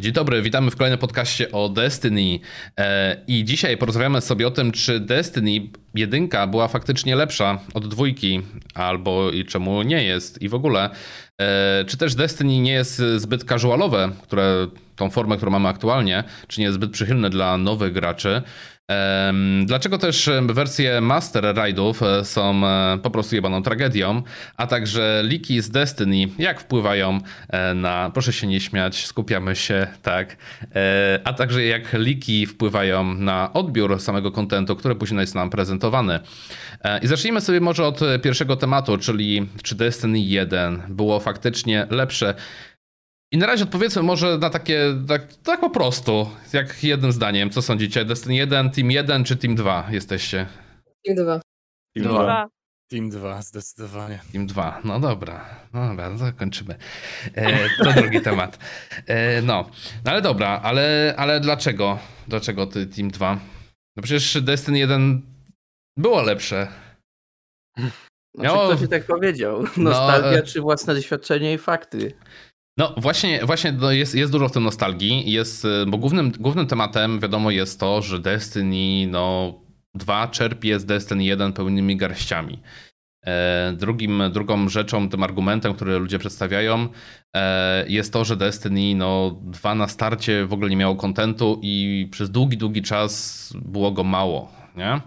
Dzień dobry, witamy w kolejnym podcaście o Destiny. E, I dzisiaj porozmawiamy sobie o tym, czy Destiny jedynka była faktycznie lepsza od dwójki, albo i czemu nie jest, i w ogóle. E, czy też Destiny nie jest zbyt casualowe, które, tą formę, którą mamy aktualnie, czy nie jest zbyt przychylne dla nowych graczy. Dlaczego też wersje Master Ride'ów e, są e, po prostu jebaną tragedią, a także liki z Destiny, jak wpływają e, na, proszę się nie śmiać, skupiamy się, tak, a także jak liki wpływają na odbiór samego kontentu, który później jest nam prezentowany. I zacznijmy sobie może od pierwszego tematu, czyli czy Destiny 1 było faktycznie lepsze. I na razie odpowiedzmy może na takie, tak, tak po prostu, jak jednym zdaniem. Co sądzicie? Destiny 1, Team 1 czy Team 2 jesteście? Team 2. Team 2. Team 2, zdecydowanie. Team 2, no dobra, no dobra, no zakończymy. E, to drugi temat. E, no. no, ale dobra, ale, ale dlaczego? Dlaczego ty Team 2? No przecież Destiny 1 było lepsze. Znaczy, Miało... ktoś tak powiedział. No, Nostalgia no, czy własne doświadczenie i fakty. No właśnie, właśnie no jest, jest dużo w tym nostalgii, jest, y, bo głównym, głównym tematem wiadomo jest to, że Destiny no, 2 czerpie z Destiny 1 pełnymi garściami. E, drugim, drugą rzeczą, tym argumentem, który ludzie przedstawiają, e, jest to, że Destiny no, 2 na starcie w ogóle nie miało kontentu i przez długi, długi czas było go mało. Nie?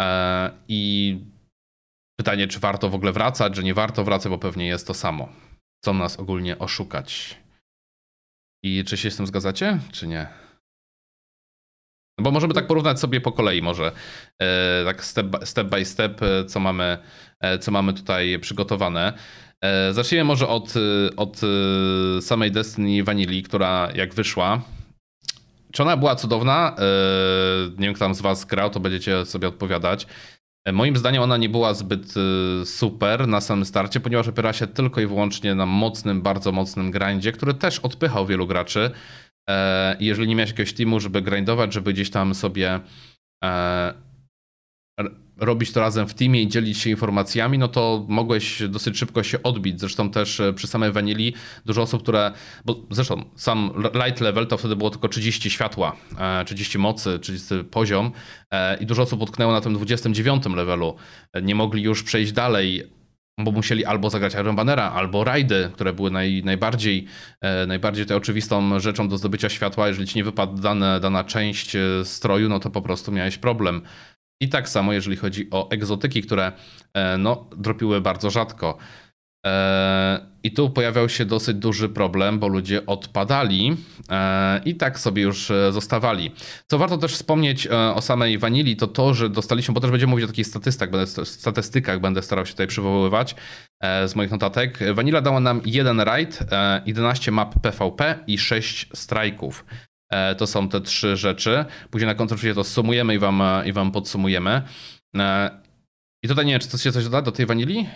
E, I pytanie, czy warto w ogóle wracać, że nie warto wracać, bo pewnie jest to samo chcą nas ogólnie oszukać. I czy się z tym zgadzacie, czy nie? No bo możemy tak porównać sobie po kolei może, e, tak step by, step by step, e, co mamy, e, co mamy tutaj przygotowane. Zacznijmy może od, od samej Destiny Vanilli, która jak wyszła, czy ona była cudowna? Nie wiem, kto tam z was grał, to będziecie sobie odpowiadać. E, moim zdaniem ona nie była zbyt e, super na samym starcie, ponieważ opiera się tylko i wyłącznie na mocnym, bardzo mocnym grindzie, który też odpychał wielu graczy. E, jeżeli nie miałeś jakiegoś teamu, żeby grindować, żeby gdzieś tam sobie robić to razem w teamie i dzielić się informacjami, no to mogłeś dosyć szybko się odbić. Zresztą też e, przy samej Vanilli dużo osób, które, bo zresztą sam light level to wtedy było tylko 30 światła, 30 e, mocy, 30 poziom e, i dużo osób utknęło na tym 29 levelu. Nie mogli już przejść dalej, bo musieli albo zagrać Iron Bannera, albo rajdy, które były naj, najbardziej, najbardziej tej oczywistą rzeczą do zdobycia światła. Jeżeli ci nie wypadła dana, dana część stroju, no to po prostu miałeś problem. I tak samo, jeżeli chodzi o egzotyki, które e, no, dropiły bardzo rzadko. E, I tu pojawiał się dosyć duży problem, bo ludzie odpadali e, i tak sobie już zostawali. Co warto też wspomnieć o samej Vanili, to to, że dostaliśmy, bo też będziemy mówić o takich statystykach, będę, statystykach będę starał się tutaj przywoływać z moich notatek. Vanilla dała nam jeden raid, 11 map PvP i 6 strajków. E, to są te trzy rzeczy. Później na końcu oczywiście to sumujemy i wam, e, i wam podsumujemy. E, I tutaj nie wiem, czy coś się coś doda do tej wanili?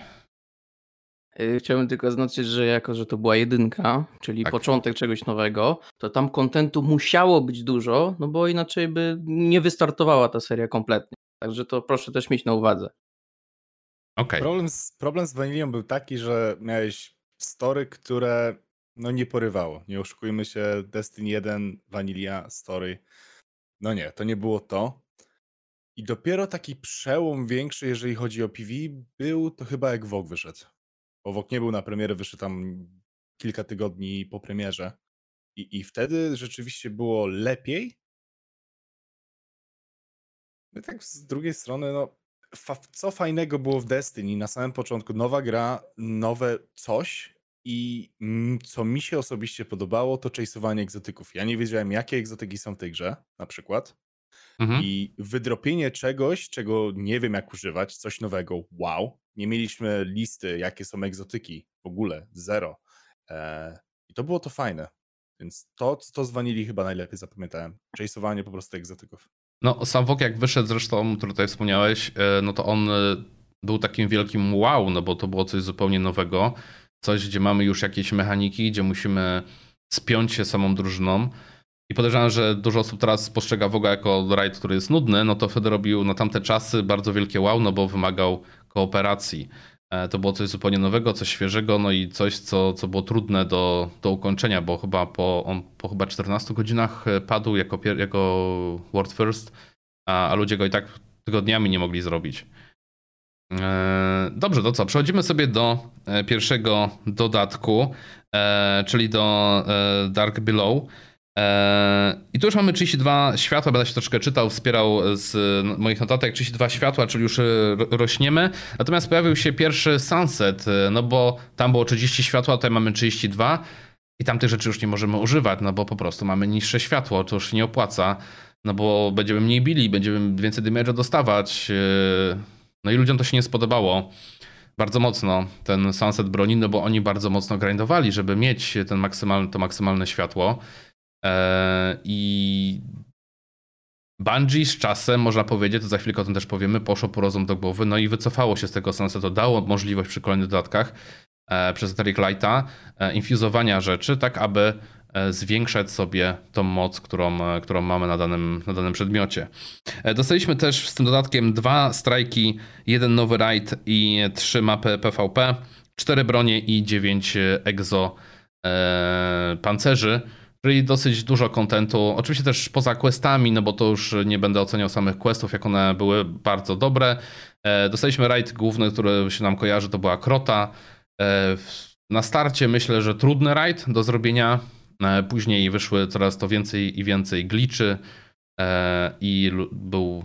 Chciałbym tylko zaznaczyć, że jako, że to była jedynka, czyli tak. początek czegoś nowego, to tam kontentu musiało być dużo, no bo inaczej by nie wystartowała ta seria kompletnie. Także to proszę też mieć na uwadze. Okay. Problem, z, problem z Vanillią był taki, że miałeś story, które no nie porywało. Nie oszukujmy się, Destiny 1, Vanilla, Story. No nie, to nie było to. I dopiero taki przełom większy, jeżeli chodzi o PV, był to chyba jak WoG wyszedł. Bo WoG nie był na premierę, wyszedł tam kilka tygodni po premierze. I, i wtedy rzeczywiście było lepiej. No tak z drugiej strony, no fa co fajnego było w Destiny na samym początku? Nowa gra, nowe coś, i mm, co mi się osobiście podobało, to chase'owanie egzotyków. Ja nie wiedziałem, jakie egzotyki są w tej grze, na przykład. Mhm. I wydropienie czegoś, czego nie wiem jak używać, coś nowego, wow. Nie mieliśmy listy, jakie są egzotyki, w ogóle, zero. Eee, I to było to fajne. Więc to, to z Vanilli chyba najlepiej zapamiętałem. Chase'owanie po prostu egzotyków. No, sam Wok jak wyszedł zresztą, który tutaj wspomniałeś, e, no to on e, był takim wielkim wow, no bo to było coś zupełnie nowego coś, gdzie mamy już jakieś mechaniki, gdzie musimy spiąć się samą drużyną. I podejrzewam, że dużo osób teraz postrzega Woga jako raid, który jest nudny, no to wtedy robił na tamte czasy bardzo wielkie wow, no bo wymagał kooperacji. To było coś zupełnie nowego, coś świeżego, no i coś, co, co było trudne do, do ukończenia, bo chyba po, on po chyba 14 godzinach padł jako, jako World First, a, a ludzie go i tak tygodniami nie mogli zrobić. E, dobrze, to co? Przechodzimy sobie do e, pierwszego dodatku, e, czyli do Dark Below. I tu już mamy 32 światła, będę się troszkę czytał, wspierał z moich notatek 32 światła, czyli już rośniemy. Natomiast pojawił się pierwszy sunset, no bo tam było 30 światła, tutaj mamy 32 i tam tych rzeczy już nie możemy używać, no bo po prostu mamy niższe światło, to już nie opłaca, no bo będziemy mniej bili, będziemy więcej damage'a dostawać. No i ludziom to się nie spodobało bardzo mocno, ten sunset broni, no bo oni bardzo mocno grindowali, żeby mieć ten to maksymalne światło. Eee, I Bungie z czasem, można powiedzieć, to za chwilkę o tym też powiemy, poszło po rozum do głowy, no i wycofało się z tego sunsetu, dało możliwość przy kolejnych dodatkach e, przez Eteric Lighta e, infuzowania rzeczy, tak aby E, zwiększać sobie tą moc, którą, e, którą mamy na danym, na danym przedmiocie. E, dostaliśmy też z tym dodatkiem dwa strajki, jeden nowy raid i trzy mapy PvP, cztery bronie i dziewięć exo e, pancerzy. Czyli dosyć dużo kontentu. Oczywiście też poza questami, no bo to już nie będę oceniał samych questów, jak one były bardzo dobre. Dostaliśmy raid główny, który się nam kojarzy, to była Krota. Na starcie myślę, że trudny raid do zrobienia. E, później wyszły coraz to więcej i więcej gliczy e, i był,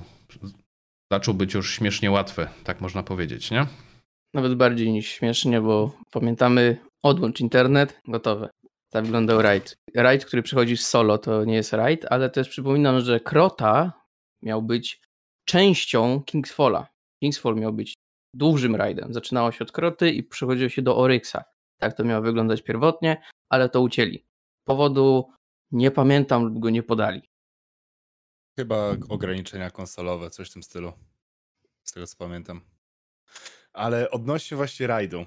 zaczął być już śmiesznie łatwy, tak można powiedzieć, nie? Nawet bardziej niż śmiesznie, bo pamiętamy odłącz internet, gotowe. Tak wyglądał raid. Raid, który przychodzi z solo, to nie jest raid, ale też przypominam, że Krota miał być częścią Kingsfalla. Kingsfall miał być dużym raidem. Zaczynało się od Kroty i przechodziło się do Oryxa. Tak to miało wyglądać pierwotnie, ale to ucięli powodu nie pamiętam lub go nie podali. Chyba ograniczenia konsolowe, coś w tym stylu. Z tego co pamiętam. Ale odnośnie właśnie rajdu.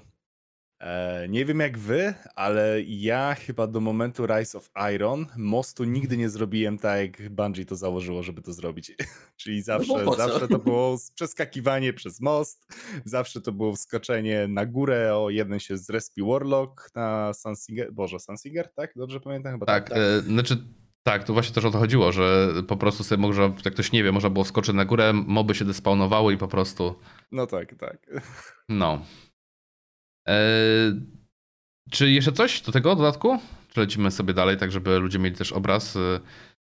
E, nie wiem jak wy, ale ja chyba do momentu Rise of Iron mostu nigdy nie zrobiłem tak, jak Bungie to założyło, żeby to zrobić. Czyli no zawsze, no zawsze to było przeskakiwanie przez most, zawsze to było wskoczenie na górę, o jeden się zrespi Warlock na Sunsinger, Boże, Sunsinger, tak? Dobrze pamiętam? Chyba tak, tak, tak. E, znaczy tak, to właśnie też o to chodziło, że po prostu sobie można, jak ktoś nie wie, można było wskoczyć na górę, moby się despawnowały i po prostu... No tak, tak. No. Eee, czy jeszcze coś do tego dodatku? Czy lecimy sobie dalej, tak żeby ludzie mieli też obraz? Eee...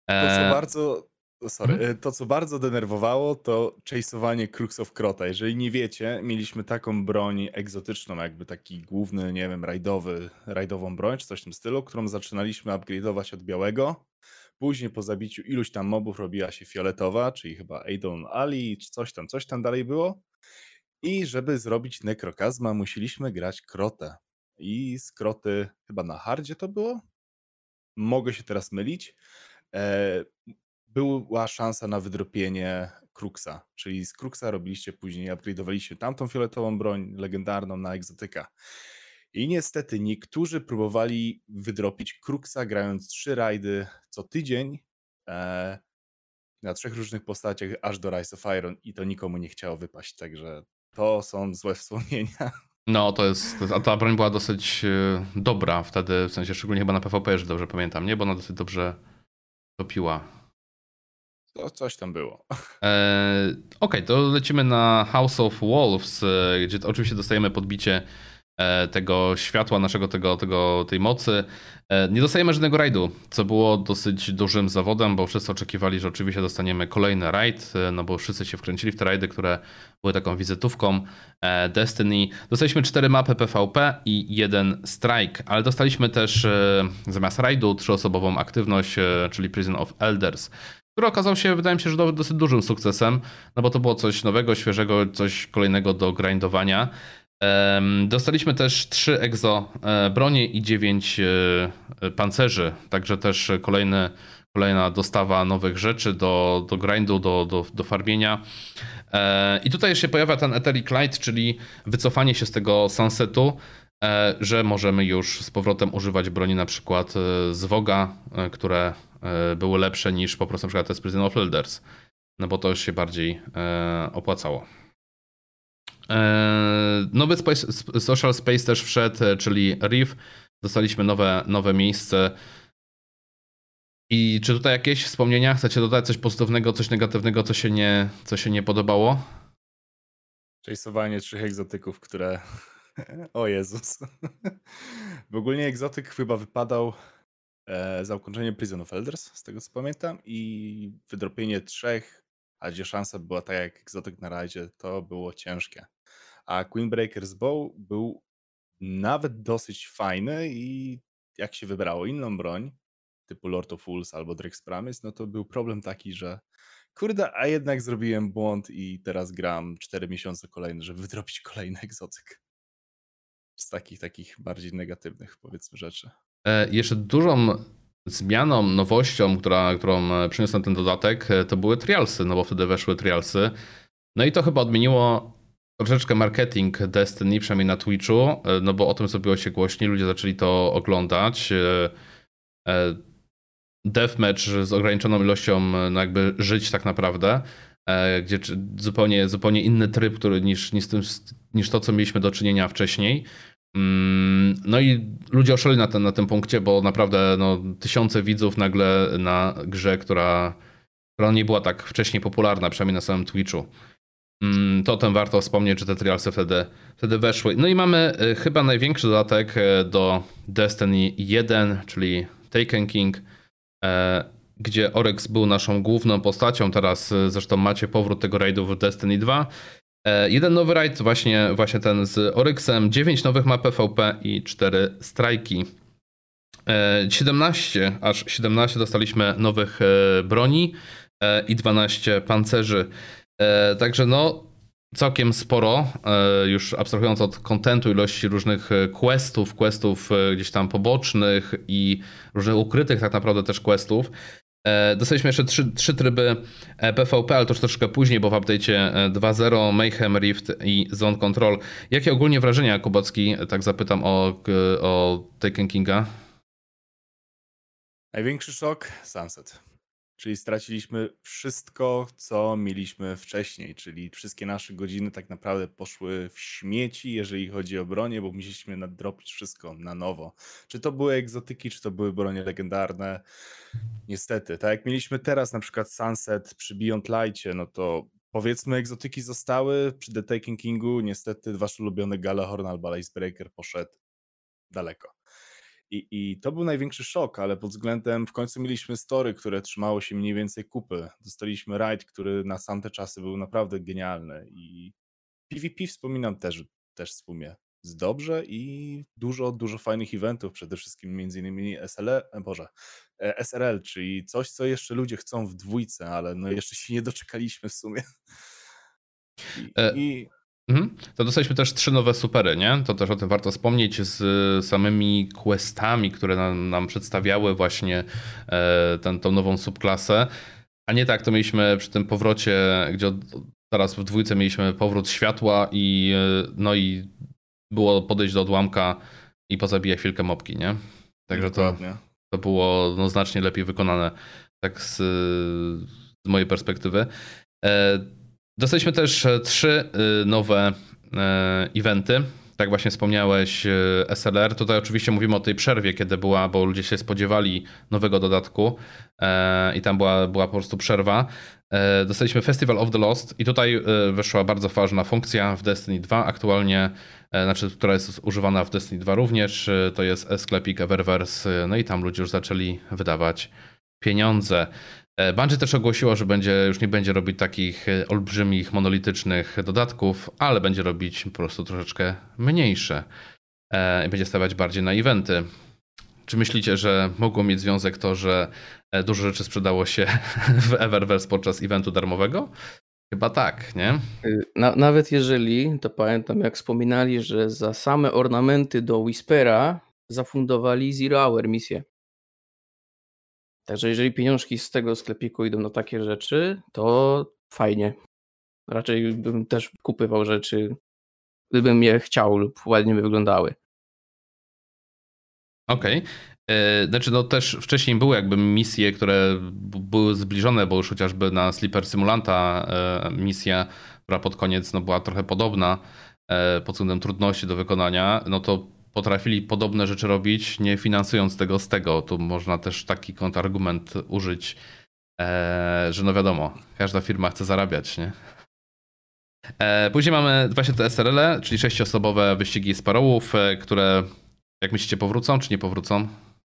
To co bardzo, sorry, mhm. to co bardzo denerwowało to chase'owanie Crux of Crota. Jeżeli nie wiecie, mieliśmy taką broń egzotyczną, jakby taki główny, nie wiem, rajdowy, rajdową broń, czy coś w tym stylu, którą zaczynaliśmy upgrade'ować od białego. Później po zabiciu iluś tam mobów robiła się fioletowa, czyli chyba Aidon Ali, czy coś tam, coś tam dalej było. I żeby zrobić nekrokazma, musieliśmy grać krotę. I z kroty chyba na hardzie to było? Mogę się teraz mylić. E, była szansa na wydropienie Kruxa, czyli z Kruxa robiliście później, upgrade'owaliście tamtą fioletową broń legendarną na egzotyka. I niestety niektórzy próbowali wydropić Kruxa grając trzy rajdy co tydzień e, na trzech różnych postaciach aż do Rise of Iron i to nikomu nie chciało wypaść, także to są złe wspomnienia. No, to jest, a ta broń była dosyć e, dobra wtedy, w sensie szczególnie chyba na PvP, jeżeli dobrze pamiętam, nie? Bo ona dosyć dobrze topiła. To coś tam było. E, Okej, okay, to lecimy na House of Wolves, e, gdzie oczywiście dostajemy podbicie tego światła, naszego tego, tego, tej mocy. E, nie dostajemy żadnego rajdu, co było dosyć dużym zawodem, bo wszyscy oczekiwali, że oczywiście dostaniemy kolejny rajd, e, no bo wszyscy się wkręcili w te rajdy, które były taką wizytówką Destiny. Dostaliśmy cztery mapy PvP i jeden strike, ale dostaliśmy też zamiast rajdu trzyosobową aktywność, czyli Prison of Elders który okazał się, wydaje mi się, że dosyć dużym sukcesem, no bo to było coś nowego, świeżego, coś kolejnego do grindowania. Dostaliśmy też 3 exo e, bronie i 9 e, pancerzy, także też kolejny, kolejna dostawa nowych rzeczy do, do grindu, do, do, do farmienia. E, I tutaj się pojawia ten Etheric Light, czyli wycofanie się z tego sunsetu, że możemy już z powrotem używać broni na przykład z Woga, które były lepsze niż po prostu na przykład te z Prison of Elders, no bo to już się bardziej opłacało. Nowy space, social space też wszedł, czyli Reef. Dostaliśmy nowe, nowe miejsce. I czy tutaj jakieś wspomnienia? Chcecie dodać coś pozytywnego, coś negatywnego, co się nie, co się nie podobało? Chase'owanie trzech egzotyków, które... o Jezus. w ogóle egzotyk chyba wypadał e, za ukończenie Prison of Elders, z tego co pamiętam, i wydropienie trzech, a gdzie szansa była tak jak egzotyk na razie, to było ciężkie. A Queenbreaker's Bow był nawet dosyć fajny i jak się wybrało inną broń, typu Lord of Fools albo Drex Promise, no to był problem taki, że kurde, a jednak zrobiłem błąd i teraz gram 4 miesiące kolejne, żeby wydrobić kolejny egzotyk. Z takich, takich bardziej negatywnych, powiedzmy, rzeczy. E, jeszcze dużą zmianą, nowością, która, którą e, przyniósł ten dodatek, e, to były trialsy, no bo wtedy weszły trialsy. No i to chyba odmieniło troszeczkę marketing Destiny, przynajmniej na Twitchu, e, no bo o tym zrobiło się głośniej, ludzie zaczęli to oglądać. Deathmatch z ograniczoną ilością, no jakby żyć tak naprawdę, gdzie zupełnie, zupełnie inny tryb który, niż, niż, tym, niż to, co mieliśmy do czynienia wcześniej. Mm, no i ludzie oszaleli na, ten, na tym punkcie, bo naprawdę no, tysiące widzów nagle na grze, która, która nie była tak wcześniej popularna, przynajmniej na samym Twitchu. Mm, to o tym warto wspomnieć, że te trialsy wtedy, wtedy weszły. No i mamy y, chyba największy dodatek y, do Destiny 1, czyli Taken King, y, gdzie Oryx był naszą główną postacią. Teraz zresztą macie powrót tego raidu w Destiny 2. E, jeden nowy raid, właśnie, właśnie ten z Oryxem, 9 nowych map PvP i 4 strajki. 17, e, aż 17 dostaliśmy nowych e, broni i 12 pancerzy. Także no, całkiem sporo, już abstrahując od kontentu, ilości różnych questów, questów gdzieś tam pobocznych i różnych ukrytych tak naprawdę też questów. E, dostaliśmy jeszcze trzy, trzy tryby PvP, e, ale to już troszkę później, bo w update'cie 2.0 e, Mayhem, Rift i Zone Control. Jakie ogólnie wrażenia, Kubocki, tak zapytam o, o Taken Kinga? Największy szok? Sunset. Czyli straciliśmy wszystko, co mieliśmy wcześniej, czyli wszystkie nasze godziny tak naprawdę poszły w śmieci, jeżeli chodzi o bronię, bo musieliśmy nadrobić wszystko na nowo. Czy to były egzotyki, czy to były bronie legendarne. Niestety, tak jak mieliśmy teraz na przykład Sunset przy Beyond Lightie, no to powiedzmy egzotyki zostały, przy The Taking Kingu niestety wasz ulubiony Galahorn albo Icebreaker poszedł daleko. I, I to był największy szok, ale pod względem w końcu mieliśmy story, które trzymało się mniej więcej kupy. Dostaliśmy raid, który na samte czasy był naprawdę genialny i PvP wspominam też, też w sumie z dobrze i dużo, dużo fajnych eventów, przede wszystkim między innymi SLE, Boże, e, SRL, czyli coś, co jeszcze ludzie chcą w dwójce, ale no jeszcze się nie doczekaliśmy w sumie. I, e, i Mhm. To dostaliśmy też trzy nowe supery, nie? To też o tym warto wspomnieć z samymi questami, które nam, nam przedstawiały właśnie e, ten, tą nową subklasę. A nie tak, to mieliśmy przy tym powrocie, gdzie teraz w dwójce mieliśmy powrót światła i e, no i było podejść do odłamka i pozabijać chwilkę mopki, nie? Także to, to było no, znacznie lepiej wykonane, tak z, z mojej perspektywy. E, Dostaliśmy też e, trzy e, nowe e, eventy. Tak właśnie wspomniałeś, SLR. Tutaj oczywiście mówimy o tej przerwie, kiedy była, bo ludzie się spodziewali nowego dodatku i tam była, była po prostu przerwa. Dostaliśmy Festival of the Lost i tutaj weszła bardzo ważna funkcja w Destiny 2 aktualnie, znaczy, która jest używana w Destiny 2 również. To jest sklepik Eververse, no i tam ludzie już zaczęli wydawać pieniądze. E, Bungie też ogłosiło, że będzie, już nie będzie robić takich e, olbrzymich, monolitycznych dodatków, ale będzie robić po prostu troszeczkę mniejsze e, i będzie stawiać bardziej na eventy. Czy myślicie, że mogło mieć związek to, że dużo rzeczy sprzedało się w Eververse podczas eventu darmowego? Chyba tak, nie? Y, na, nawet jeżeli, to pamiętam jak wspominali, że za same ornamenty do Whispera zafundowali Zero Hour misję. Także jeżeli pieniążki z tego sklepiku idą na takie rzeczy, to fajnie. Raczej bym też kupywał rzeczy, gdybym je chciał lub ładnie by wyglądały. Okej. Okay. E, znaczy, no też wcześniej były jakby misje, które były zbliżone, bo już chociażby na Sleeper Simulanta e, misja która pod koniec no, była trochę podobna e, pod względem trudności do wykonania, no to potrafili podobne rzeczy robić, nie finansując tego z tego. Tu można też taki kontrargument użyć, e, że no wiadomo, każda firma chce zarabiać, nie? E, później mamy właśnie te SRL, czyli sześciosobowe wyścigi sparołów, e, które jak myślicie powrócą, czy nie powrócą?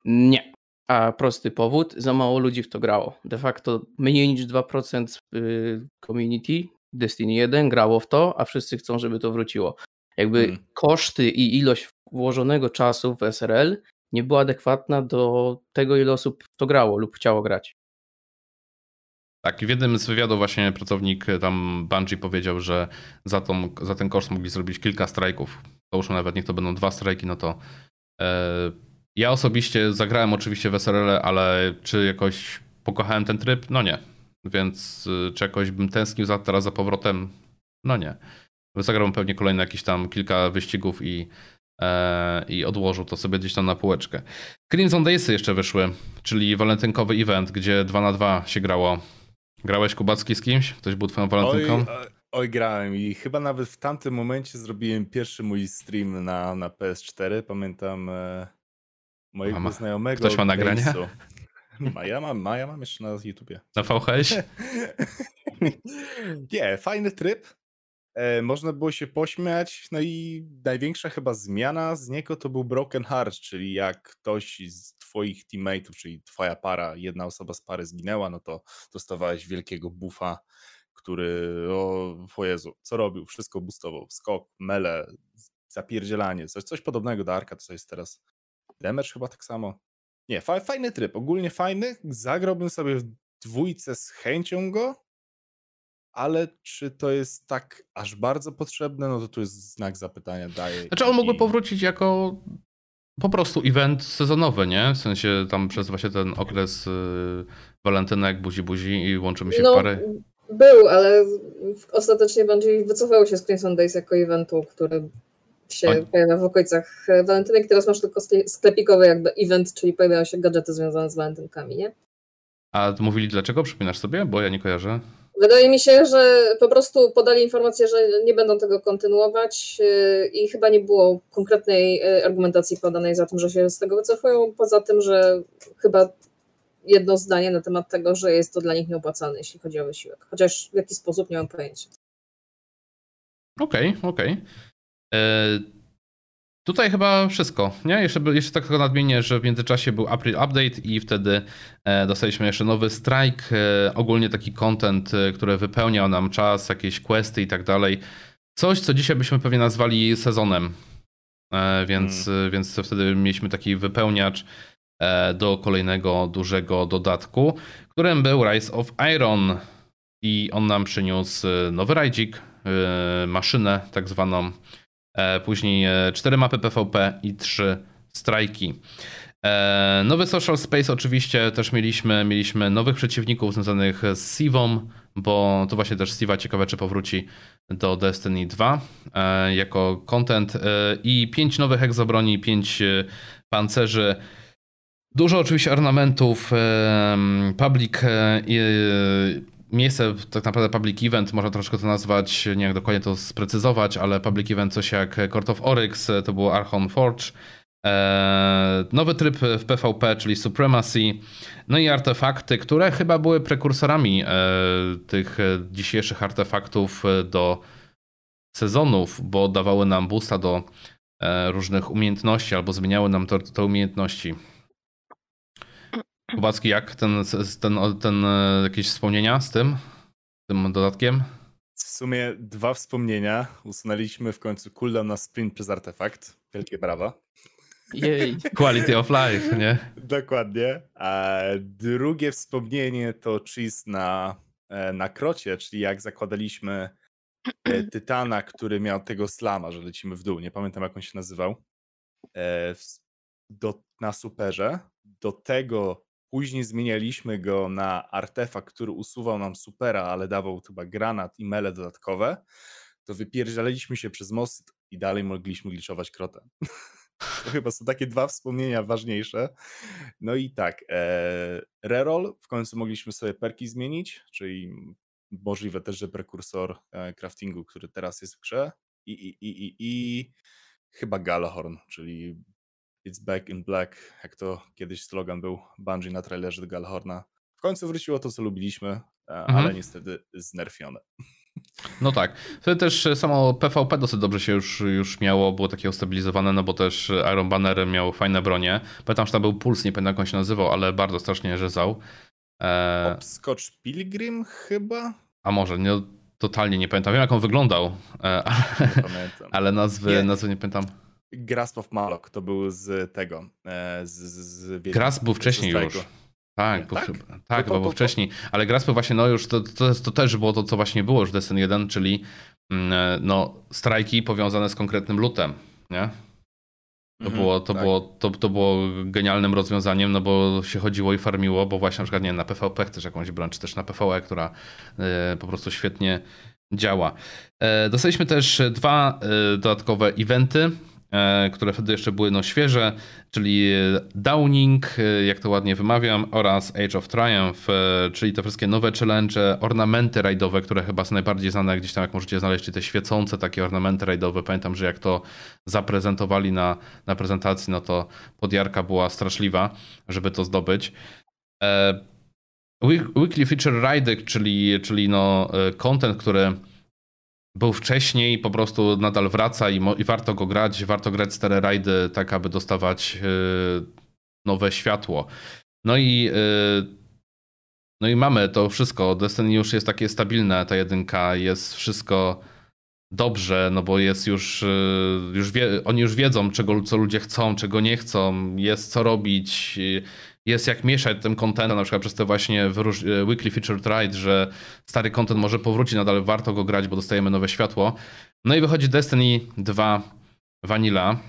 Nie. A prosty powód, za mało ludzi w to grało. De facto mniej niż 2% y, community Destiny 1 grało w to, a wszyscy chcą, żeby to wróciło. Jakby hmm. koszty i ilość włożonego czasu w SRL nie była adekwatna do tego, ile osób to grało lub chciało grać. Tak, w jednym z wywiadów właśnie pracownik e, tam Bungie powiedział, że za, tą, za ten koszt mogli zrobić kilka strajków. Załóżmy nawet niech to będą dwa strajki, no to e, ja osobiście zagrałem oczywiście w SRL, ale czy jakoś pokochałem ten tryb? No nie. Więc e, czy jakoś bym tęsknił za, teraz za powrotem? No nie. Zagrałbym pewnie kolejne jakieś tam kilka wyścigów i, i odłożył to sobie gdzieś tam na półeczkę. Crimson Daysy jeszcze wyszły, czyli walentynkowy event, gdzie 2 na 2 się grało Grałeś Kubacki z kimś? Ktoś był twoją walentynką? Oj, oj, grałem i chyba nawet w tamtym momencie zrobiłem pierwszy mój stream na, na PS4. Pamiętam e, mojego Mama. znajomego. Ktoś ma nagrania? Ma, ja mam, ma, ja mam jeszcze na YouTubie. Na VHS? Nie, fajny tryb. E, można było się pośmiać. No i największa chyba zmiana z niego to był Broken Heart, czyli jak ktoś z twoich teammateów, czyli twoja para, jedna osoba z pary zginęła, no to dostawałeś wielkiego buffa, który, o, o Jezu, co robił? Wszystko boostował, skok, mele, zapierdzielanie, coś, coś podobnego do Arka, co jest teraz. Damage chyba tak samo. Nie, fajny tryb, ogólnie fajny. Zagrałbym sobie w dwójce z chęcią go, ale czy to jest tak aż bardzo potrzebne, no to tu jest znak zapytania daje. Znaczy on mógłby powrócić jako po prostu event sezonowy, nie? W sensie tam przez właśnie ten okres y, walentynek, buzi-buzi i łączymy się no, w pary. Był, ale ostatecznie będzie wycofało się z Crimson Days jako eventu, który się On... pojawia w okolicach walentynek. Teraz masz tylko sklepikowy jakby event, czyli pojawiają się gadżety związane z walentynkami, nie? A mówili dlaczego? Przypominasz sobie? Bo ja nie kojarzę. Wydaje mi się, że po prostu podali informację, że nie będą tego kontynuować yy, i chyba nie było konkretnej yy, argumentacji podanej za tym, że się z tego wycofują, poza tym, że chyba jedno zdanie na temat tego, że jest to dla nich nieopłacalne, jeśli chodzi o wysiłek. Chociaż w jaki sposób nie mam pojęcia. Okej, okay, okej. Okay. E, Tutaj chyba wszystko, nie? Jeszcze, jeszcze tak tylko nadmienię, że w międzyczasie był April Update i wtedy e, dostaliśmy jeszcze nowy strike, e, ogólnie taki content, e, który wypełniał nam czas, jakieś questy i tak dalej. Coś, co dzisiaj byśmy pewnie nazwali sezonem, więc, hmm. więc wtedy mieliśmy taki wypełniacz do kolejnego dużego dodatku, którym był Rise of Iron i on nam przyniósł nowy rajdzik, maszynę tak zwaną, E, później 4 e, mapy PvP i 3 strajki. E, nowy Social Space oczywiście też mieliśmy, mieliśmy nowych przeciwników związanych z Sivą, bo to właśnie też Siva ciekawe czy powróci do Destiny 2 jako content i 5 nowych egzobroni, 5 pancerzy. Dużo oczywiście ornamentów, public miejsce, tak naprawdę public event, można troszkę to nazwać, nie jak dokładnie to sprecyzować, ale public event coś jak Court of Oryx, to było Archon Forge, e, nowy tryb w PvP, czyli Supremacy, no i artefakty, które chyba były prekursorami e, tych dzisiejszych artefaktów do sezonów, bo dawały nam boosta do e, różnych umiejętności albo zmieniały nam te umiejętności. Kubacki, jak ten, ten, ten, e, jakieś wspomnienia z tym, tym dodatkiem? W sumie dwa wspomnienia. Usunęliśmy w końcu cooldown na sprint przez artefakt. Wielkie brawa. Jej. Quality of life, nie? Dokładnie. A drugie wspomnienie to cheese na, e, na krocie, czyli jak zakładaliśmy e, Tytana, który miał tego slama, że lecimy w dół. Nie pamiętam jak on się nazywał. Do, na superze. Do tego Później zmienialiśmy go na artefakt, który usuwał nam supera, ale dawał chyba granat i mele dodatkowe. To wypierdzieliliśmy się przez most i dalej mogliśmy gliczować krotę. To chyba są takie dwa wspomnienia ważniejsze. No i tak, e, reroll, w końcu mogliśmy sobie perki zmienić, czyli możliwe też, że prekursor e, craftingu, który teraz jest w grze i, i, i, i, i chyba Galahorn, czyli It's Back in Black, jak to kiedyś slogan był Bungie na trailerze do Galahorna. W końcu wróciło to, co lubiliśmy, e, Mhm. ale niestety znerfione. No tak. Wtedy też e, samo PvP dosyć dobrze się już, już miało, było takie ustabilizowane, no bo też Iron Banner miał fajne bronie. Pamiętam, że tam był Puls, nie pamiętam jak on się nazywał, ale bardzo strasznie rzezał. E, Scotch Pilgrim chyba? a może, nie, totalnie nie pamiętam. Wiem jak on wyglądał, e, ale, ale nazwy, Nie. nazwy nie pamiętam. Grasp of Malok to był z tego. e, Z, z, Grasp był ze wcześniej już. Tak, Nie, był, tak? No tak, to- chyba to- był to- wcześniej. Ale Graspy właśnie, no już to, to, to też było to, co właśnie było już Destiny 1, czyli mm, no, strajki powiązane z konkretnym lutem, nie? To, Mhm, było, to, tak. było, to, to było genialnym rozwiązaniem, no bo się chodziło i farmiło, bo właśnie na przykład nie na PvP chcesz jakąś broń, czy też na PvE, która e, po prostu świetnie działa. E, dostaliśmy też dwa e, dodatkowe eventy, e, które wtedy jeszcze były no, świeże, czyli Downing, e, jak to ładnie wymawiam, oraz Age of Triumph, e, czyli te wszystkie nowe challenge, ornamenty rajdowe, które chyba są najbardziej znane gdzieś tam, jak możecie znaleźć, te świecące takie ornamenty rajdowe. Pamiętam, że jak to zaprezentowali na, na prezentacji, no to podjarka była straszliwa, żeby to zdobyć. E, week- Weekly Feature Ride, czyli, czyli no, e, content, który był wcześniej, po prostu nadal wraca i, i warto go grać. Warto grać stare rajdy, tak aby dostawać e, nowe światło. No i, e, no i mamy to wszystko. Destiny już jest takie stabilne, ta jedynka, jest wszystko dobrze, no bo jest już, y, już wie, oni już wiedzą, czego, co ludzie chcą, czego nie chcą, jest co robić, y, jest jak mieszać tym contentem, na przykład przez te właśnie y, weekly featured ride, że stary content może powrócić, nadal warto go grać, bo dostajemy nowe światło. No i wychodzi Destiny 2 Vanilla.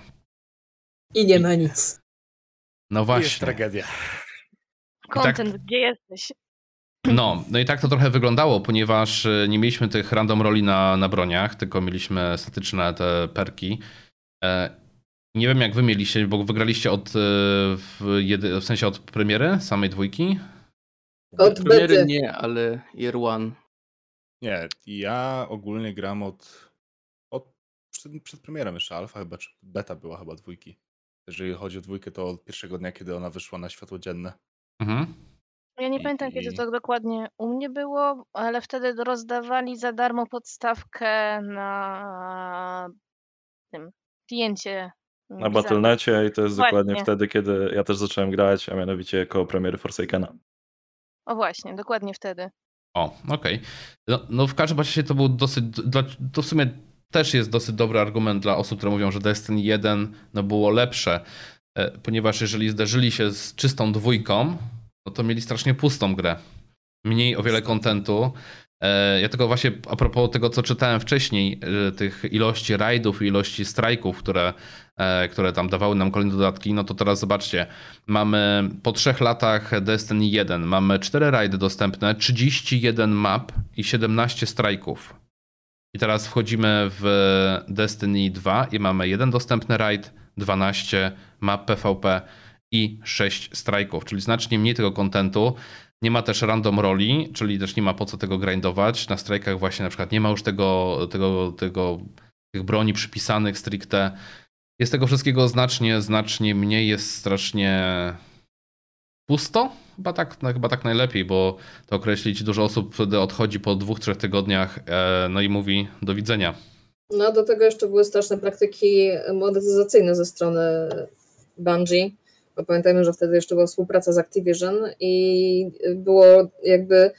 I nie ma nic. No Jest właśnie. tragedia. Content, gdzie jesteś? No, no i tak to trochę wyglądało, ponieważ y, nie mieliśmy tych random roli na, na broniach, tylko mieliśmy statyczne te perki. E, Nie wiem jak wy mieliście, bo wygraliście od, y, w, jedy, w sensie od premiery samej dwójki. Od Premiery bety. nie, ale Year One. Nie, ja ogólnie gram od, od przed, przed premierem jeszcze alfa chyba, czy beta była chyba dwójki. Jeżeli chodzi o dwójkę, to od pierwszego dnia, kiedy ona wyszła na światło dzienne. Mhm. Ja nie I- pamiętam, kiedy to dokładnie u mnie było, ale wtedy rozdawali za darmo podstawkę na tym kliencie. Na Blizzarda. Battle.necie i to jest dokładnie Właśnie. wtedy, kiedy ja też zacząłem grać, a mianowicie koło premiery Forsakena. O właśnie, dokładnie wtedy. O, okej. No, no w każdym razie to był dosyć, dla, to w sumie też jest dosyć dobry argument dla osób, które mówią, że Destiny 1 no, było lepsze, e, ponieważ jeżeli zderzyli się z czystą dwójką, no to mieli strasznie pustą grę. Mniej o wiele kontentu. E, Ja tylko właśnie a propos tego, co czytałem wcześniej, e, tych ilości rajdów i ilości strajków, które, które tam dawały nam kolejne dodatki, no to teraz zobaczcie, mamy po trzech latach Destiny 1, mamy 4 rajdy dostępne, 31 map i 17 strajków. I teraz wchodzimy w Destiny 2 i mamy jeden dostępny rajd, 12 map PvP i 6 strajków, czyli znacznie mniej tego kontentu. Nie ma też random roli, czyli też nie ma po co tego grindować. Na strajkach właśnie na przykład nie ma już tego, tego, tego tych broni przypisanych stricte. Jest tego wszystkiego znacznie, znacznie mniej, jest strasznie pusto. Chyba tak, no, chyba tak najlepiej, bo to określić dużo osób wtedy odchodzi po dwóch, trzech tygodniach, e, no i mówi do widzenia. No do tego jeszcze były straszne praktyki monetyzacyjne ze strony Bungie, bo pamiętajmy, że wtedy jeszcze była współpraca z Activision i było jakby,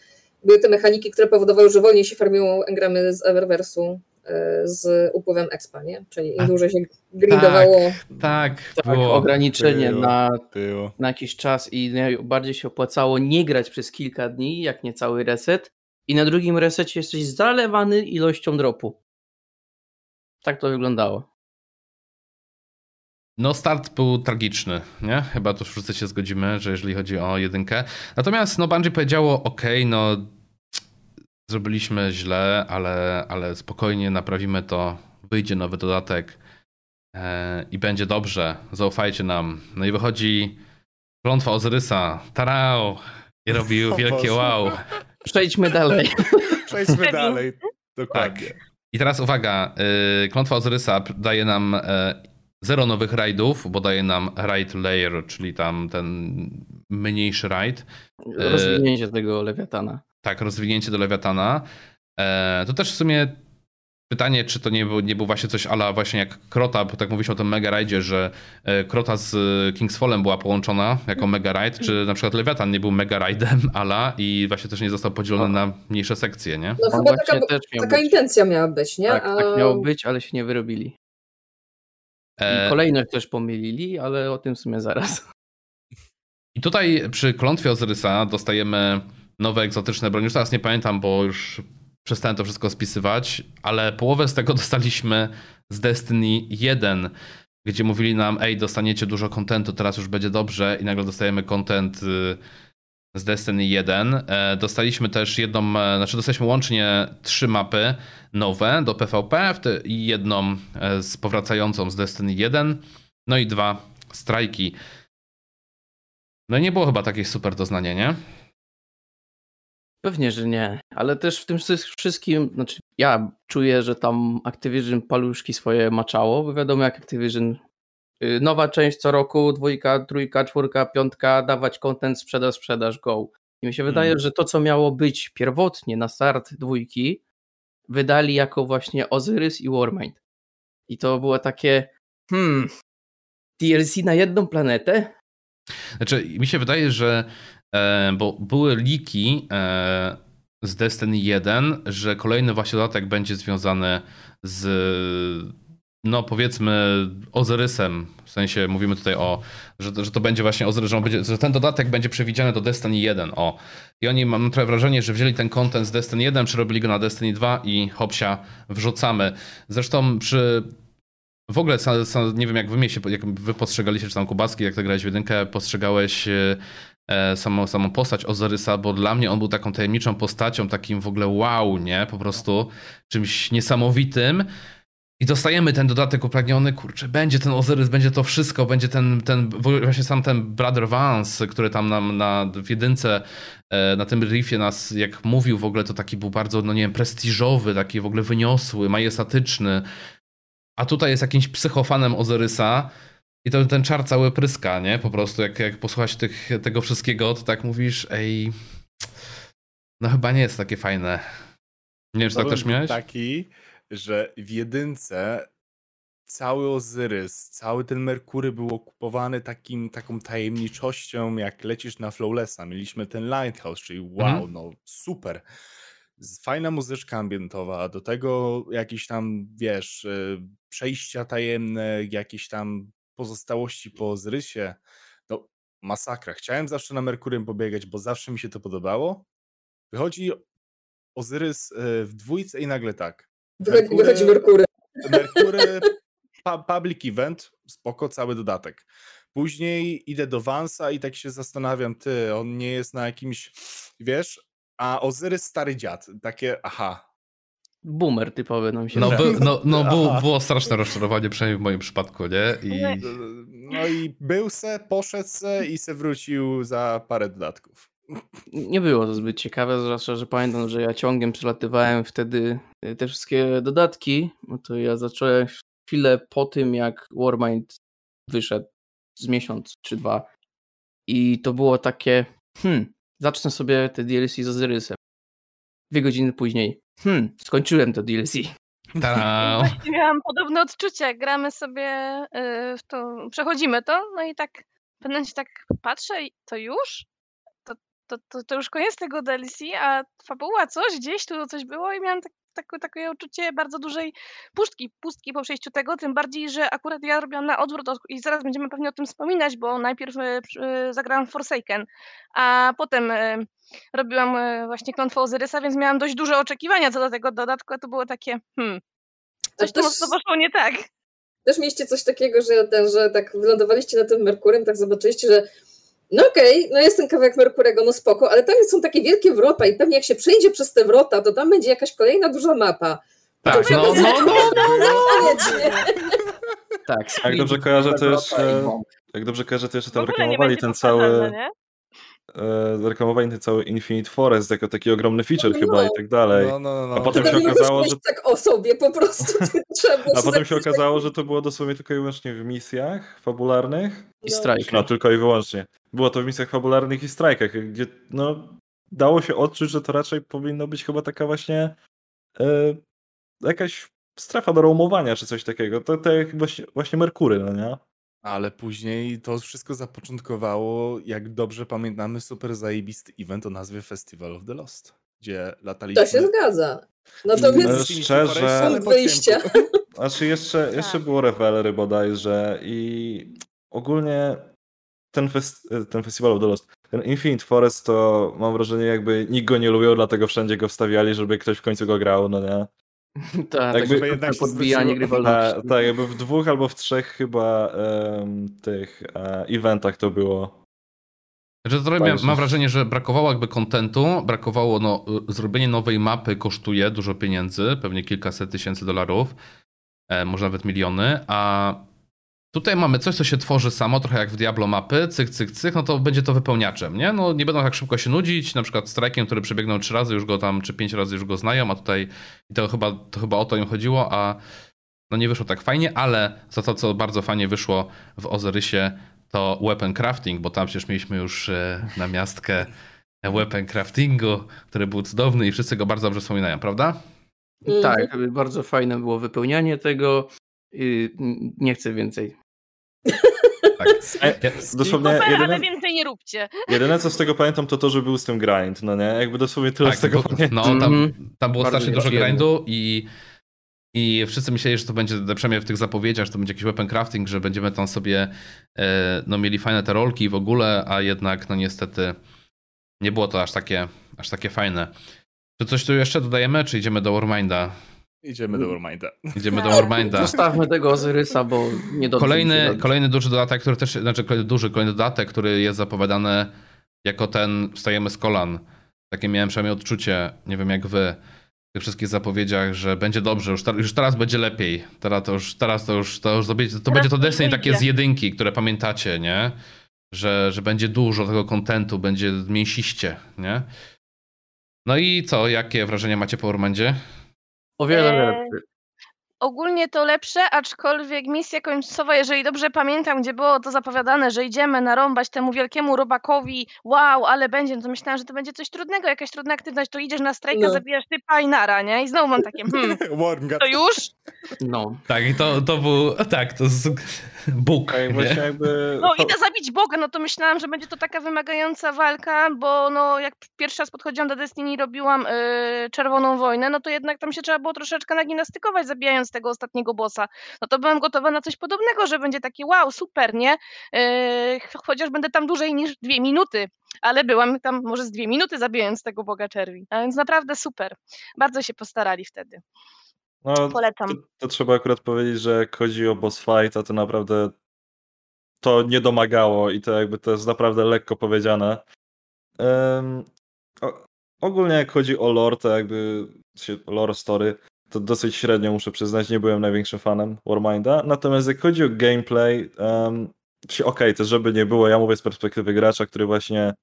były te mechaniki, które powodowały, że wolniej się farmiło engramy z Everversu z upływem expa, nie? Czyli im dłużej się grindowało, Tak, Tak, było. ograniczenie Było. na, Było. na jakiś czas i najbardziej się opłacało nie grać przez kilka dni, jak nie cały reset. I na drugim resecie jesteś zalewany ilością dropu. Tak to wyglądało. No start był tragiczny, nie? Chyba to wszyscy się zgodzimy, że jeżeli chodzi o jedynkę. Natomiast no Bungie powiedziało, ok, no zrobiliśmy źle, ale, ale spokojnie naprawimy to, wyjdzie nowy dodatek e, i będzie dobrze, zaufajcie nam. No i wychodzi klątwa Ozyrysa, tarau, i robił O wielkie Boże. wow. Przejdźmy dalej. Przejdźmy Kevin. dalej. Dokładnie. I teraz uwaga, yy, klątwa Ozyrysa daje nam e, zero nowych rajdów, bo daje nam raid layer, czyli tam ten mniejszy raid. Rozwinięcie tego lewiatana. Tak, rozwinięcie do Lewiatana. E, to też w sumie pytanie, czy to nie był, nie był właśnie coś ala właśnie jak Krota, bo tak mówiliśmy o tym Mega Raidzie, że e, Krota z e, Kingsfallem była połączona jako Mega Raid, czy na przykład Lewiatan nie był Mega Raidem ala i właśnie też nie został podzielony na mniejsze sekcje, nie? No chyba taka, też miał taka być. intencja miała być, nie? Tak, A- tak miało być, ale się nie wyrobili. I E, kolejność też pomylili, ale o tym w sumie zaraz. I tutaj przy klątwie Ozyrysa dostajemy nowe egzotyczne broń. Już teraz nie pamiętam, bo już przestałem to wszystko spisywać, ale połowę z tego dostaliśmy z Destiny 1, gdzie mówili nam, ej, dostaniecie dużo kontentu, teraz już będzie dobrze i nagle dostajemy kontent y, z Destiny 1. E, Dostaliśmy też jedną, e, znaczy dostaliśmy łącznie trzy mapy nowe do PvP i jedną e, z powracającą z Destiny 1, no i dwa strajki. No i nie było chyba takiej super doznania, nie? Pewnie, że nie, ale też w tym wszy- wszystkim, znaczy ja czuję, że tam Activision paluszki swoje maczało, bo wiadomo jak Activision, y, nowa część co roku, dwójka, trójka, czwórka, piątka, dawać content, sprzedaż, sprzedaż, go. I mi się wydaje, że to co miało być pierwotnie na start dwójki, wydali jako właśnie Ozyrys i Warmind. I to było takie, hmm, DLC na jedną planetę? Znaczy, mi się wydaje, że bo były liki e, z Destiny 1, że kolejny właśnie dodatek będzie związany z no powiedzmy Ozyrysem, w sensie mówimy tutaj o, że, że to będzie właśnie Ozyrys, że, że ten dodatek będzie przewidziany do Destiny 1, o. I oni, mam trochę wrażenie, że wzięli ten content z Destiny 1, przerobili go na Destiny 2 i hopsia wrzucamy. Zresztą przy w ogóle, nie wiem jak wy, się, jak wy postrzegaliście, czy tam Kubacki, jak ty grałeś w jedynkę, postrzegałeś e, e, samą, samą postać Ozyrysa, bo dla mnie on był taką tajemniczą postacią, takim w ogóle wow, nie? Po prostu czymś niesamowitym. I dostajemy ten dodatek upragniony, kurczę, będzie ten Ozyrys, będzie to wszystko, będzie ten, ten właśnie sam ten Brother Vance, który tam nam na, w jedynce e, na tym riffie nas, jak mówił w ogóle, to taki był bardzo, no nie wiem, prestiżowy, taki w ogóle wyniosły, majestatyczny. A tutaj jest jakimś psychofanem Ozyrysa i to ten czar cały pryska, nie? Po prostu jak, jak posłuchać tych, tego wszystkiego, to tak mówisz, ej, no chyba nie jest takie fajne. Nie wiem, czy tak też miałeś? taki, że w jedynce cały Ozyrys, cały ten Merkury był okupowany takim, taką tajemniczością, jak lecisz na Flawlessa. Mieliśmy ten Lighthouse, czyli wow, Mhm. no super. Fajna muzyczka ambientowa, do tego jakieś tam, wiesz, y, przejścia tajemne, jakieś tam pozostałości po Ozyrysie. No, masakra. Chciałem zawsze na Merkurym pobiegać, bo zawsze mi się to podobało. Wychodzi Ozyrys y, w dwójce i nagle tak. Wychodzi, Merkury- wychodzi Merkury. Merkury, pu- public event, spoko, cały dodatek. Później idę do Vansa i tak się zastanawiam, ty, on nie jest na jakimś, wiesz, a Ozyrys stary dziad. Takie, aha. Boomer typowy nam się No, by, no, no było, straszne rozczarowanie, przynajmniej w moim przypadku, nie? I No i był se, poszedł se i se wrócił za parę dodatków. Nie było to zbyt ciekawe, zwłaszcza, że pamiętam, że ja ciągiem przelatywałem wtedy y, te wszystkie dodatki, no to ja zacząłem chwilę po tym, jak Warmind wyszedł z miesiąc czy dwa i to było takie, hmm, zacznę sobie te DLC z Ozyrysem. Dwie godziny później, hmm, skończyłem to DLC. Właśnie miałam podobne odczucie. Gramy sobie y, w to, przechodzimy to, no i tak w pewnym momencie tak patrzę i to już? To, to, to, to już koniec tego DLC, a fabuła coś, gdzieś tu coś było i miałam tak, tak, takie uczucie bardzo dużej pustki, pustki po przejściu tego, tym bardziej, że akurat ja robiłam na odwrót od- i zaraz będziemy pewnie o tym wspominać, bo najpierw przy- y, zagrałam Forsaken, a potem y, robiłam właśnie klątwę Ozyrysa, więc miałam dość duże oczekiwania co do tego dodatku, a to było takie, hmm, coś tu mocno poszło nie tak. też mieliście coś takiego, że, ten, że tak wylądowaliście na tym Merkurem, tak zobaczyliście, że no okej, no jest ten kawałek Merkurego, no spoko, ale tam są takie wielkie wrota i pewnie jak się przejdzie przez te wrota, to tam będzie jakaś kolejna duża mapa. tak, no, no, no, Koniecznie. Tak, Jak dobrze kojarzę, to jeszcze, jak dobrze kojarzę, to jeszcze tam reklamowali ten cały, e, reklamowali ten cały Infinite Forest jako taki ogromny feature No, chyba i tak dalej. No, no, no. A potem się okazało, że- tak o sobie, po prostu trzeba A potem się okazało, że to było dosłownie tylko i wyłącznie w misjach fabularnych. I No. strajk. No, tylko i wyłącznie. Było to w misjach fabularnych i strajkach, gdzie no, dało się odczuć, że to raczej powinno być chyba taka właśnie e, jakaś strefa do roamowania czy coś takiego. To, to jak właśnie, właśnie Merkury, no nie? Ale później to wszystko zapoczątkowało, jak dobrze pamiętamy, super zajebisty event o nazwie Festival of the Lost, gdzie lataliśmy... To się zgadza. No to więc szczerze- punkt wyjścia. Znaczy jeszcze, jeszcze Tak. było Revelery bodajże i ogólnie ten, fest, ten Festival of the Lost, ten Infinite Forest to mam wrażenie jakby nikt go nie lubił, dlatego wszędzie go wstawiali, żeby ktoś w końcu go grał, no nie? Tak, Jakby- tak, jednak się podbijanie grywalności. Tak, jakby w dwóch albo w trzech chyba em, tych e, eventach to było. Że- mam wrażenie, że brakowało jakby kontentu, brakowało, no, y, zrobienie nowej mapy kosztuje dużo pieniędzy, pewnie kilkaset tysięcy dolarów, e, może nawet miliony, a tutaj mamy coś, co się tworzy samo, trochę jak w Diablo mapy, cyk, cyk, cyk, no to będzie to wypełniaczem, nie? No nie będą tak szybko się nudzić, na przykład strajkiem, który przebiegną trzy razy, już go tam, czy pięć razy już go znają, a tutaj i to chyba, to chyba o to im chodziło, a no nie wyszło tak fajnie, ale za to, co bardzo fajnie wyszło w Ozyrysie, to weapon crafting, bo tam przecież mieliśmy już e, na miastkę weapon craftingu, który był cudowny i wszyscy go bardzo dobrze wspominają, prawda? Mhm. Tak, bardzo fajne było wypełnianie tego. Nie chcę więcej. Tak. Dosłownie Super, ale jedyne, więcej nie róbcie. jedyne co z tego pamiętam to to, że był z tym grind, no nie? Jakby dosłownie tyle z tego bo, pamiętam. no tam, Mhm. tam było Bardzo strasznie dużo grindu i, i wszyscy myśleli, że to będzie, przynajmniej w tych zapowiedziach, że to będzie jakiś weapon crafting, że będziemy tam sobie e, no, mieli fajne te rolki w ogóle, a jednak no niestety nie było to aż takie, aż takie fajne. Czy coś tu jeszcze dodajemy, czy idziemy do Warminda? Idziemy do Warminda. Idziemy do Warminda. Zostawmy tego Ozyrysa, bo nie się Kolejny, kolejny duży dodatek, który też, znaczy kolejny duży, kolejny dodatek, który jest zapowiadany jako ten wstajemy z kolan. Takie miałem przynajmniej odczucie, nie wiem jak wy, w tych wszystkich zapowiedziach, że będzie dobrze, już, już teraz będzie lepiej. Teraz to już, teraz to już, to już to będzie to, Teraz będzie to to Destiny wyjdzie. takie z jedynki, które pamiętacie, nie? Że, że będzie dużo tego kontentu, będzie mięsiście, nie? No i co, jakie wrażenia macie po Ormandzie? O wiele Eee, lepszy. Ogólnie to lepsze, aczkolwiek misja końcowa, jeżeli dobrze pamiętam, gdzie było to zapowiadane, że idziemy narąbać temu wielkiemu robakowi, wow, ale będzie, no to myślałem, że to będzie coś trudnego, jakaś trudna aktywność, to idziesz na strajka, No. zabijasz typa i nara, nie? I znowu mam takie, hmm, to już? No. Tak, i to, to był, tak, to jest Bóg, Tak, nie? właśnie jakby... No idę zabić Boga, no to myślałam, że będzie to taka wymagająca walka, bo no jak pierwszy raz podchodziłam do Destiny i robiłam yy, Czerwoną Wojnę, no to jednak tam się trzeba było troszeczkę nagimnastykować, zabijając tego ostatniego bossa. No to byłam gotowa na coś podobnego, że będzie takie wow, super, nie? Yy, ch- chociaż będę tam dłużej niż dwie minuty, ale byłam tam może z dwie minuty zabijając tego Boga Czerwi. A więc naprawdę super. Bardzo się postarali wtedy. No, Polecam. To, to trzeba akurat powiedzieć, że jak chodzi o boss fight, to naprawdę to nie domagało i to jakby to jest naprawdę lekko powiedziane. Em, o, ogólnie jak chodzi o lore, to jakby lore story, to dosyć średnio muszę przyznać, nie byłem największym fanem Warminda. Natomiast jak chodzi o gameplay, um, okej, to żeby nie było, ja mówię z perspektywy gracza, który właśnie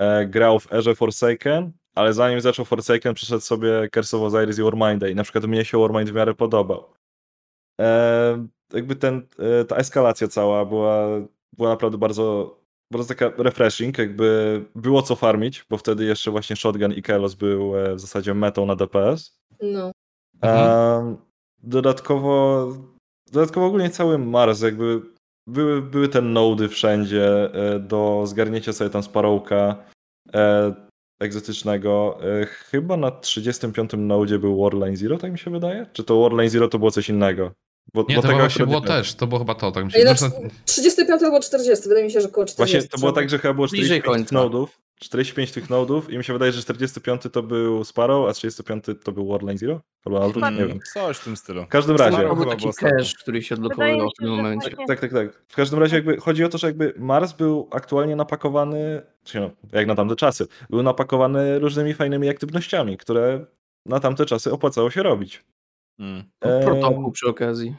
e, grał w Erze Forsaken, ale zanim zaczął Forsaken, przeszedł sobie Curse of Osiris i Warminda i na przykład mnie się Warmind w miarę podobał. E, jakby ten, e, ta eskalacja cała była, była naprawdę bardzo, bardzo taka refreshing, jakby było co farmić, bo wtedy jeszcze właśnie Shotgun i Kelos był e, w zasadzie metą na DPS. No. Mhm. Em, dodatkowo, dodatkowo ogólnie cały Mars, jakby były, były te nody wszędzie e, do zgarnięcia sobie tam Sparrowka e, egzotycznego. E, chyba na 35 nodzie był Warline Zero, tak mi się wydaje? Czy to Warline Zero to było coś innego? Bo, Nie, bo to tego właśnie było nie też, to było chyba to, tak mi się znaczy, 35 albo 40, wydaje mi się, że około 40. Właśnie to było tak, że chyba było Bliżej 45 tych końca. nodów. 45 tych nodów i mi się wydaje, że 45 to był Sparrow, a 35 to był Warline Zero? Albo odwrót, nie wiem. Coś w tym stylu. W każdym razie. Sparrow To był taki cache, który się odblokowywał w tym momencie. Tak, tak, tak. W każdym razie jakby chodzi o to, że jakby Mars był aktualnie napakowany, czy no, jak na tamte czasy, był napakowany różnymi fajnymi aktywnościami, które na tamte czasy opłacało się robić. Mm. Em, Protokół przy okazji.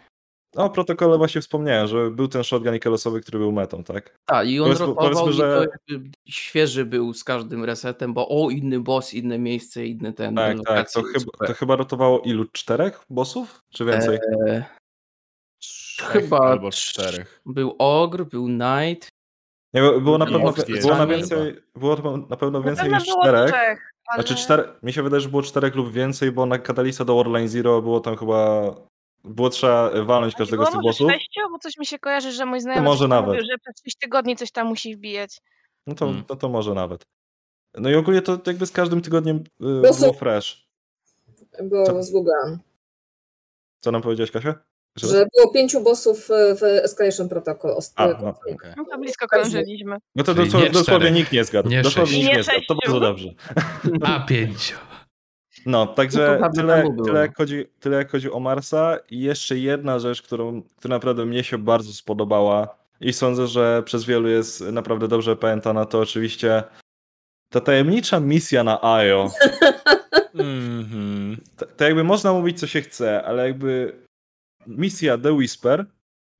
O protokole właśnie wspomniałem, że był ten shotgun Ikelosowy, który był metą, tak? Tak, i on Powiedzmy- rotował że- to jakby świeży był z każdym resetem, bo o, inny boss, inne miejsce, inny ten, Tak, tak. To, chyba, to chyba rotowało ilu? Czterech bossów? Czy więcej? E, Trzech Chyba albo czterech. Był Ogr, był Knight, Nie, było- było na pewno, było na więcej, było na pewno Na więcej pewno niż czterech. trzech, ale... Znaczy cztery, mi się wydaje, że było czterech lub więcej, bo na Catalysta do Warline Zero było tam chyba, było trzeba walnąć każdego z tych może bossów. sześciu, bo coś mi się kojarzy, że mój znajomy może nawet. mówił, że przez 6 tygodni coś tam musi wbijać. No to, Mm. no to może nawet. No i ogólnie to jakby z każdym tygodniem y, są- było fresh. Bo zgooglałam. Co nam powiedziałeś, Kasia? Raz? Że było pięciu bossów e, w Escalation Protocol. A, e, no, Okej. No to blisko krążyliśmy. No to dosłownie, nie dosłownie nikt nie zgadł. Nie dosłownie nikt nie Nie zgadł. To bardzo dobrze. A pięciu. No, No także prawie tyle, tyle, jak chodzi, tyle jak chodzi o Marsa. I jeszcze jedna rzecz, którą, która naprawdę mnie się bardzo spodobała i sądzę, że przez wielu jest naprawdę dobrze pamiętana, to oczywiście ta tajemnicza misja na Ajo. Mhm. To, to jakby można mówić, co się chce, ale jakby misja The Whisper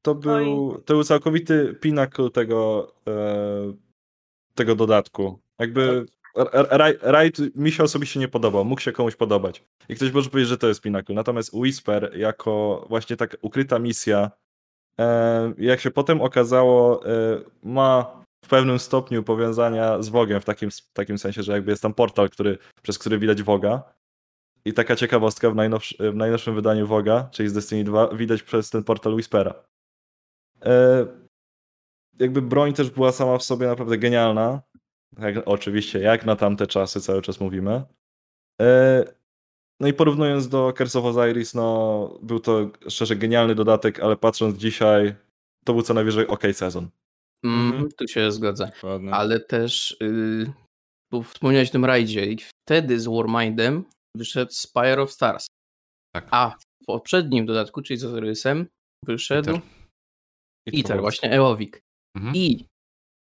to był, to był całkowity pinnacle tego, e, tego dodatku. Jakby r- r- raid mi się osobiście nie podobał, mógł się komuś podobać. I ktoś może powiedzieć, że to jest pinnacle. Natomiast Whisper jako właśnie tak ukryta misja, e, jak się potem okazało, e, ma w pewnym stopniu powiązania z Wogiem, w takim, takim sensie, że jakby jest tam portal, który, przez który widać Woga. I taka ciekawostka w, najnowsz, w najnowszym wydaniu Woga, czyli z Destiny 2, widać przez ten portal Whispera. E, jakby broń też była sama w sobie naprawdę genialna. Jak, oczywiście, jak na tamte czasy cały czas mówimy. E, no i porównując do Curse of Osiris, no był to szczerze genialny dodatek, ale patrząc dzisiaj, to był co najwyżej ok sezon. mm, tu się zgodzę. Dokładnie. Ale też, yy, bo wspomniałeś o tym rajdzie i wtedy z Warmindem wyszedł Spire of Stars. Tak. A w poprzednim dodatku, czyli z Osirysem, wyszedł Iter. Iter, właśnie Eowik. Mhm. I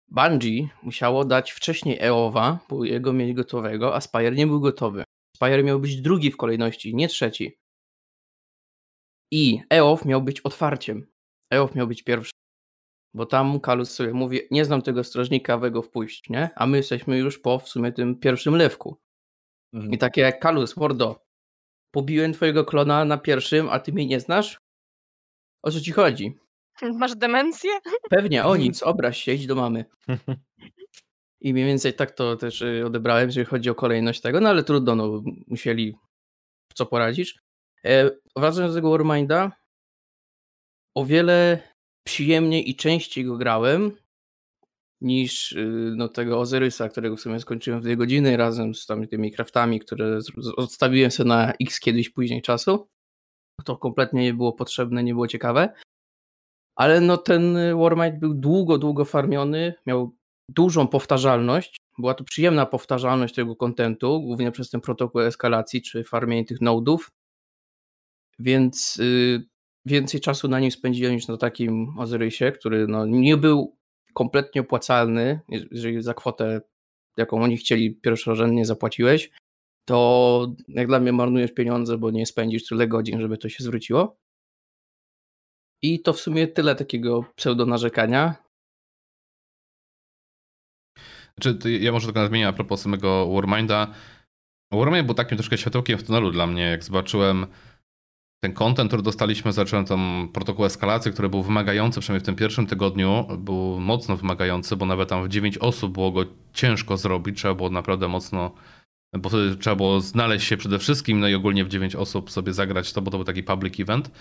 Bungie musiało dać wcześniej Eowa, bo jego mieli gotowego, a Spire nie był gotowy. Spire miał być drugi w kolejności, nie trzeci. I Eow miał być otwarciem. Eow miał być pierwszy. Bo tam Kalus sobie mówi, nie znam tego strażnika, we go wpuść, nie? A my jesteśmy już po w sumie tym pierwszym lewku. Mhm. I takie jak Kalus, mordo, pobiłem twojego klona na pierwszym, a ty mnie nie znasz? O co ci chodzi? Masz demencję? Pewnie, o nic, obraź się, idź do mamy. I mniej więcej tak to też y, odebrałem, jeżeli chodzi o kolejność tego, no ale trudno, no, musieli co poradzisz. E, wracając do tego Warminda, o wiele przyjemniej i częściej go grałem niż y, no, tego Ozyrysa, którego w sumie skończyłem w dwie godziny razem z tam tymi craftami, które odstawiłem sobie na x kiedyś później czasu. To kompletnie nie było potrzebne, nie było ciekawe. Ale no ten y, Warmind był długo, długo farmiony, miał dużą powtarzalność. Była to przyjemna powtarzalność tego kontentu, głównie przez ten protokół eskalacji czy farmienie tych nodów. Więc y, więcej czasu na nim spędziłem niż na takim Ozyrysie, który no, nie był kompletnie opłacalny, jeżeli za kwotę, jaką oni chcieli pierwszorzędnie zapłaciłeś, to jak dla mnie marnujesz pieniądze, bo nie spędzisz tyle godzin, żeby to się zwróciło. I to w sumie tyle takiego pseudo narzekania. Znaczy, ja może tylko nadmienię a propos samego Warminda. Warmind był takim troszkę światełkiem w tunelu dla mnie, jak zobaczyłem ten content, który dostaliśmy, zacząłem tam protokół eskalacji, który był wymagający, przynajmniej w tym pierwszym tygodniu, był mocno wymagający, bo nawet tam w 9 osób było go ciężko zrobić, trzeba było naprawdę mocno, bo wtedy trzeba było znaleźć się przede wszystkim, no i ogólnie w 9 osób sobie zagrać to, bo to był taki public event.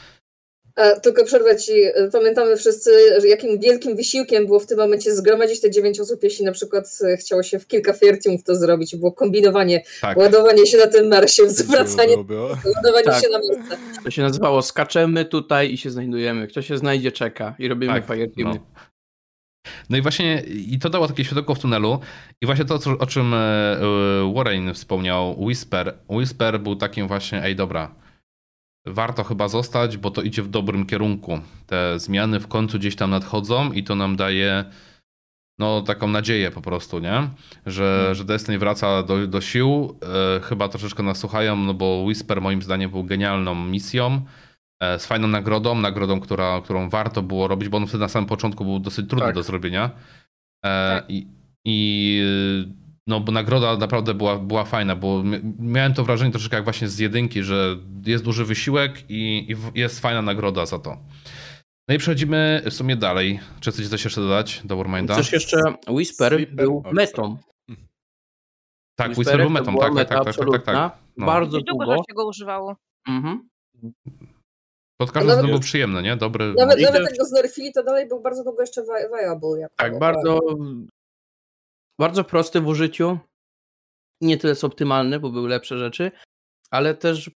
A, tylko przerwę ci, pamiętamy wszyscy, jakim wielkim wysiłkiem było w tym momencie zgromadzić te dziewięć osób, jeśli na przykład e, chciało się w kilka Fairteamów to zrobić. Było kombinowanie, Tak. ładowanie się na tym Marsie, zwracanie, Było, było, było. ładowanie Tak. się na Marsa. To się nazywało skaczemy tutaj i się znajdujemy. Kto się znajdzie, czeka i robimy Tak, no. No i właśnie, i to dało takie światełko w tunelu. I właśnie to, o czym e, e, Warren wspomniał, Whisper. Whisper był takim właśnie, ej dobra, warto chyba zostać, bo to idzie w dobrym kierunku. Te zmiany w końcu gdzieś tam nadchodzą i to nam daje no taką nadzieję po prostu, nie? Że, że Destiny wraca do, do sił. E, chyba troszeczkę nas słuchają, no bo Whisper moim zdaniem był genialną misją. e, z fajną nagrodą, nagrodą, która, którą warto było robić, bo on wtedy na samym początku był dosyć trudny Tak. do zrobienia. E, I, i no, bo nagroda naprawdę była, była fajna, bo mi- miałem to wrażenie troszeczkę jak właśnie z jedynki, że jest duży wysiłek i, i jest fajna nagroda za to. No i przechodzimy w sumie dalej. Czy chcecie coś jeszcze dodać do Warminda? Też jeszcze Whisper Sleeper był metą. Tak, Whisper Whisperek był metą, tak, tak, tak, tak, tak, tak, absolutna. tak. No. Bardzo I długo długo. się go używało. Mhm. Pod każdym względem był przyjemny, nie? Dobry. Nawet, nawet jak go znerfili, to dalej był bardzo długo jeszcze vi- viable. Jako Tak, bardzo, bardzo prosty w użyciu. Nie tyle co optymalny, bo były lepsze rzeczy, ale też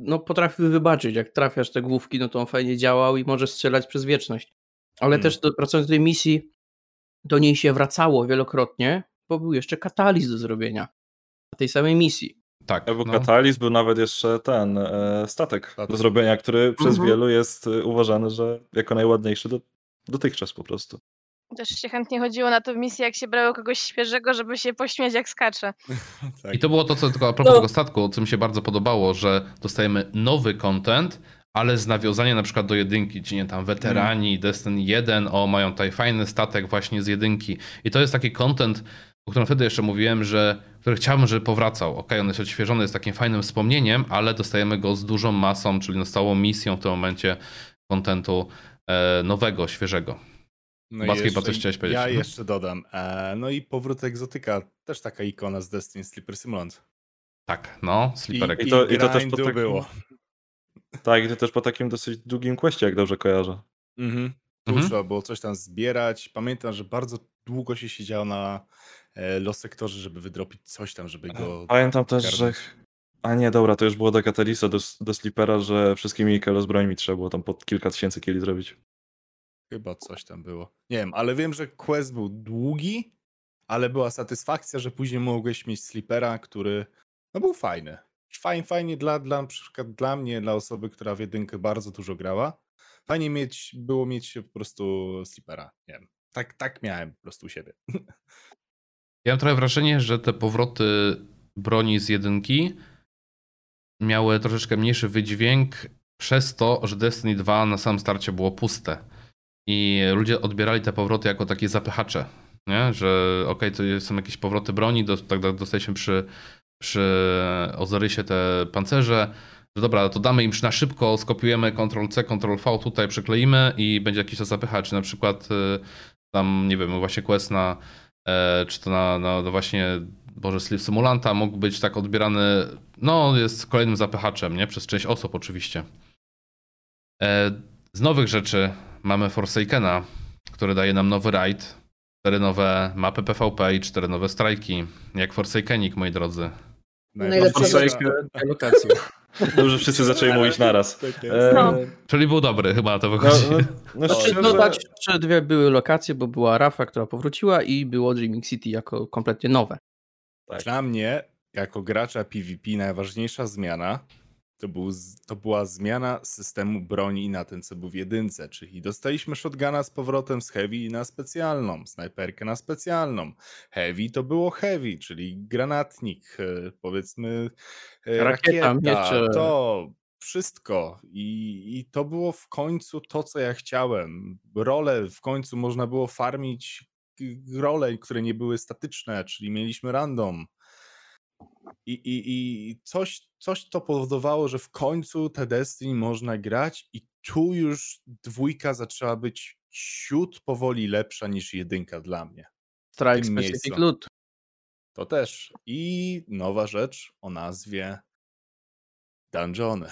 no, potrafił wybaczyć. Jak trafiasz te główki, no to on fajnie działał i może strzelać przez wieczność. Ale Hmm. też do, pracując w tej misji, do niej się wracało wielokrotnie, bo był jeszcze katalizm do zrobienia na tej samej misji. Tak. Był no. katalizm, był nawet jeszcze ten e, statek do Statek. zrobienia, który przez Mhm. wielu jest e, uważany, że jako najładniejszy do, dotychczas po prostu. Też się chętnie chodziło na tę misję, jak się brało kogoś świeżego, żeby się pośmiać jak skacze. Tak. I to było to, co tylko a propos No. tego statku, co mi się bardzo podobało, że dostajemy nowy content, ale z nawiązaniem na przykład do jedynki, ci nie tam weterani, Destiny 1, o mają tutaj fajny statek właśnie z jedynki. I to jest taki content, o którym wtedy jeszcze mówiłem, że który chciałbym, żeby powracał. Okej, on jest odświeżony, jest takim fajnym wspomnieniem, ale dostajemy go z dużą masą, czyli no stałą misją w tym momencie contentu e, nowego, świeżego. No chyba coś chciałeś powiedzieć. Ja Mhm. jeszcze dodam. E, no i powrót egzotyka, też taka ikona z Destiny Sleeper Simulant. Tak, no, sliperek. I, I to- i to też po takim- było. Tak, i to też po takim dosyć długim questie, jak dobrze kojarzę. Mhm. Tu Mhm. trzeba było coś tam zbierać. Pamiętam, że bardzo długo się siedziało na e, Los Sektorze, żeby wydropić coś tam, żeby go... Pamiętam też, że... A nie, dobra, to już było do Catalysta, do, do Sleepera, że wszystkimi Kelos brońmi trzeba było tam po kilka tysięcy kili zrobić. Chyba coś tam było. Nie wiem, ale wiem, że quest był długi, ale była satysfakcja, że później mogłeś mieć Sleepera, który no był fajny. Fajnie, fajnie dla, dla, na przykład dla mnie, dla osoby, która w jedynkę bardzo dużo grała. Fajnie mieć, było mieć po prostu Sleepera. Nie wiem. Tak, tak miałem po prostu u siebie. Ja mam trochę wrażenie, że te powroty broni z jedynki miały troszeczkę mniejszy wydźwięk przez to, że Destiny 2 na samym starcie było puste. I ludzie odbierali te powroty jako takie zapychacze. Nie? Że okej, to są jakieś powroty broni, do, tak tak dostaliśmy przy, przy Ozyrysie te pancerze, że dobra, to damy im na szybko, skopiujemy Ctrl-C, Ctrl-V, tutaj przykleimy i będzie jakiś to zapychacz. Na przykład y, tam, nie wiem, właśnie quest na e, czy to na, na, na właśnie Boże Sleep Simulanta mógł być tak odbierany, no jest kolejnym zapychaczem, nie? Przez część osób oczywiście. E, z nowych rzeczy mamy Forsakena, który daje nam nowy raid, cztery nowe mapy PvP i cztery nowe strajki, jak Forsakenik, moi drodzy. Najlepsza Te lokacje. Dobrze, wszyscy zaczęli mówić naraz. Tak. E, No. Czyli był dobry, chyba to no, wychodzi. no, no, Znaczy, szczerze, dodać, że dwie były lokacje, bo była Rafa, która powróciła i było Dreaming City jako kompletnie nowe. tak. Dla mnie, jako gracza PvP, najważniejsza zmiana to, był, to była zmiana systemu broni na ten, co był w jedynce. Czyli dostaliśmy shotguna z powrotem z heavy na specjalną, snajperkę na specjalną. Heavy to było heavy, czyli granatnik, e, powiedzmy e, Rakieta, rakieta, miecze. to wszystko. I, I to było w końcu to, co ja chciałem. Role w końcu można było farmić role, które nie były statyczne, czyli mieliśmy random. I, i, i coś, coś to powodowało, że w końcu te Destiny można grać i tu już dwójka zaczęła być ciut powoli lepsza niż jedynka dla mnie. Strike Specific miejscu. Loot. To też. I nowa rzecz o nazwie Dungeony.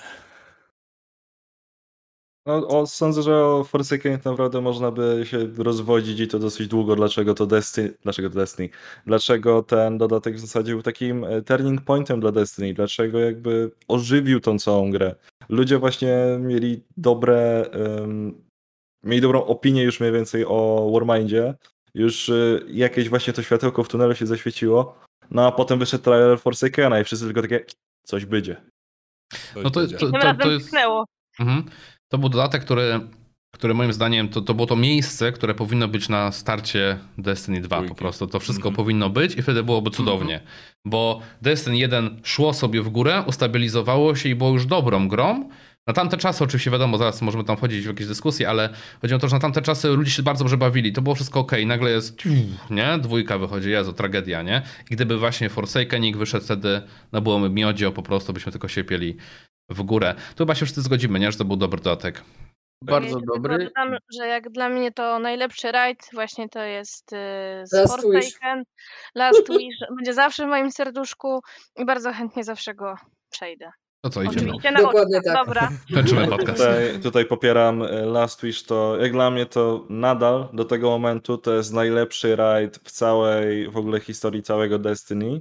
No, o, sądzę, że o Forsaken naprawdę można by się rozwodzić i to dosyć długo, dlaczego to Destiny, dlaczego to Destiny, dlaczego ten dodatek w zasadzie był takim e, turning pointem dla Destiny, dlaczego jakby ożywił tą całą grę. Ludzie właśnie mieli dobre, em, mieli dobrą opinię już mniej więcej o Warmindzie, już y, jakieś właśnie to światełko w tunelu się zaświeciło, no a potem wyszedł trailer Forsakena i wszyscy tylko takie, coś będzie. Coś No to, będzie. to, to, razem to jest... Mhm. To był dodatek, który, który moim zdaniem to, to było to miejsce, które powinno być na starcie Destiny 2 po prostu. To wszystko Mhm. powinno być i wtedy byłoby cudownie. Bo Destiny 1 szło sobie w górę, ustabilizowało się i było już dobrą grą. Na tamte czasy, oczywiście wiadomo, zaraz możemy tam wchodzić w jakieś dyskusje, ale chodzi o to, że na tamte czasy ludzie się bardzo dobrze bawili. To było wszystko ok. Nagle jest, nie? Dwójka wychodzi, Jezu, tragedia, nie? I gdyby właśnie Forsakening wyszedł wtedy, no byłoby miodzio po prostu, byśmy tylko siepieli w górę. Tu chyba się wszyscy zgodzimy, nie? Że to był dobry dodatek. Bardzo dobry. Dodam, że jak dla mnie to najlepszy rajd właśnie to jest y, Last Wish. Forsaken. Last Wish będzie zawsze w moim serduszku i bardzo chętnie zawsze go przejdę. To co, idziemy? Oczywiście na Dokładnie tak. Dobra. Kończymy podcast. Tutaj, tutaj popieram e, Last Wish, to jak dla mnie to nadal do tego momentu to jest najlepszy raid w całej w ogóle historii całego Destiny.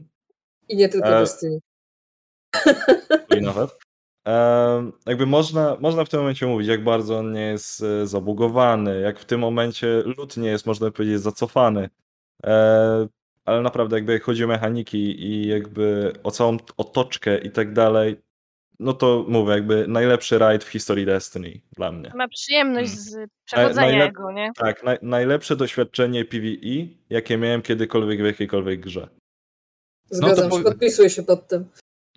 I nie tylko E, Destiny. i nawet. Jakby można, można w tym momencie mówić, jak bardzo on nie jest e, zabugowany, jak w tym momencie lód nie jest, można powiedzieć, zacofany. E, ale naprawdę, jakby jak chodzi o mechaniki i jakby o całą otoczkę i tak dalej, no to mówię, jakby najlepszy raid w historii Destiny dla mnie. Ma przyjemność Hmm. z przechodzenia najlep- jego, nie? Tak, naj, najlepsze doświadczenie PvE, jakie miałem kiedykolwiek w jakiejkolwiek grze. Zgadzam to się, po- podpisuję się pod tym.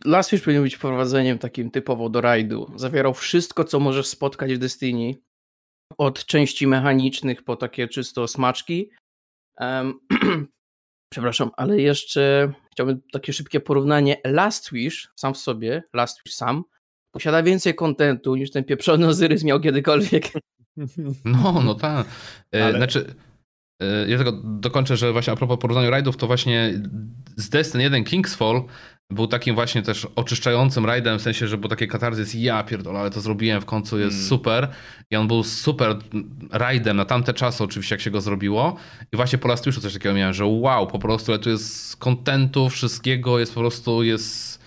Last Wish powinien być wprowadzeniem takim typowo do rajdu. Zawierał wszystko, co możesz spotkać w Destiny. Od części mechanicznych po takie czysto smaczki. Em, przepraszam, ale jeszcze chciałbym takie szybkie porównanie. Last Wish sam w sobie, Last Wish sam, posiada więcej kontentu niż ten pieprzony Ozyrys miał kiedykolwiek. No, no tak. E, Ale- Znaczy, e, ja tylko dokończę, że właśnie a propos porównania rajdów, to właśnie z Destiny 1 Kingsfall był takim właśnie też oczyszczającym rajdem, w sensie, że był taki katarzys, ja pierdolę, ale to zrobiłem w końcu, jest Mm. super. I on był super rajdem na tamte czasy oczywiście, jak się go zrobiło. I właśnie po Last Wishu coś takiego miałem, że wow, po prostu, ale tu jest kontentu, wszystkiego, jest po prostu, jest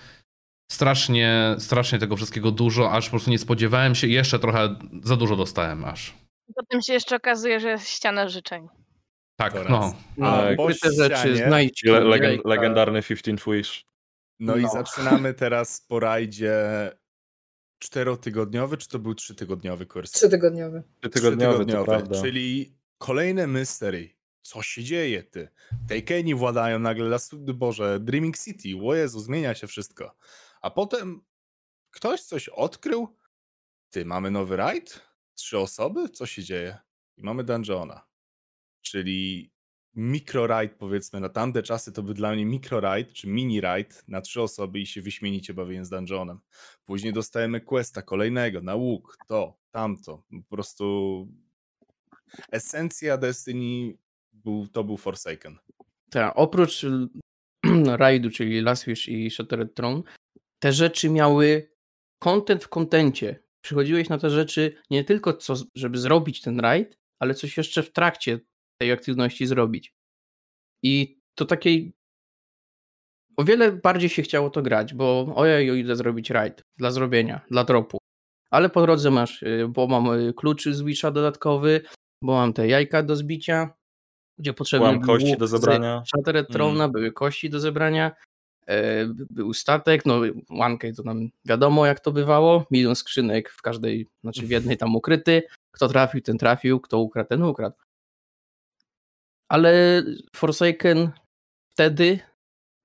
strasznie, strasznie tego wszystkiego dużo, aż po prostu nie spodziewałem się i jeszcze trochę za dużo dostałem aż. Potem się jeszcze okazuje, że jest ściana życzeń. Tak, no. No, A po rzeczy, znajdźki, Le, legendarny 15 Wish. No, i No. zaczynamy teraz po rajdzie czterotygodniowy, czy to był trzytygodniowy kurs? Trzytygodniowy. Tygodniowy, to prawda. czyli kolejne mystery. Co się dzieje, ty? Takeni władają nagle, las, Boże, Dreaming City, o Jezu, zmienia się wszystko. A potem ktoś coś odkrył? Ty, mamy nowy raid? Trzy osoby? Co się dzieje? I mamy dungeona. Czyli mikro raid, powiedzmy, na tamte czasy to był dla mnie mikro raid, czy mini raid na trzy osoby i się wyśmienicie bawiłem z dungeonem. Później dostajemy questa kolejnego na łuk, to, tamto. Po prostu esencja Destiny był, to był Forsaken. Tak, oprócz rajdu, czyli Last Wish i Shattered Throne, te rzeczy miały content w kontencie. Przychodziłeś na te rzeczy nie tylko, co, żeby zrobić ten rajd, ale coś jeszcze w trakcie tej aktywności zrobić. I to takiej. O wiele bardziej się chciało to grać, bo ojej, idę zrobić rajd dla zrobienia, dla dropu. Ale po drodze masz, y, bo mam y, kluczy z Wisha dodatkowy, bo mam te jajka do zbicia, gdzie potrzebny Mam był kości do zebrania. Shattered były kości do zebrania, by- był statek, no OneK to nam wiadomo jak to bywało, milion skrzynek w każdej, znaczy w jednej tam ukryty, kto trafił, ten trafił, kto ukradł, ten ukradł. Ale Forsaken wtedy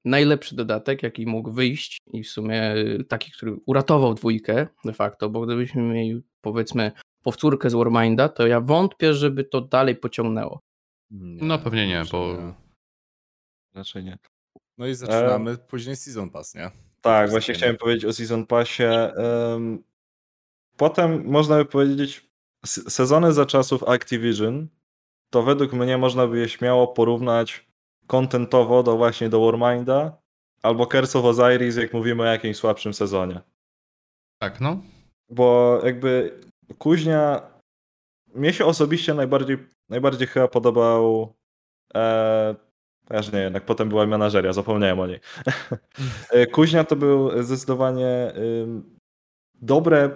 najlepszy dodatek, jaki mógł wyjść i w sumie e, taki, który uratował dwójkę de facto, bo gdybyśmy mieli powiedzmy powtórkę z Warminda, to ja wątpię, żeby to dalej pociągnęło. Nie, No pewnie nie, bo nie. Raczej nie. No i zaczynamy później Season Pass, nie? Tak, właśnie chciałem powiedzieć o Season Passie. Em, Potem można by powiedzieć, sezony za czasów Activision, to według mnie można by je śmiało porównać kontentowo do właśnie do Warminda albo Curse of Osiris, jak mówimy o jakimś słabszym sezonie. tak, no. Bo jakby Kuźnia mnie się osobiście najbardziej, najbardziej chyba podobał e, też nie, jednak potem była menażeria, zapomniałem o niej. E, Kuźnia to był zdecydowanie dobre,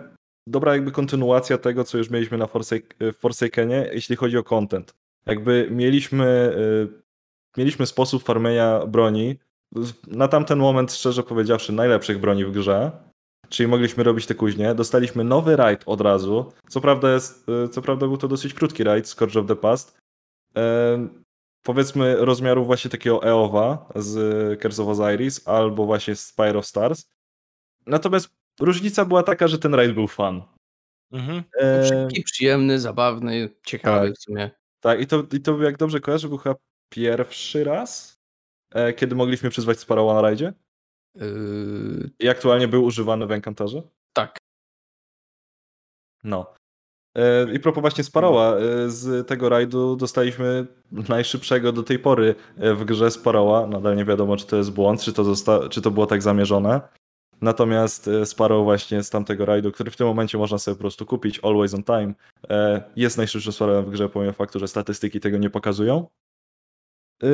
dobra jakby kontynuacja tego, co już mieliśmy na Forsake, w Forsakenie, jeśli chodzi o content. Jakby mieliśmy, y, mieliśmy sposób farmienia broni, na tamten moment, szczerze powiedziawszy, najlepszych broni w grze, czyli mogliśmy robić te kuźnie. Dostaliśmy nowy raid od razu. Co prawda, jest, y, co prawda był to dosyć krótki raid, Scourge of the Past. Powiedzmy rozmiaru właśnie takiego Eowa z Curse of Osiris albo właśnie Spire of Stars. Natomiast różnica była taka, że ten raid był fun. Mhm. E, Szybki, przyjemny, zabawny, ciekawy Tak. w sumie. Tak, i to, i to jak dobrze kojarzę, był chyba pierwszy raz, e, kiedy mogliśmy przyzwać Sparrowa na rajdzie. Yy, I aktualnie był używany w Encantarze. tak. No. E, I propos właśnie Sparrowa, e, z tego rajdu dostaliśmy najszybszego do tej pory e, w grze Sparrowa. Nadal nie wiadomo, czy to jest błąd, czy to, zosta- czy to było tak zamierzone. Natomiast e, Sparrow właśnie z tamtego rajdu, który w tym momencie można sobie po prostu kupić, Always on Time, e, jest najszybszym Sparrowem w grze, pomimo faktu, że statystyki tego nie pokazują. E,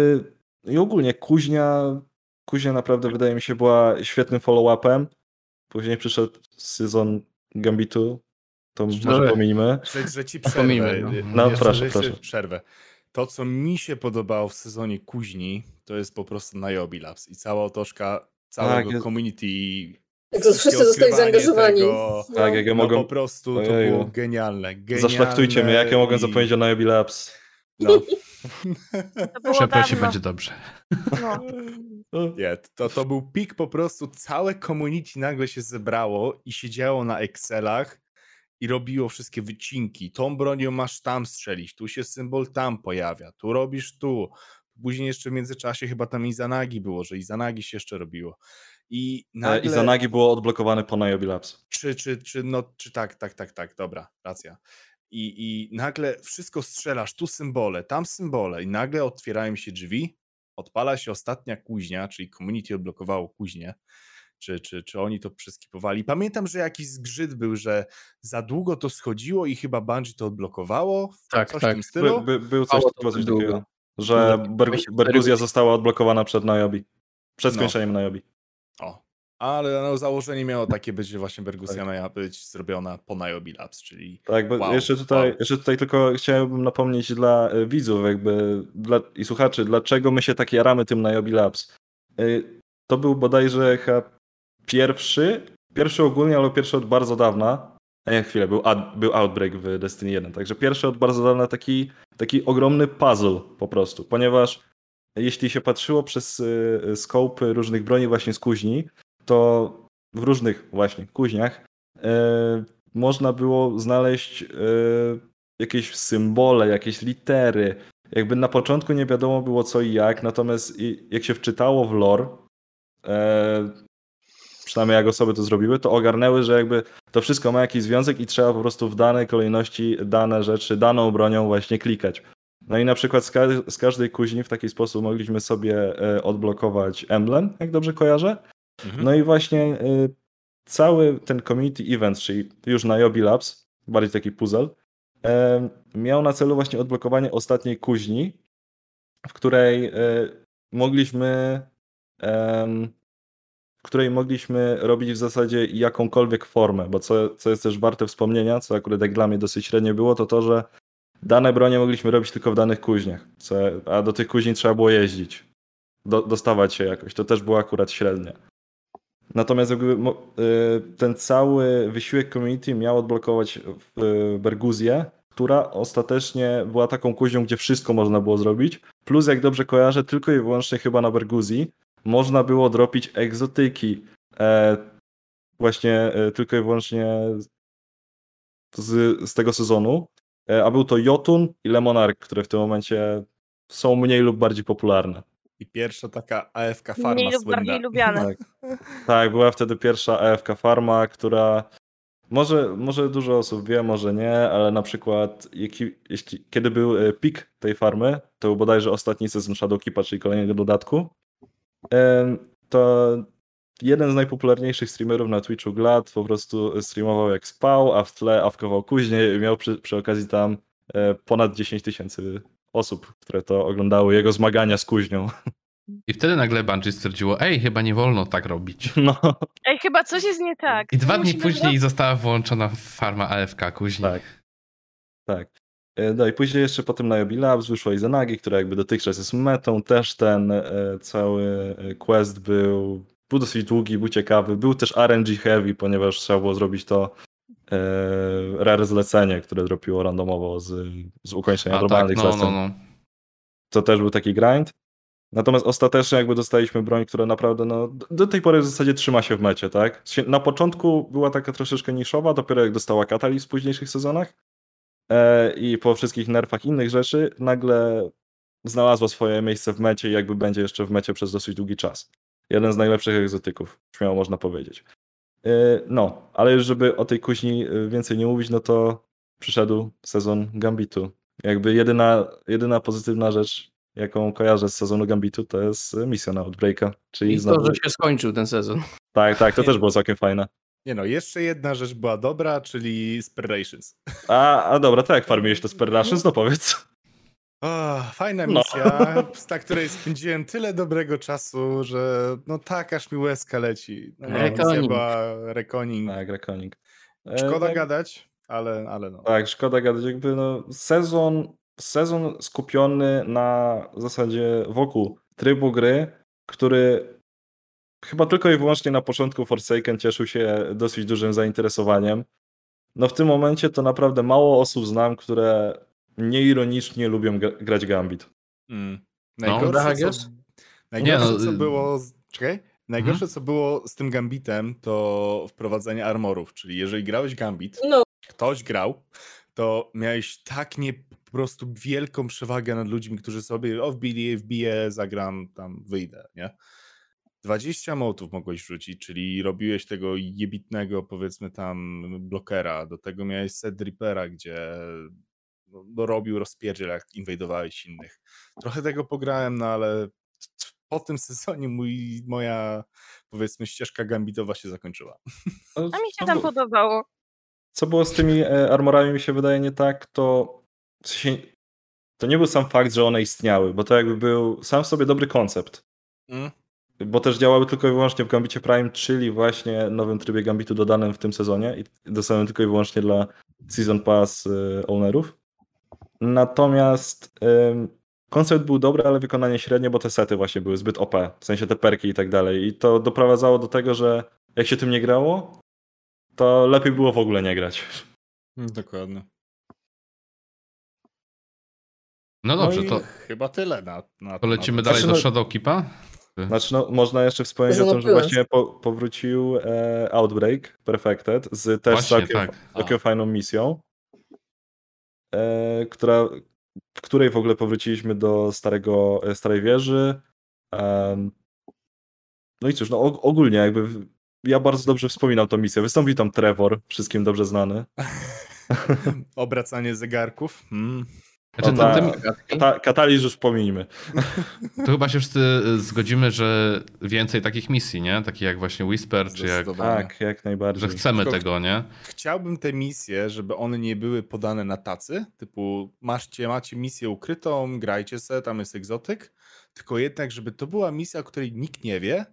I ogólnie Kuźnia, Kuźnia naprawdę wydaje mi się była świetnym follow-upem. Później przyszedł sezon Gambitu, to może Szczerze? pominijmy. Że, że ci Pomijmy, przerwę. no. No, Jeszcze, proszę, proszę. Przerwę. To, co mi się podobało w sezonie kuźni, to jest po prostu Niobe Labs i cała otoczka całego jest- community. Jak to wszyscy zostali zaangażowani. Tego, No. Tak, jak ja no mogę... po prostu to Ojeju. było genialne. genialne Zaszlachtujcie mnie, jak ja mogę i- zapomnieć o Niobe Labs. No, To było Przeprosi, dawno. będzie dobrze. No. nie, to, to był pik po prostu, całe community nagle się zebrało i siedziało na Excelach i robiło wszystkie wycinki. Tą bronią masz tam strzelić, tu się symbol tam pojawia, tu robisz tu. Później jeszcze w międzyczasie chyba tam Izanagi było, że Izanagi się jeszcze robiło. I E, nagle... I Zanagi było odblokowane po Niobe Labs. Czy, czy, czy, no, czy tak, tak, tak, tak, dobra, racja. I, I nagle wszystko strzelasz, tu symbole, tam symbole i nagle otwierają się drzwi, odpala się ostatnia kuźnia, czyli community odblokowało kuźnię, czy, czy, czy oni to przeskipowali. Pamiętam, że jakiś zgrzyt był, że za długo to schodziło i chyba Bungie to odblokowało, Tak, coś tak. w tym stylu. By, by, był coś, było coś długo. takiego, że Nie, Ber, 24 Berguzja godziny. została odblokowana przed Niobe. Przed No. skończeniem Niobe. O. Ale no, założenie miało takie być, że właśnie Bergusia miała być zrobiona po Niobe Labs, czyli Tak, bo Wow, jeszcze, tutaj, wow. jeszcze tutaj tylko chciałbym napomnieć dla e, widzów jakby dla, i słuchaczy, dlaczego my się tak jaramy tym Niobe Labs. E, To był bodajże pierwszy, pierwszy ogólnie, ale pierwszy od bardzo dawna, a nie chwilę, był, ad, był Outbreak w Destiny 1, także pierwszy od bardzo dawna taki, taki ogromny puzzle po prostu, ponieważ jeśli się patrzyło przez y, skopy różnych broni właśnie z kuźni, to w różnych właśnie kuźniach e, można było znaleźć e, jakieś symbole, jakieś litery. Jakby na początku nie wiadomo było co i jak, natomiast jak się wczytało w lore, e, przynajmniej jak osoby to zrobiły, to ogarnęły, że jakby to wszystko ma jakiś związek i trzeba po prostu w danej kolejności dane rzeczy, daną bronią właśnie klikać. No i na przykład z, ka- z każdej kuźni w taki sposób mogliśmy sobie e, odblokować emblem, jak dobrze kojarzę. Mhm. No i właśnie y, cały ten community event, czyli już na Yobi Labs, bardziej taki puzzle, em, miał na celu właśnie odblokowanie ostatniej kuźni, w której e, mogliśmy której mogliśmy robić w zasadzie jakąkolwiek formę, bo co, co jest też warte wspomnienia, co akurat jak dla mnie dosyć średnie było, to to, że dane bronie mogliśmy robić tylko w danych kuźniach, co, a do tych kuźni trzeba było jeździć, do, dostawać się jakoś, to też było akurat średnie. Natomiast jakby y, ten cały wysiłek community miał odblokować y, Berguzję, która ostatecznie była taką kuźnią, gdzie wszystko można było zrobić. Plus, jak dobrze kojarzę, tylko i wyłącznie chyba na Berguzji można było dropić egzotyki. E, właśnie e, tylko i wyłącznie z, z tego sezonu. E, a był to Jotun i Lemonark, które w tym momencie są mniej lub bardziej popularne. I pierwsza taka AFK farma Mniej lub słynna. bardziej lubiane. Tak. Tak, była wtedy pierwsza AFK Farma, która może, może dużo osób wie, może nie, ale na przykład jaki, jeśli, kiedy był e, pik tej farmy, to był bodajże ostatni sezon Shadowkeepa, czyli kolejnego dodatku, to jeden z najpopularniejszych streamerów na Twitchu Glad po prostu streamował jak spał, a w tle awkował później i miał przy, przy okazji tam e, ponad 10 tysięcy osób, które to oglądały jego zmagania z kuźnią. I wtedy nagle Bungie stwierdziło, ej, chyba nie wolno tak robić. No, Ej, chyba coś jest nie tak. I dwa dni później została włączona farma AFK kuźni. Tak. Tak. E, No i później jeszcze po tym na Yobi Labs wyszła Izanagi, która jakby dotychczas jest metą. Też ten e, cały e, quest był, był dosyć długi, był ciekawy. Był też RNG heavy, ponieważ trzeba było zrobić to rare zlecenie, które dropiło randomowo z, z ukończenia A tak, normalnych no, zleceń. no, no. To też był taki grind. Natomiast ostatecznie jakby dostaliśmy broń, która naprawdę no, do tej pory w zasadzie trzyma się w mecie, tak? Na początku była taka troszeczkę niszowa, dopiero jak dostała Katali w późniejszych sezonach i po wszystkich nerfach innych rzeczy, nagle znalazła swoje miejsce w mecie i jakby będzie jeszcze w mecie przez dosyć długi czas. Jeden z najlepszych egzotyków, śmiało można powiedzieć. E, no, ale już żeby o tej kuźni e, więcej nie mówić, no to przyszedł sezon Gambitu. Jakby jedyna, jedyna pozytywna rzecz, jaką kojarzę z sezonu Gambitu, to jest misja na Outbreaka. Czyli I znowu... to, że się skończył ten sezon. Tak, tak, to też było całkiem fajne. Nie no, jeszcze jedna rzecz była dobra, czyli Sperations. A, a dobra, to jak farmiłeś to Sperations, no powiedz. O, fajna No. misja, na której spędziłem tyle dobrego czasu, że no tak, aż mi łezka leci. No, misja Reconing. była Reconing. Tak, Reconing. E, Szkoda tak, gadać, ale, ale no. Tak, szkoda gadać. Jakby no, sezon, sezon skupiony na zasadzie wokół trybu gry, który chyba tylko i wyłącznie na początku Forsaken cieszył się dosyć dużym zainteresowaniem. No w tym momencie to naprawdę mało osób znam, które nieironicznie lubią gra- grać Gambit. Mm. No, Najgorsze, tak co, najgorsze Nie, no, co było. Z... Czekaj. Najgorsze, co było z tym Gambitem, to wprowadzenie armorów. Czyli jeżeli grałeś Gambit, No, ktoś grał, to miałeś tak nie po prostu wielką przewagę nad ludźmi, którzy sobie o wbili, wbiję, zagram, tam wyjdę, nie? 20 motów mogłeś wrzucić, czyli robiłeś tego jebitnego, powiedzmy tam, blokera, do tego miałeś set Reapera, gdzie no, no, robił rozpierdziel, jak inwajdowałeś innych. Trochę tego pograłem, no ale po tym sezonie mój, moja, powiedzmy, ścieżka gambitowa się zakończyła. No, A mi się tam było- podobało. Co było z tymi e, armorami, mi się wydaje nie tak, to w sensie, to nie był sam fakt, że one istniały, bo to jakby był sam w sobie dobry koncept. Mm? Bo też działały tylko i wyłącznie w Gambicie Prime, czyli właśnie nowym trybie Gambitu dodanym w tym sezonie i dostępnym tylko i wyłącznie dla Season Pass y, ownerów. Natomiast ym, koncept był dobry, ale wykonanie średnie, bo te sety właśnie były zbyt OP, w sensie te perki i tak dalej. I to doprowadzało do tego, że jak się tym nie grało, to lepiej było w ogóle nie grać. Dokładnie. No dobrze, i to, chyba tyle na, na to lecimy na dalej do no- Shadowkeepa. Znaczy, no, można jeszcze wspomnieć o tym, że właśnie po, powrócił e, Outbreak Perfected z też Właśnie, całkiem, tak. całkiem A. fajną misją, e, która, w której w ogóle powróciliśmy do starego, e, starej wieży. Em, no i cóż, no og- ogólnie jakby ja bardzo dobrze wspominam tą misję. Wystąpił tam Trevor, wszystkim dobrze znany. Obracanie zegarków. Mm. Znaczy, O, na tak. tym, Kata, Kataliż już pominijmy. to chyba się wszyscy y, zgodzimy, że więcej takich misji, nie? Takich jak właśnie Whisper, czy jak. Tak, jak że najbardziej. chcemy Tylko- tego, nie? Chciałbym te misje, żeby one nie były podane na tacy, typu macie, macie misję ukrytą, grajcie se, tam jest egzotyk, tylko jednak, żeby to była misja, o której nikt nie wie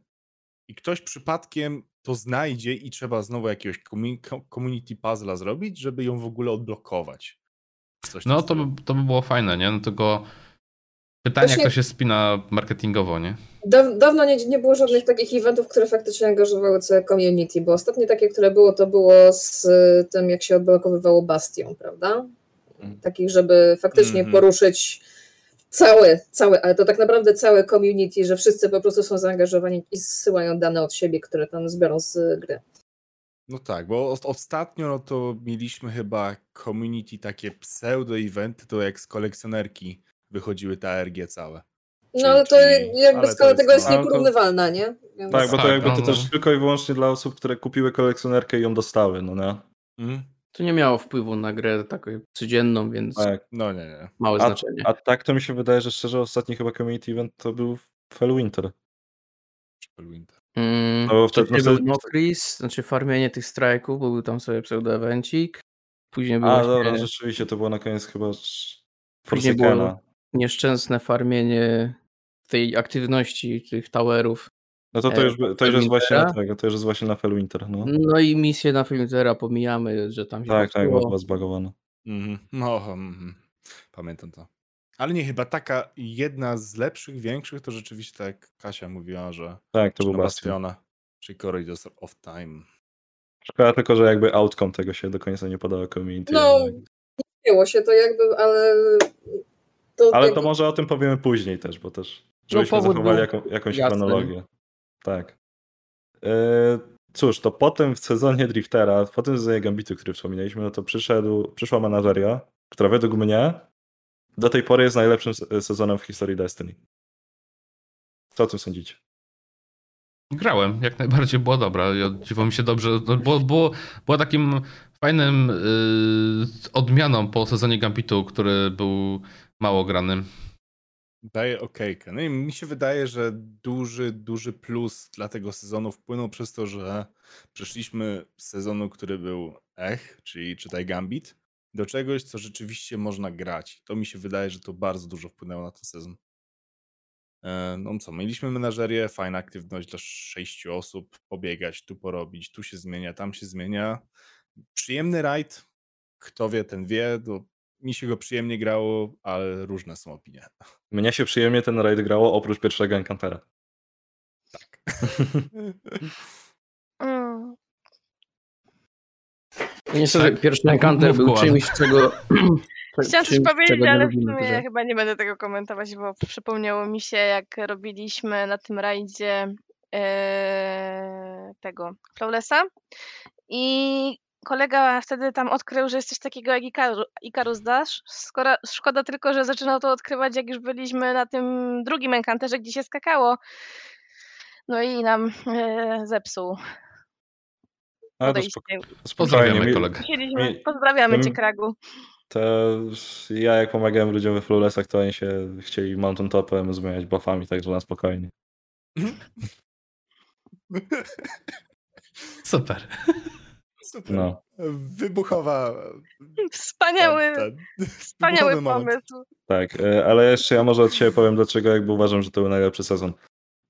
i ktoś przypadkiem to znajdzie i trzeba znowu jakiegoś commu- co- community puzzle'a zrobić, żeby ją w ogóle odblokować. Coś No to by, to by było fajne, nie? No tylko pytanie, jak Właśnie- to się spina marketingowo, nie? daw, dawno nie, nie było żadnych takich eventów, które faktycznie angażowały całe community, bo ostatnie takie, które było, to było z tym, jak się odblokowywało Bastion, prawda? Mhm. Takich, żeby faktycznie Mhm. poruszyć całe, całe, ale to tak naprawdę całe community, że wszyscy po prostu są zaangażowani i zsyłają dane od siebie, które tam zbiorą z gry. No tak, bo os- ostatnio no to mieliśmy chyba community takie pseudo-eventy, to jak z kolekcjonerki wychodziły te ARG całe. No ale to Czyli- jakby skala jest tego jest no- nieporównywalna, nie? Więc... Tak, bo to Tak, jakby to no, też no. tylko i wyłącznie dla osób, które kupiły kolekcjonerkę i ją dostały, no nie? Mm? To nie miało wpływu na grę taką codzienną, więc Tak. No nie, nie. małe A, znaczenie. a tak to mi się wydaje, że szczerze ostatni chyba community event to był Fellwinter. Winter. Mm, No bo wtedy- no był wtedy- Nocris, znaczy farmienie tych strajków, bo był tam sobie pseudoevencik. Później było A właśnie dobra, rzeczywiście to było na koniec chyba Później było- nieszczęsne farmienie tej aktywności tych towerów. No to to e, już, to już jest właśnie na Fellwintera. tego, to już jest właśnie na Fellwinter, no. No i misję na Filmtera pomijamy, że tam się Tak, tak, popsuło. była zbagowana. Mhm. No, mhm. pamiętam to. Ale nie, chyba taka jedna z lepszych, większych, to rzeczywiście tak jak Kasia mówiła, że Tak, to był na Bastion. Bastiona, czyli Corridors of Time. Szkoda tylko, że jakby outcome tego się do końca nie podało community. No, jednak. Wzięło się to jakby, ale... To Ale jakby- to może o tym powiemy później też, bo też Żebyśmy powód zachowali jaką, jakąś jasny. chronologię. Tak. E, cóż, to potem w sezonie Driftera, po tym sezonie Gambitu, który wspominaliśmy, no to przyszedł, przyszła menażeria, która według mnie do tej pory jest najlepszym se- sezonem w historii Destiny. Co o tym sądzicie? Grałem, jak najbardziej było dobra. Ja dziwo mi się dobrze, no, było, było, było takim fajnym yy, odmianą po sezonie Gambitu, który był mało grany. Daję okejkę. No i mi się wydaje, że duży, duży plus dla tego sezonu wpłynął przez to, że przeszliśmy z sezonu, który był ech, czyli czytaj Gambit, do czegoś, co rzeczywiście można grać. To mi się wydaje, że to bardzo dużo wpłynęło na ten sezon. E, No co, mieliśmy menażerię, fajna aktywność dla sześciu osób, pobiegać, tu porobić, tu się zmienia, tam się zmienia. Przyjemny rajd, kto wie, ten wie, no, mi się go przyjemnie grało, ale różne są opinie. Mnie się przyjemnie ten raid grało, oprócz pierwszego Encountera. Mm. Niestety Tak. pierwszy encounter był czymś, czego... Chciałam coś powiedzieć, ale w sumie że- chyba nie będę tego komentować, bo przypomniało mi się, jak robiliśmy na tym rajdzie e, tego Flawlessa i kolega wtedy tam odkrył, że jest coś takiego jak Ikarus Dash. Skoro, szkoda tylko, że zaczynał to odkrywać, jak już byliśmy na tym drugim enkanterze, gdzie się skakało. No i nam e, zepsuł podejście. Pozdrawiamy kolegę. Pozdrawiamy cię, Kragu. To ja jak pomagałem ludziom we Flawlessach, to oni się chcieli mountain topem zmieniać buffami, także na spokojnie. Super. Super. No. Wybuchowa. Wspaniały, ten- ten wspaniały pomysł. Tak, e, ale jeszcze ja może od siebie powiem, dlaczego jakby uważam, że to był najlepszy sezon.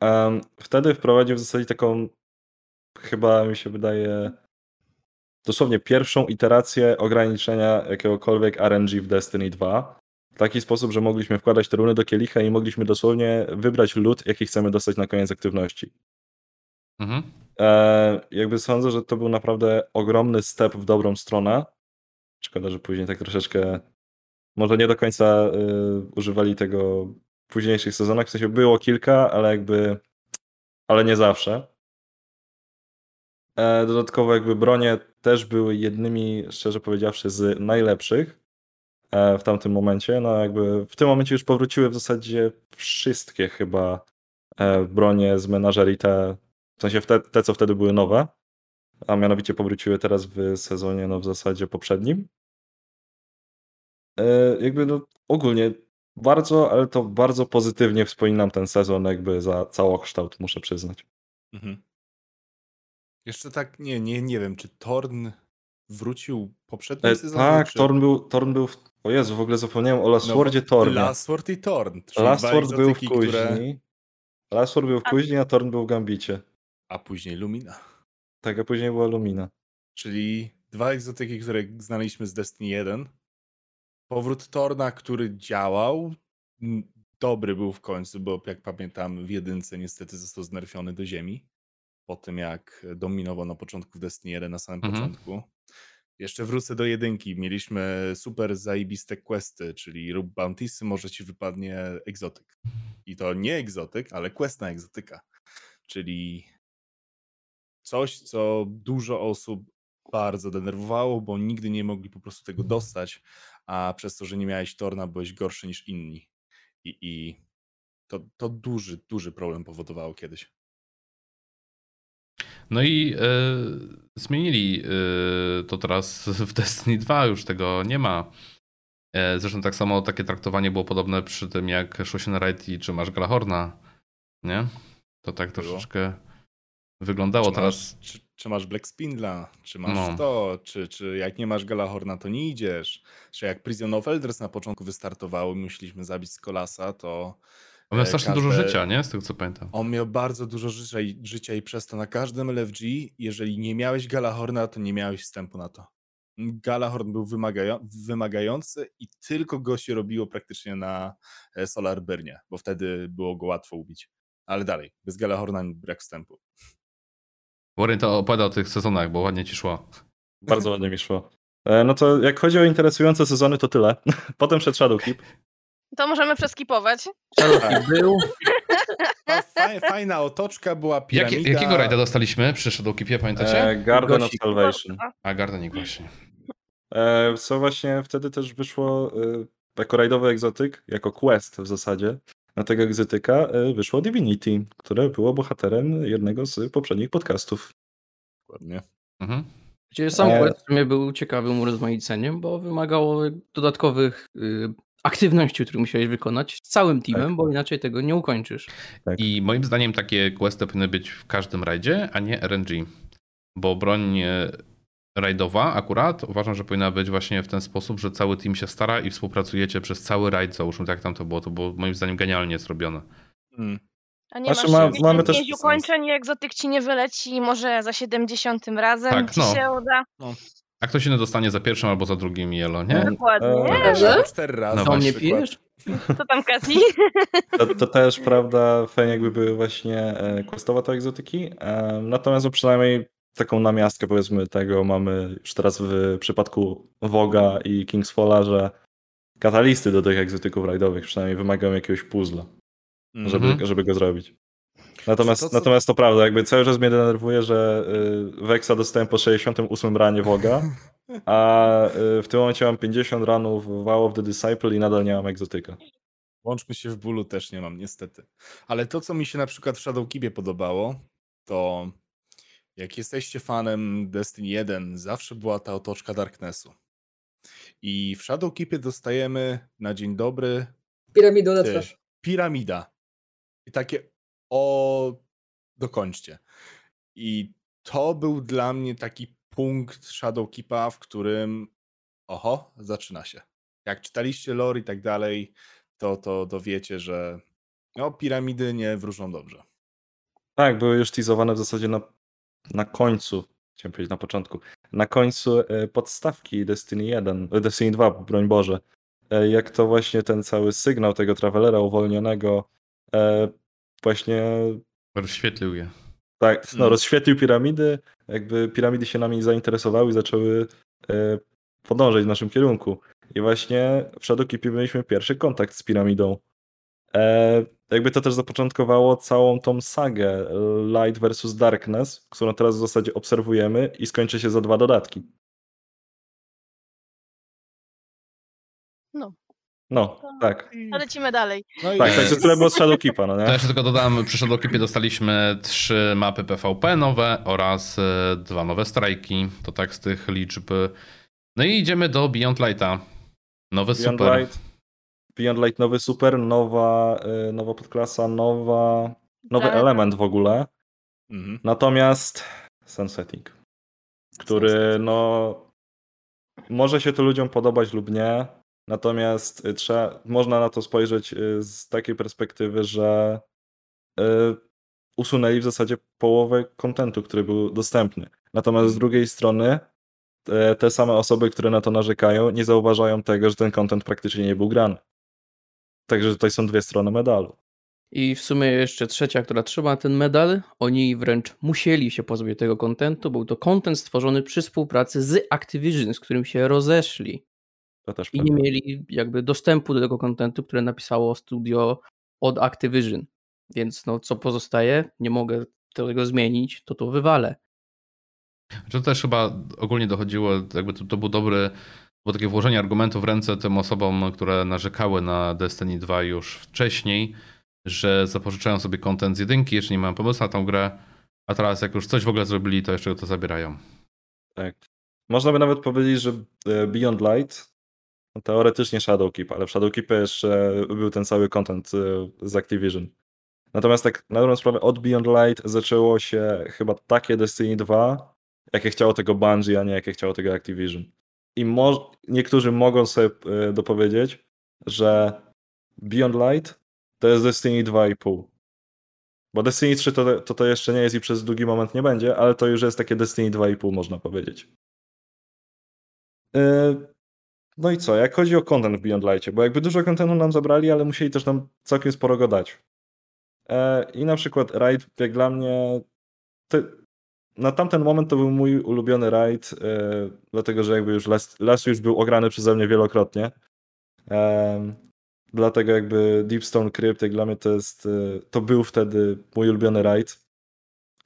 Em, wtedy wprowadził w zasadzie taką, chyba mi się wydaje, dosłownie pierwszą iterację ograniczenia jakiegokolwiek RNG w Destiny 2. W taki sposób, że mogliśmy wkładać te runy do kielicha i mogliśmy dosłownie wybrać lód, jaki chcemy dostać na koniec aktywności. Mhm. E, jakby sądzę, że to był naprawdę ogromny step w dobrą stronę. Szkoda, że później tak troszeczkę może nie do końca y, używali tego w późniejszych sezonach. W sensie było kilka, ale jakby ale nie zawsze. E, dodatkowo jakby bronie też były jednymi, szczerze powiedziawszy, z najlepszych e, w tamtym momencie. No jakby w tym momencie już powróciły w zasadzie wszystkie chyba e, bronie z menażerii te, w sensie te, te, co wtedy były nowe, a mianowicie powróciły teraz w sezonie no w zasadzie poprzednim. Jakby no ogólnie bardzo, ale to bardzo pozytywnie wspominam ten sezon jakby za całokształt, muszę przyznać. Mhm. Jeszcze tak, nie, nie, nie wiem, czy Torn wrócił poprzednim E, sezonie? tak, czy... Torn był, Torn był w... O Jezu, w ogóle zapomniałem o Last No, Tornie. Last Sword i Torn. Last Sword był w kuźni. które- Last Sword był w A- kuźni, a Torn był w Gambicie. A później Lumina. Tak, a później była Lumina. Czyli dwa egzotyki, które znaliśmy z Destiny 1. Powrót Torna, który działał. Dobry był w końcu, bo jak pamiętam, w jedynce niestety został znerfiony do ziemi. Po tym jak dominował na początku w Destiny 1 na samym Mhm. początku. Jeszcze wrócę do jedynki. Mieliśmy super zajebiste questy, czyli rób bountiesy, może ci wypadnie egzotyk. I to nie egzotyk, ale quest na egzotyka. Czyli coś, co dużo osób bardzo denerwowało, bo nigdy nie mogli po prostu tego dostać, a przez to, że nie miałeś Torna, byłeś gorszy niż inni. I, i to, to duży, duży problem powodowało kiedyś. No i e, zmienili e, to teraz w Destiny 2, już tego nie ma. E, zresztą tak samo takie traktowanie było podobne przy tym, jak szło się na raid i czy masz Galahorna, nie? To tak Było. troszeczkę wyglądało Czy teraz. masz, czy, czy masz Black Spindla, czy masz No. to, czy, czy jak nie masz Galahorna, to nie idziesz. Czy jak Prison of Elders na początku wystartowało musieliśmy zabić Skolasa, to On miał e, strasznie dużo każde- życia, nie? Z tego co pamiętam. On miał bardzo dużo życia i, życia i przez to na każdym LFG, jeżeli nie miałeś Galahorna, to nie miałeś wstępu na to. Galahorn był wymagają, wymagający i tylko go się robiło praktycznie na e, Solar Burnie, bo wtedy było go łatwo ubić. Ale dalej, bez Galahorna brak wstępu. Warren to opowiada o tych sezonach, bo ładnie ci szło. Bardzo ładnie mi szło. E, No to jak chodzi o interesujące sezony, to tyle. Potem szedł Shadowkeep. To możemy przeskipować. Shadowkeep był. fa- fajna otoczka była piramida. Jakie, jakiego rajda dostaliśmy przy Shadowkeepie, pamiętacie? E, Garden of. Salvation. A Gardening właśnie. E, co właśnie wtedy też wyszło e, jako rajdowy egzotyk, jako quest w zasadzie na tego egzotyka e, wyszło Divinity, które było bohaterem jednego z poprzednich podcastów. Dokładnie. Mhm. Gdzie sam E- quest w sumie był ciekawym urozmaiceniem, bo wymagało dodatkowych y, aktywności, które musiałeś wykonać z całym teamem, bo inaczej tego nie ukończysz. Tak. I moim zdaniem takie questy powinny być w każdym rajdzie, a nie RNG. Bo broń e, rajdowa akurat uważam, że powinna być właśnie w ten sposób, że cały team się stara i współpracujecie przez cały rajd, załóżmy tak tam to było. To było moim zdaniem genialnie zrobione. Mm. A nie Znaczy, masz ma- ma, mamy też ukończeń egzotyk ci nie wyleci i może za 70 razem Tak, ci no. się uda. A ktoś inny dostanie za pierwszym albo za drugim yellow, nie? Dokładnie. E? Albo cztery razy. No Co na mnie pijesz? Co tam Kasi? To, to też, prawda, fajnie jakby były właśnie e, questowe te egzotyki, e, natomiast no przynajmniej taką namiastkę powiedzmy tego mamy już teraz w przypadku Woga i Kingsfalla, że katalisty do tych egzotyków rajdowych przynajmniej wymagają jakiegoś puzzla, Mhm. żeby, żeby go zrobić. Natomiast, to, co- natomiast to prawda, jakby cały czas mnie denerwuje, że y, Wexa dostałem po 68 ranie Woga, a y, w tym momencie mam 50 ranów Wow of the Disciple i nadal nie mam egzotyka. Łączmy się w bólu też nie mam, niestety. Ale to, co mi się na przykład w Shadowkeepie podobało, to jak jesteście fanem Destiny 1, zawsze była ta otoczka Darknessu. I w Shadowkeepie dostajemy na dzień dobry Piramidą na twarz. piramida. I takie o dokończcie. I to był dla mnie taki punkt Shadowkeepa, w którym oho, zaczyna się. Jak czytaliście lore i tak dalej, to, to, to wiecie, że no, piramidy nie wróżą dobrze. Tak, były już teasowane w zasadzie na, na końcu, chciałem powiedzieć na początku, na końcu e, podstawki Destiny 1, e, Destiny 2, broń Boże. E, jak to właśnie ten cały sygnał tego Travelera uwolnionego właśnie Rozświetlił je. tak, no, Mm. rozświetlił piramidy, jakby piramidy się nami zainteresowały i zaczęły e, podążać w naszym kierunku. I właśnie w Shadowkeepie mieliśmy pierwszy kontakt z piramidą. E, jakby to też zapoczątkowało całą tą sagę Light versus Darkness, którą teraz w zasadzie obserwujemy i skończy się za dwa dodatki. No. No, tak. To lecimy dalej. No i Tak, także tyle było z Shadowkeepa, no To nie? jeszcze tylko dodam, przy Shadowkeepie dostaliśmy trzy mapy PvP nowe oraz e, dwa nowe strajki. To tak z tych liczb. No i idziemy do Beyond Lighta. Nowy Beyond super. Light, Beyond Light nowy super, nowa, e, nowa podklasa, nowa, nowy Tak. element w ogóle. Mhm. Natomiast Sunsetting, który no może się to ludziom podobać lub nie, natomiast y, trzeba, można na to spojrzeć y, z takiej perspektywy, że y, usunęli w zasadzie połowę kontentu, który był dostępny. Natomiast z drugiej strony te, te same osoby, które na to narzekają, nie zauważają tego, że ten kontent praktycznie nie był grany. Także tutaj są dwie strony medalu. I w sumie jeszcze trzecia, która trzyma ten medal, oni wręcz musieli się pozbyć tego kontentu, był to kontent stworzony przy współpracy z Activision, z którym się rozeszli i nie mieli jakby dostępu do tego kontentu, które napisało studio od Activision. Więc no co pozostaje? Nie mogę tego zmienić, to to wywalę. To też chyba ogólnie dochodziło, jakby to, to był dobry, było takie włożenie argumentu w ręce tym osobom, które narzekały na Destiny 2 już wcześniej, że zapożyczają sobie kontent z jedynki, jeszcze nie mają pomysłu na tą grę, a teraz jak już coś w ogóle zrobili, to jeszcze to zabierają. Tak. Można by nawet powiedzieć, że e, Beyond Light teoretycznie Shadowkeep, ale w Shadowkeepie jeszcze był ten cały content e, z Activision. Natomiast tak na dobrą sprawę od Beyond Light zaczęło się chyba takie Destiny 2, jakie chciało tego Bungie, a nie jakie chciało tego Activision. I mo- niektórzy mogą sobie e, dopowiedzieć, że Beyond Light to jest Destiny 2,5. Bo Destiny 3 to, to to jeszcze nie jest i przez długi moment nie będzie, ale to już jest takie Destiny 2,5 można powiedzieć. Yy, No i co, jak chodzi o content w Beyond Lightie, bo jakby dużo contentu nam zabrali, ale musieli też nam całkiem sporo go dać. E, I na przykład raid, jak dla mnie, to, na tamten moment to był mój ulubiony raid, e, dlatego że jakby już las już był ograny przeze mnie wielokrotnie. Em, dlatego jakby Deepstone Crypt, jak dla mnie to jest, e, to był wtedy mój ulubiony raid.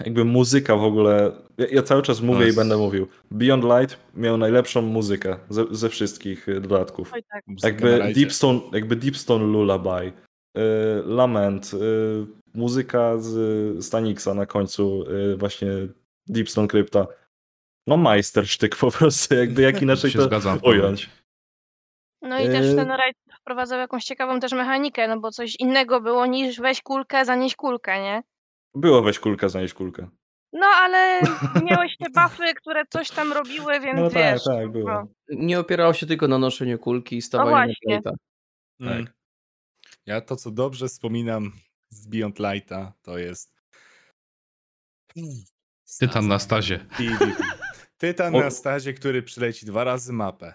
Jakby muzyka w ogóle, ja, ja cały czas mówię jest- i będę mówił. Beyond Light miał najlepszą muzykę ze, ze wszystkich e, dodatków. Oj tak. Jakby. Deepstone, jakby Deepstone Lullaby, y, Lament, y, muzyka z Stanixa na końcu y, właśnie Deepstone Crypta. No majstersztyk po prostu, jakby jak inaczej Się to zgadzam ująć. No i też Yy. ten rajd wprowadzał jakąś ciekawą też mechanikę, no bo coś innego było niż weź kulkę, zanieś kulkę, nie? Było weź kulkę, zanieść kulkę. No ale miałeś te buffy, które coś tam robiły, więc No tak, wiesz. tak, było. no. Nie opierało się tylko na noszeniu kulki i stawaniu na właśnie. plejta. Mm. Ja to, co dobrze wspominam z Beyond Lighta, to jest... Tytan na stazie. Tytan na stazie, który przyleci dwa razy mapę.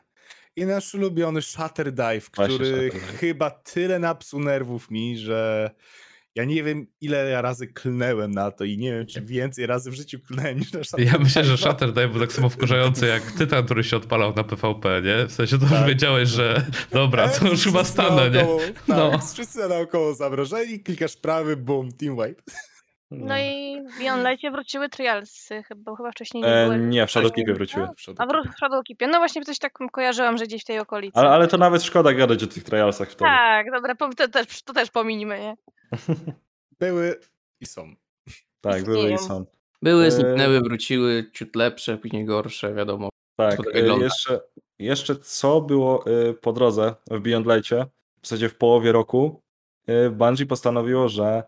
I nasz ulubiony Shatter Dive, Właśnie który Dive. chyba tyle napsuł nerwów mi, że ja nie wiem ile ja razy klnęłem na to i nie wiem czy więcej razy w życiu klnęłem niż na Shatter Ja myślę, że Dive był tak samo wkurzający jak Tytan, który się odpalał na PvP, nie? W sensie to już Tak. wiedziałeś, że dobra, to już chyba stanę, nie? Tak, No. wszyscy naokoło zamrożeni, klikasz prawy, boom, team wipe. No i w Beyond Lightie wróciły trialsy, chyba, chyba wcześniej nie E, były. nie, w Shadowkeepie wróciły. A w w Shadowkeepie. No właśnie coś tak kojarzyłam, że gdzieś w tej okolicy. Ale, ale to nawet szkoda gadać o tych trialsach wtedy. Tak, dobra, to też, to też pominimy, nie? Były i są. Tak, były i są. Były, E, zniknęły, wróciły, ciut lepsze, później gorsze, wiadomo. Tak, e, jeszcze, jeszcze co było e, po drodze w Beyond Lightie, w zasadzie w połowie roku, Bungie postanowiło, że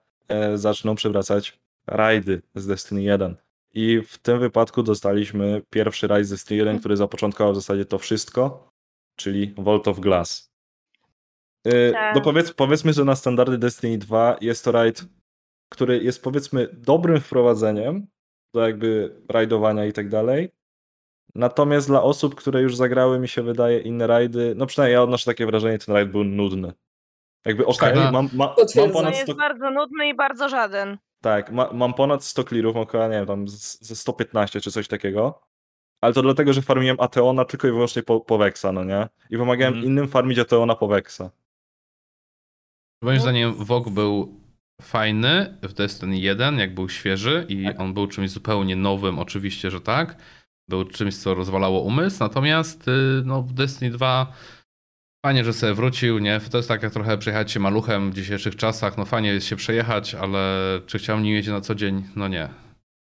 zaczną przywracać rajdy z Destiny 1. I w tym wypadku dostaliśmy pierwszy rajd z Destiny 1, który zapoczątkował w zasadzie to wszystko, czyli Vault of Glass. E, Tak. No powiedz, powiedzmy, że na standardy Destiny 2 jest to rajd, który jest powiedzmy dobrym wprowadzeniem do jakby rajdowania i tak dalej, Natomiast dla osób, które już zagrały, mi się wydaje, inne rajdy, no przynajmniej ja odnoszę takie wrażenie, ten rajd był nudny. Jakby okej, Szkoda. mam, ma, mam ponad jest 100, bardzo nudny i bardzo żaden. tak, ma, mam ponad 100 clearów, około, nie wiem, tam z- ze 115 czy coś takiego. Ale to dlatego, że farmiłem Ateona tylko i wyłącznie po, po Vexa, no nie? I pomagałem Mhm. innym farmić Ateona po Vexa. Moim zdaniem WoG był fajny w Destiny 1, jak był świeży i Tak. on był czymś zupełnie nowym, oczywiście, że tak. Był czymś, co rozwalało umysł, natomiast y, no, w Destiny 2 fajnie, że sobie wrócił, nie? To jest tak jak trochę przejechać się maluchem w dzisiejszych czasach, no fajnie jest się przejechać, ale czy chciałem nim jeździć na co dzień? No nie.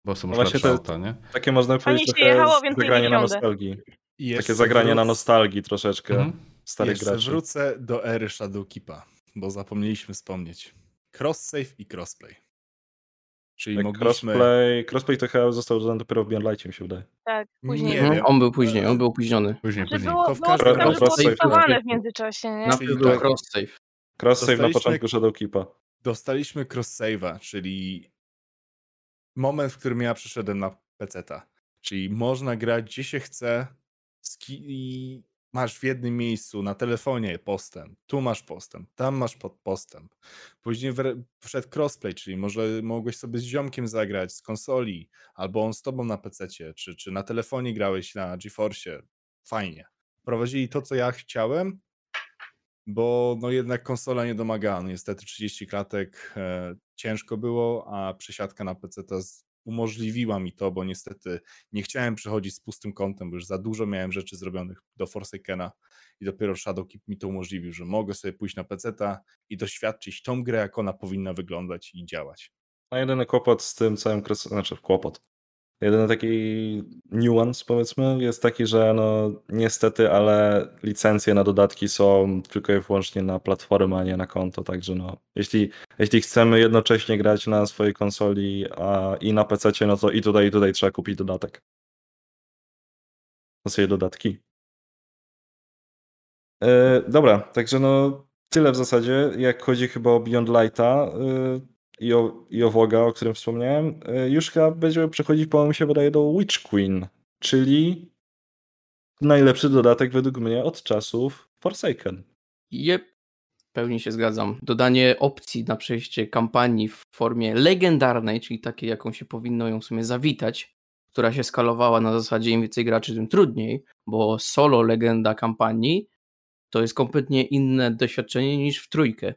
Bo są już właśnie lepsze to- auta, nie? Takie można powiedzieć się jechało, więc nie zagranie na nostalgii. Jeszcze Takie zagranie na wróc- nostalgii troszeczkę Mhm. starych Jeszcze graczy. wrócę do ery Shadowkeepa, bo zapomnieliśmy wspomnieć. Cross-save i crossplay. Czyli Tak, mogliśmy... crossplay, crossplay to chyba został dodany dopiero w Beyond Lightie, mi się wydaje. Tak, później. Nie Mhm, wiem. On był później, on był opóźniony. Później, Że później. było, To w było każdym było razie- testowane w międzyczasie, nie? Na- był tak. cross save. Cross-save na początku Shadowkeepa. Dostaliśmy cross-save'a, czyli moment, w którym ja przyszedłem na PC-ta. Czyli można grać gdzie się chce ski- i masz w jednym miejscu na telefonie postęp, tu masz postęp, tam masz postęp. Później wszedł crossplay, czyli może mogłeś sobie z ziomkiem zagrać z konsoli, albo on z tobą na PC-cie, czy, czy na telefonie grałeś na GeForce. Fajnie. Prowadzili to, co ja chciałem, bo no jednak konsola nie domagała. Niestety 30 klatek e, ciężko było, a przesiadka na PC to z- umożliwiła mi to, bo niestety nie chciałem przechodzić z pustym kątem, bo już za dużo miałem rzeczy zrobionych do Forsakena i dopiero Shadowkeep mi to umożliwił, że mogę sobie pójść na PC-ta i doświadczyć tą grę, jak ona powinna wyglądać i działać. A jedyny kłopot z tym całym znaczy kłopot. Jedyny taki niuans powiedzmy jest taki, że no niestety, ale licencje na dodatki są tylko i wyłącznie na platformę, a nie na konto, także no jeśli, jeśli chcemy jednocześnie grać na swojej konsoli a, i na PC, no to i tutaj i tutaj trzeba kupić dodatek. To sobie dodatki. E, dobra, także no tyle w zasadzie, jak chodzi chyba o Beyond Lighta e, i o, i o Woga, o którym wspomniałem. E, już chyba będziemy przechodzić, po mi się wydaje, do Witch Queen, czyli najlepszy dodatek według mnie od czasów Forsaken. Jep, pełni się zgadzam. Dodanie opcji na przejście kampanii w formie legendarnej, czyli takiej, jaką się powinno ją w sumie zawitać, która się skalowała na zasadzie im więcej graczy, tym trudniej, bo solo legenda kampanii to jest kompletnie inne doświadczenie niż w trójkę.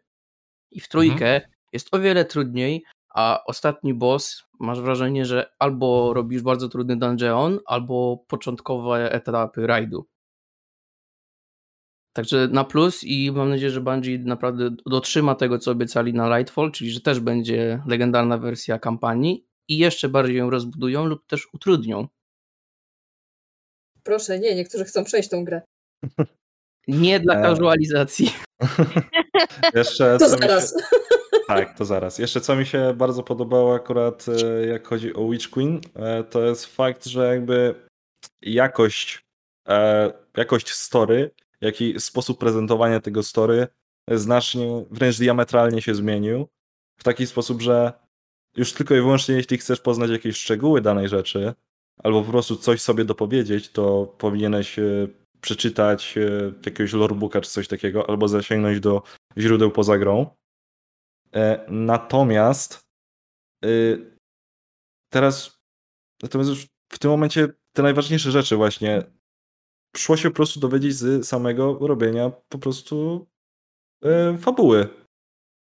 I w trójkę mhm. Jest o wiele trudniej, a ostatni boss masz wrażenie, że albo robisz bardzo trudny dungeon, albo początkowe etapy rajdu. Także na plus i mam nadzieję, że Bungie naprawdę dotrzyma tego, co obiecali na Lightfall, czyli że też będzie legendarna wersja kampanii i jeszcze bardziej ją rozbudują lub też utrudnią. Proszę, nie, niektórzy chcą przejść tą grę. Nie dla casualizacji. Jeszcze to zaraz. Się... Tak, to zaraz. Jeszcze co mi się bardzo podobało akurat e, jak chodzi o Witch Queen, e, to jest fakt, że jakby jakość, e, jakość story jak i sposób prezentowania tego story znacznie, wręcz diametralnie się zmienił. W taki sposób, że już tylko i wyłącznie jeśli chcesz poznać jakieś szczegóły danej rzeczy, albo po prostu coś sobie dopowiedzieć, to powinieneś przeczytać jakiegoś lorebooka czy coś takiego, albo zasięgnąć do źródeł poza grą. E, natomiast teraz, natomiast już w tym momencie te najważniejsze rzeczy właśnie szło się po prostu dowiedzieć z samego robienia po prostu e, fabuły.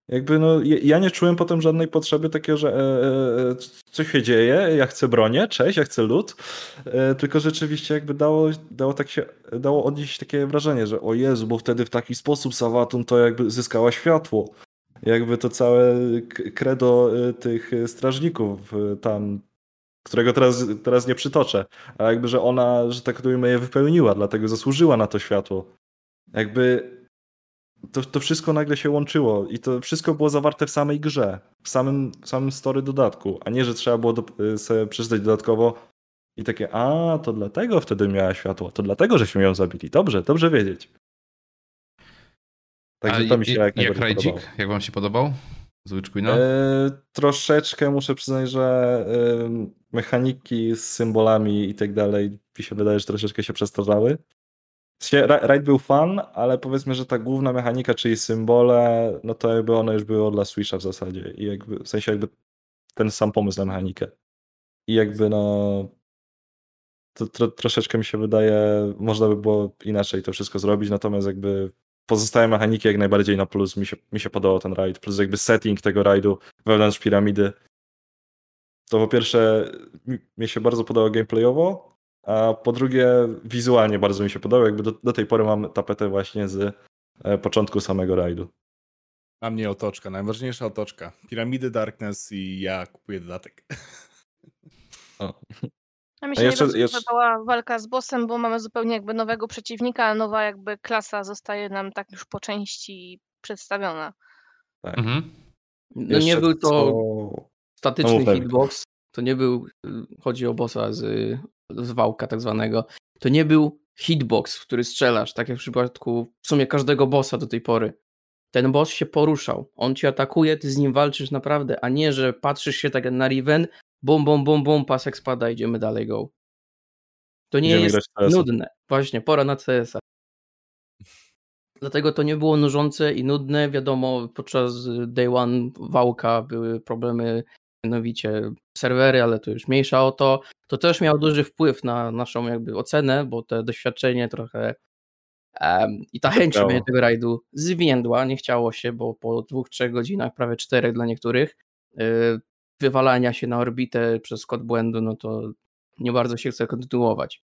Jakby no, ja nie czułem potem żadnej potrzeby takiego, że e, co się dzieje, ja chcę bronię, cześć, ja chcę lód, tylko rzeczywiście jakby dało, dało, tak się, dało odnieść takie wrażenie, że o Jezu, bo wtedy w taki sposób Sawatun to jakby zyskała światło. Jakby to całe credo e, tych strażników e, tam którego teraz, teraz nie przytoczę, a jakby, że ona, że tak ujmę, je wypełniła, dlatego zasłużyła na to światło. Jakby to, to wszystko nagle się łączyło i to wszystko było zawarte w samej grze, w samym, w samym story dodatku, a nie, że trzeba było do, y, sobie przeczytać dodatkowo i takie, a to dlatego wtedy miała światło, to dlatego, żeśmy ją zabili. Dobrze, dobrze wiedzieć. Także a to mi się jak, jak Rajdzik? Jak wam się podobał? z Witch Queena? E, troszeczkę muszę przyznać, że e, mechaniki z symbolami i tak dalej mi się wydaje, że troszeczkę się przestarzały. Raid był fun, ale powiedzmy, że ta główna mechanika, czyli symbole, no to jakby one już były dla Switcha w zasadzie. I jakby, w sensie jakby ten sam pomysł na mechanikę. I jakby no to tro, troszeczkę mi się wydaje, można by było inaczej to wszystko zrobić, natomiast jakby pozostałe mechaniki jak najbardziej na plus mi się, mi się podobał ten raid, plus jakby setting tego raidu wewnątrz piramidy. To po pierwsze mi się bardzo podobało gameplayowo, a po drugie wizualnie bardzo mi się podobało, jakby do, do tej pory mam tapetę właśnie z e, początku samego raidu. A mnie otoczka, najważniejsza otoczka. Piramidy, Darkness i ja kupuję dodatek. O. A mi się jeszcze, nie jeszcze... podobała walka z bossem, bo mamy zupełnie jakby nowego przeciwnika, a nowa jakby klasa zostaje nam tak już po części przedstawiona. Tak. Mhm. No nie był to co... statyczny no, hitbox, to nie był, chodzi o bossa z, z wałka tak zwanego, to nie był hitbox, w który strzelasz, tak jak w przypadku w sumie każdego bossa do tej pory. Ten boss się poruszał, on ci atakuje, ty z nim walczysz naprawdę, a nie, że patrzysz się tak na Riven bum, bum, bum, bum, pasek spada, idziemy dalej, go. To nie idziemy jest nudne. Właśnie, pora na CS-a. Dlatego to nie było nużące i nudne. Wiadomo, podczas day one wałka były problemy, mianowicie serwery, ale to już mniejsza o to. To też miało duży wpływ na naszą jakby ocenę, bo te doświadczenie trochę um, i ta chęć robienia tego rajdu zwiędła, nie chciało się, bo po dwóch, trzech godzinach, prawie czterech dla niektórych, yy, wywalania się na orbitę przez kod błędu, no to nie bardzo się chce kontynuować.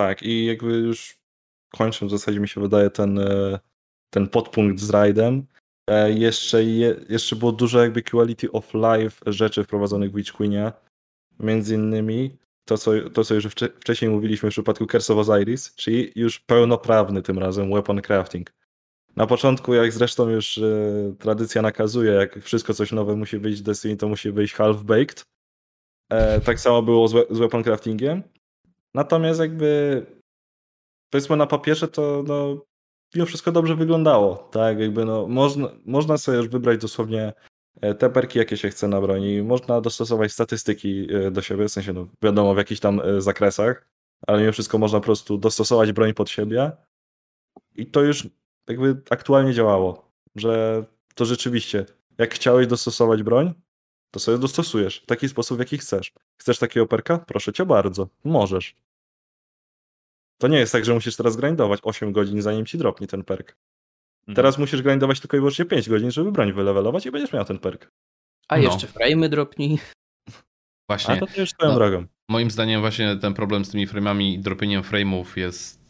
Tak, i jakby już kończąc, w zasadzie mi się wydaje ten, e, ten podpunkt z rajdem. E, jeszcze, je, jeszcze było dużo jakby quality of life rzeczy wprowadzonych w Witch Queenie. Między innymi to, co, to, co już wcześniej mówiliśmy w przypadku Curse of Osiris, czyli już pełnoprawny tym razem weapon crafting. Na początku, jak zresztą już e, tradycja nakazuje, jak wszystko coś nowe musi wyjść w Destiny, to musi wyjść half-baked. E, tak samo było z, z weapon craftingiem. Natomiast jakby powiedzmy na papierze to no, mimo wszystko dobrze wyglądało. Tak, jakby no, można, można sobie już wybrać dosłownie e, te perki, jakie się chce na broni. Można dostosować statystyki e, do siebie, w sensie no, wiadomo w jakichś tam zakresach, ale mimo wszystko można po prostu dostosować broń pod siebie. I to już jakby aktualnie działało, że to rzeczywiście, jak chciałeś dostosować broń, to sobie dostosujesz w taki sposób, w jaki chcesz. Chcesz takiego perka? Proszę cię bardzo, możesz. To nie jest tak, że musisz teraz grindować 8 godzin, zanim ci dropnie ten perk. Mhm. Teraz musisz grindować tylko i wyłącznie 5 godzin, żeby broń wylewelować i będziesz miał ten perk. A No. jeszcze frame'y dropnij. Właśnie. A to też swoją No. drogą. Moim zdaniem właśnie ten problem z tymi frame'ami i dropieniem frame'ów jest,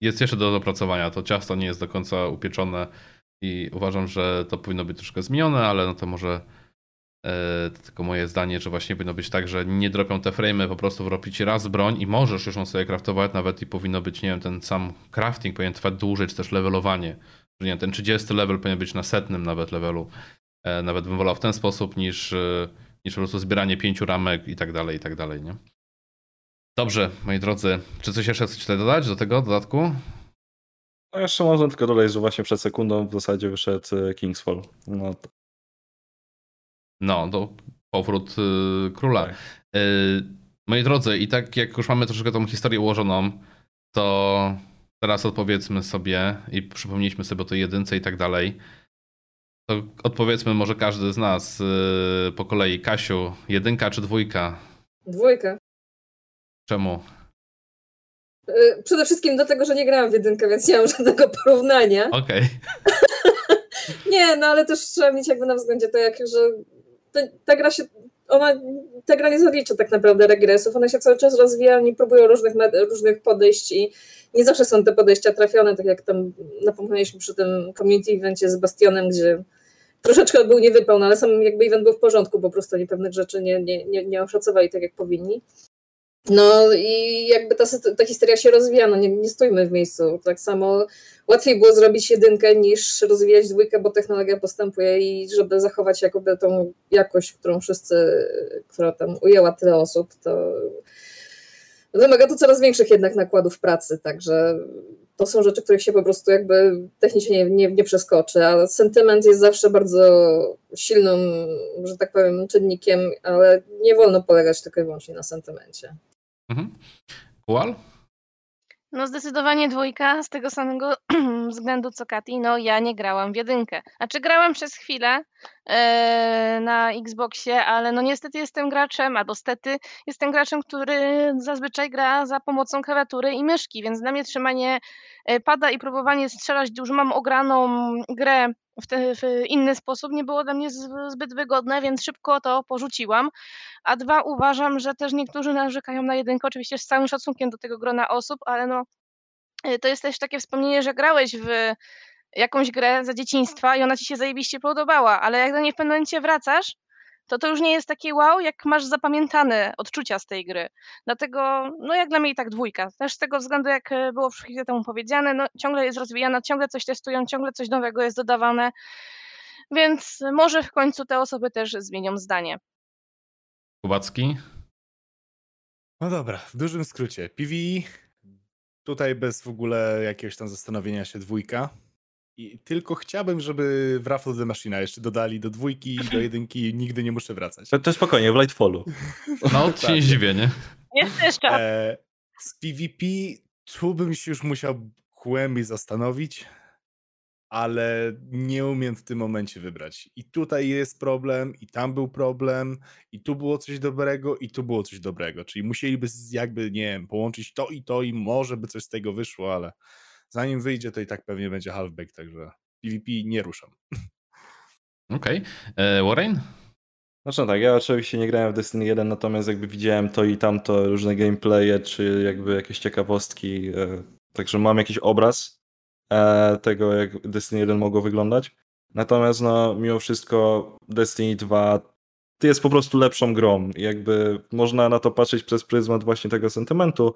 jest jeszcze do dopracowania. To ciasto nie jest do końca upieczone i uważam, że to powinno być troszkę zmienione, ale no to może e, to tylko moje zdanie, że właśnie powinno być tak, że nie dropią te frame'y, po prostu wrobić raz broń i możesz już ją sobie craftować, nawet i powinno być, nie wiem, ten sam crafting powinien trwać dłużej, czy też levelowanie. Że nie ten 30 level powinien być na setnym nawet levelu. E, nawet bym wolał w ten sposób niż, e, niż po prostu zbieranie pięciu ramek i tak dalej, i tak dalej, nie? Dobrze, moi drodzy, czy coś jeszcze chcecie tutaj dodać do tego dodatku? No jeszcze można tylko dodać, że właśnie przed sekundą w zasadzie wyszedł e, Kingsfall. No, to, No, to powrót y, króla. tak. Y, moi drodzy, i tak jak już mamy troszeczkę tą historię ułożoną, to teraz odpowiedzmy sobie i przypomnieliśmy sobie o tej jedynce i tak dalej. To odpowiedzmy może każdy z nas y, po kolei. Kasiu, jedynka czy dwójka? Dwójka. Czemu? Y, Przede wszystkim dlatego, że nie grałam w jedynkę, więc nie mam żadnego porównania. Okej. Nie, no ale też trzeba mieć jakby na względzie to, jak, że ta, ta gra się, ona, ta gra nie zalicza tak naprawdę regresów, ona się cały czas rozwija, oni próbują różnych, różnych podejść i nie zawsze są te podejścia trafione, tak jak tam napomnieliśmy przy tym community evencie z Bastionem, gdzie troszeczkę był niewypełniony, ale sam jakby event był w porządku, po prostu oni pewnych rzeczy nie, nie, nie, nie oszacowali tak, jak powinni. No i jakby ta, ta historia się rozwija, no nie, nie stójmy w miejscu. Tak samo łatwiej było zrobić jedynkę niż rozwijać dwójkę, bo technologia postępuje i żeby zachować jakoby tą jakość, którą wszyscy, która tam ujęła tyle osób, to wymaga to coraz większych jednak nakładów pracy, także to są rzeczy, których się po prostu jakby technicznie nie, nie, nie przeskoczy, a sentyment jest zawsze bardzo silnym, że tak powiem, czynnikiem, ale nie wolno polegać tylko i wyłącznie na sentymencie. Mhm. Kual? No zdecydowanie dwójka z tego samego względu co Kati. No ja nie grałam w jedynkę. Znaczy grałam przez chwilę na Xboxie, ale no niestety jestem graczem, albo stety jestem graczem, który zazwyczaj gra za pomocą klawiatury i myszki, więc dla mnie trzymanie e, pada i próbowanie strzelać, już mam ograną grę w, te, w inny sposób nie było dla mnie zbyt wygodne, więc szybko to porzuciłam. A dwa, uważam, że też niektórzy narzekają na jedynkę, oczywiście z całym szacunkiem do tego grona osób, ale no y, to jest też takie wspomnienie, że grałeś w jakąś grę za dzieciństwa i ona ci się zajebiście podobała, ale jak do niej w pewnym momencie wracasz, to to już nie jest takie wow, jak masz zapamiętane odczucia z tej gry. Dlatego, no jak dla mnie i tak dwójka. Też z tego względu, jak e, było chwilę temu powiedziane, no ciągle jest rozwijana, ciągle coś testują, ciągle coś nowego jest dodawane, więc może w końcu te osoby też zmienią zdanie. Kubacki? No dobra, w dużym skrócie. PvE, tutaj bez w ogóle jakiegoś tam zastanowienia się dwójka. I tylko chciałbym, żeby w Wrath of the Machina jeszcze dodali do dwójki, do jedynki i nigdy nie muszę wracać. To, to spokojnie, w Lightfallu. No, to się nie zdziwię, nie? Jest też czas. E, z PvP tu bym się już musiał głębiej zastanowić, ale nie umiem w tym momencie wybrać. I tutaj jest problem, i tam był problem, i tu było coś dobrego, i tu było coś dobrego. Czyli musieliby jakby, nie wiem, połączyć to i to, i może by coś z tego wyszło, ale zanim wyjdzie, to i tak pewnie będzie halfback, także PvP nie ruszam. Okej. E, Warren? Znaczy no tak, ja oczywiście nie grałem w Destiny 1, natomiast jakby widziałem to i tamto, różne gameplaye, czy jakby jakieś ciekawostki, e, także mam jakiś obraz e, tego, jak Destiny 1 mogło wyglądać. Natomiast no, mimo wszystko Destiny 2 jest po prostu lepszą grą. I Jakby można na to patrzeć przez pryzmat właśnie tego sentymentu.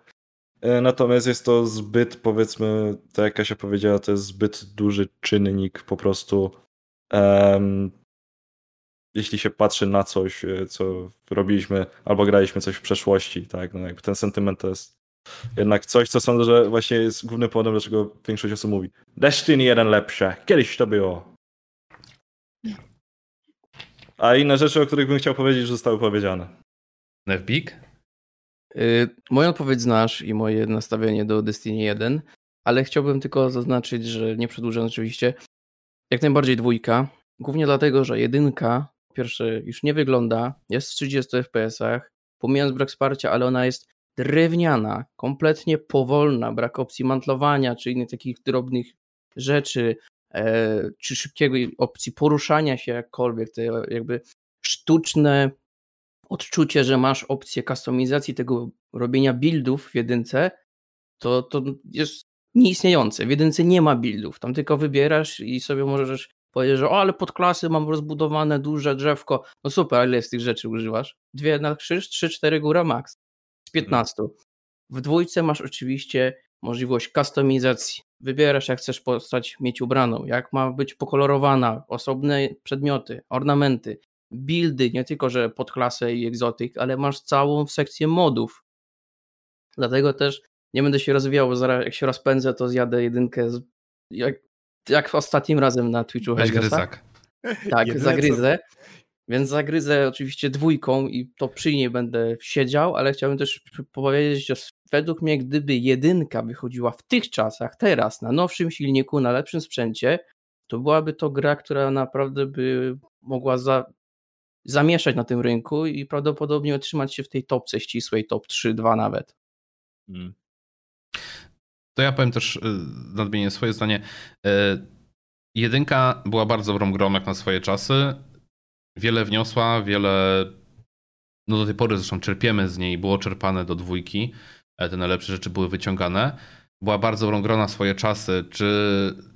E, Natomiast jest to zbyt, powiedzmy, tak jak Kasia powiedziała, to jest zbyt duży czynnik po prostu em, jeśli się patrzy na coś, e, co robiliśmy albo graliśmy coś w przeszłości, tak, no jakby ten sentyment to jest jednak coś, co sądzę, że właśnie jest głównym powodem, dlaczego większość osób mówi Destiny 1 lepsze, kiedyś to było. A inne rzeczy, o których bym chciał powiedzieć, już zostały powiedziane. Nevbik? Y, Moją odpowiedź znasz i moje nastawienie do Destiny 1, ale chciałbym tylko zaznaczyć, że nie przedłużając oczywiście, jak najbardziej dwójka, głównie dlatego, że jedynka, pierwsze, już nie wygląda, jest w 30 FPS-ach, pomijając brak wsparcia, ale ona jest drewniana, kompletnie powolna, brak opcji mantlowania czy innych takich drobnych rzeczy, e, czy szybkiego opcji poruszania się jakkolwiek, to jakby sztuczne odczucie, że masz opcję kustomizacji tego robienia buildów w jedynce, to, to jest nieistniejące. W jedynce nie ma buildów, tam tylko wybierasz i sobie możesz powiedzieć, że o, ale podklasy mam rozbudowane, duże drzewko. No super, ile z tych rzeczy używasz? Dwie na krzyż, trzy, cztery góra max. Z 15. Mhm. W dwójce masz oczywiście możliwość kustomizacji. Wybierasz, jak chcesz postać mieć ubraną, jak ma być pokolorowana, osobne przedmioty, ornamenty, buildy, nie tylko, że podklasę i egzotyk, ale masz całą sekcję modów. Dlatego też nie będę się rozwijał, bo zaraz jak się rozpędzę, to zjadę jedynkę z, jak, jak ostatnim razem na Twitchu. Weź gryzak. Tak, zagryzę. Więc zagryzę oczywiście dwójką i to przy niej będę siedział, ale chciałbym też powiedzieć, że według mnie gdyby jedynka wychodziła w tych czasach, teraz, na nowszym silniku, na lepszym sprzęcie, to byłaby to gra, która naprawdę by mogła za, zamieszać na tym rynku i prawdopodobnie otrzymać się w tej topce ścisłej, top 3-2 nawet. Hmm. To ja powiem też y, nadmienię swoje zdanie. Y, jedynka była bardzo dobrą grą jak na swoje czasy. Wiele wniosła, wiele no do tej pory zresztą czerpiemy z niej, było czerpane do dwójki. Te najlepsze rzeczy były wyciągane. Była bardzo dobrą grą na swoje czasy. Czy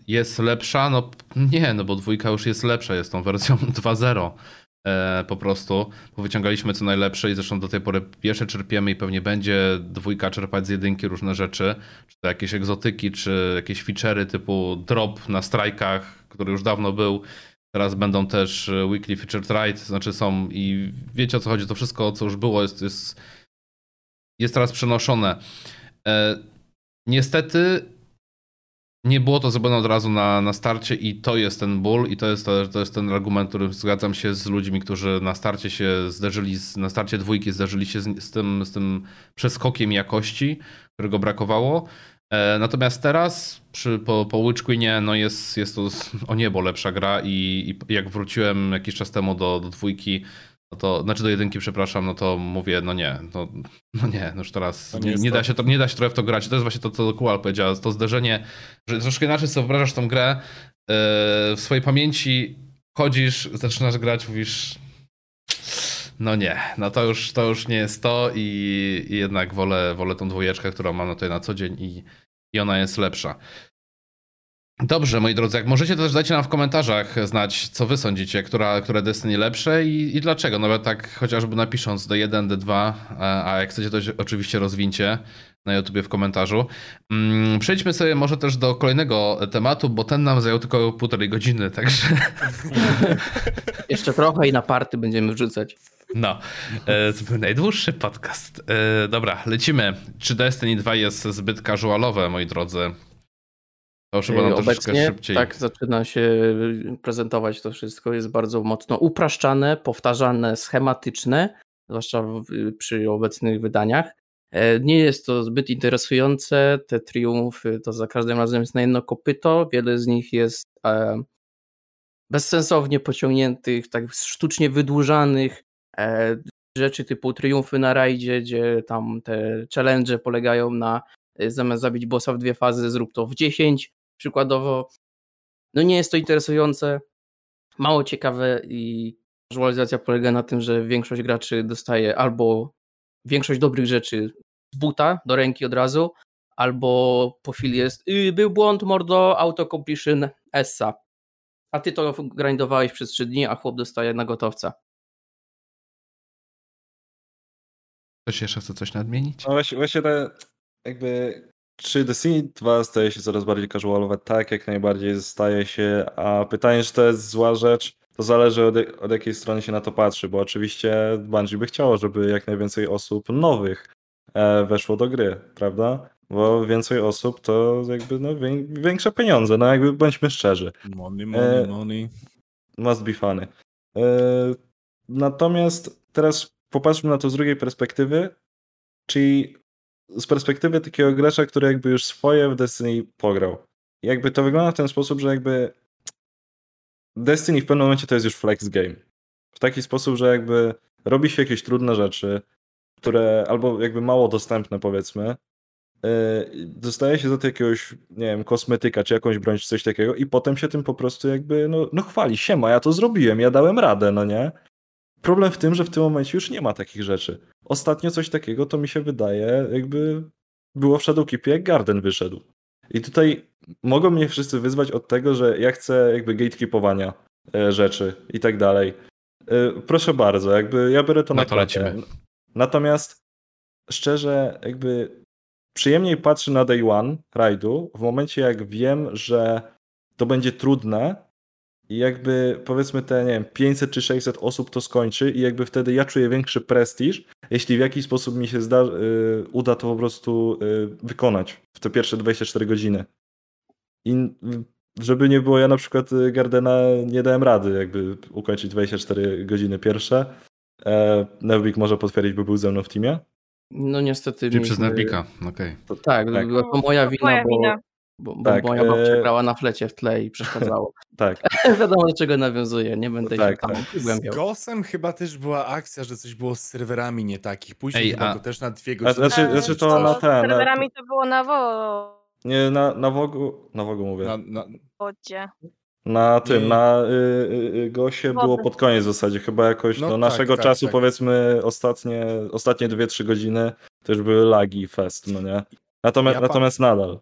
jest lepsza? No nie, no bo dwójka już jest lepsza, jest tą wersją 2.0. E, po prostu, bo wyciągaliśmy co najlepsze i zresztą do tej pory pierwsze czerpiemy i pewnie będzie dwójka czerpać z jedynki różne rzeczy, czy to jakieś egzotyki, czy jakieś feature'y typu drop na strajkach, który już dawno był. Teraz będą też weekly featured ride, znaczy są i wiecie o co chodzi, to wszystko co już było jest, jest, jest teraz przenoszone. E, niestety nie było to zrobione od razu na, na starcie i to jest ten ból i to jest, to, to jest ten argument, którym zgadzam się z ludźmi, którzy na starcie się zderzyli, z, na starcie dwójki zderzyli się z, z, tym, z tym przeskokiem jakości, którego brakowało. E, natomiast teraz przy, po, po Witch Queenie no jest, jest to o niebo lepsza gra i, i jak wróciłem jakiś czas temu do, do dwójki, no to, znaczy do jedynki, przepraszam, no to mówię, no nie, no, no nie, no już teraz nie, nie, da się to, nie da się trochę w to grać. To jest właśnie to, co Kual powiedział, to zderzenie, że troszkę inaczej sobie wyobrażasz tą grę yy, w swojej pamięci, chodzisz, zaczynasz grać, mówisz, no nie, no to już, to już nie jest to i, i jednak wolę, wolę tą dwójeczkę, którą mam tutaj na co dzień i, i ona jest lepsza. Dobrze, moi drodzy, jak możecie, to też dajcie nam w komentarzach znać, co wy sądzicie, która, które Destiny lepsze i, i dlaczego. Nawet tak chociażby napisząc D1, D2, a jak chcecie, to oczywiście rozwincie na YouTubie w komentarzu. Mm, przejdźmy sobie może też do kolejnego tematu, bo ten nam zajął tylko półtorej godziny, także... Jeszcze trochę i na party będziemy wrzucać. No, e, to był najdłuższy podcast. E, dobra, lecimy. Czy Destiny 2 jest zbyt casualowe, moi drodzy? To już chyba nam Obecnie szybciej. tak zaczyna się prezentować to wszystko. Jest bardzo mocno upraszczane, powtarzane, schematyczne, zwłaszcza przy obecnych wydaniach. E, nie jest to zbyt interesujące. Te triumfy to za każdym razem jest na jedno kopyto. Wiele z nich jest e, bezsensownie pociągniętych, tak sztucznie wydłużanych. E, rzeczy typu triumfy na rajdzie, gdzie tam te challenge polegają na zamiast zabić bossa w dwie fazy, zrób to w 10 przykładowo. No nie jest to interesujące, mało ciekawe i casualizacja polega na tym, że większość graczy dostaje albo większość dobrych rzeczy z buta do ręki od razu, albo po chwili jest yy, był błąd, mordo, auto completion Essa. A ty to grindowałeś przez 3 dni, a chłop dostaje na gotowca. Ktoś jeszcze chce coś nadmienić? No właśnie, właśnie te jakby czy Destiny 2 staje się coraz bardziej casualowe? Tak, jak najbardziej staje się, a pytanie, czy to jest zła rzecz, to zależy od, od jakiej strony się na to patrzy, bo oczywiście Bungie by chciało, żeby jak najwięcej osób nowych e, weszło do gry, prawda? Bo więcej osób to jakby no, większe pieniądze, no jakby bądźmy szczerzy. Money, money, e, money. Must be funny. E, natomiast teraz popatrzmy na to z drugiej perspektywy, czyli z perspektywy takiego gracza, który jakby już swoje w Destiny pograł. Jakby to wygląda w ten sposób, że jakby Destiny w pewnym momencie to jest już flex game. W taki sposób, że jakby robi się jakieś trudne rzeczy, które albo jakby mało dostępne powiedzmy, dostaje się za to jakiegoś, nie wiem, kosmetyka czy jakąś broń czy coś takiego i potem się tym po prostu jakby, no, no chwali, siema, ja to zrobiłem, ja dałem radę, no nie? Problem w tym, że w tym momencie już nie ma takich rzeczy. Ostatnio coś takiego to mi się wydaje, jakby było w Shadowkeepie, jak Garden wyszedł. I tutaj mogą mnie wszyscy wyzwać od tego, że ja chcę jakby gatekeepowania e, rzeczy i tak dalej. E, proszę bardzo, jakby ja biorę to na, na to lecimy. Natomiast szczerze, jakby przyjemniej patrzy na day one rajdu w momencie, jak wiem, że to będzie trudne i jakby powiedzmy te, nie wiem, 500 czy 600 osób to skończy i jakby wtedy ja czuję większy prestiż, jeśli w jakiś sposób mi się zda, y, uda to po prostu y, wykonać w te pierwsze 24 godziny. I żeby nie było, ja na przykład y, Gardena nie dałem rady jakby ukończyć 24 godziny pierwsze. E, Nevbik może potwierdzić, by był ze mną w teamie. No niestety. Czyli mieliśmy... przez Nerwika, okej. Okay. Tak, tak, była to moja wina, moja bo, wina. Bo, bo tak, moja babcia e... grała na flecie w tle i przeszkadzało. tak. Wiadomo, do czego nawiązuje, nie będę tak, się tam tak. Z Gosem chyba też była akcja, że coś było z serwerami nie takich. Później Ej, chyba a... to też na dwie godziny. Znaczy, znaczy to na ten... Z serwerami to było na WO. Nie, na, na Wogu, na Wogu mówię. Na, na... Wodzie. Na tym, na y, y, y, Gosie było pod koniec w zasadzie, chyba jakoś no, do tak, naszego tak, czasu, tak. powiedzmy ostatnie, ostatnie 2-3 godziny już były lagi fest, no nie? Natomiast, ja natomiast nadal.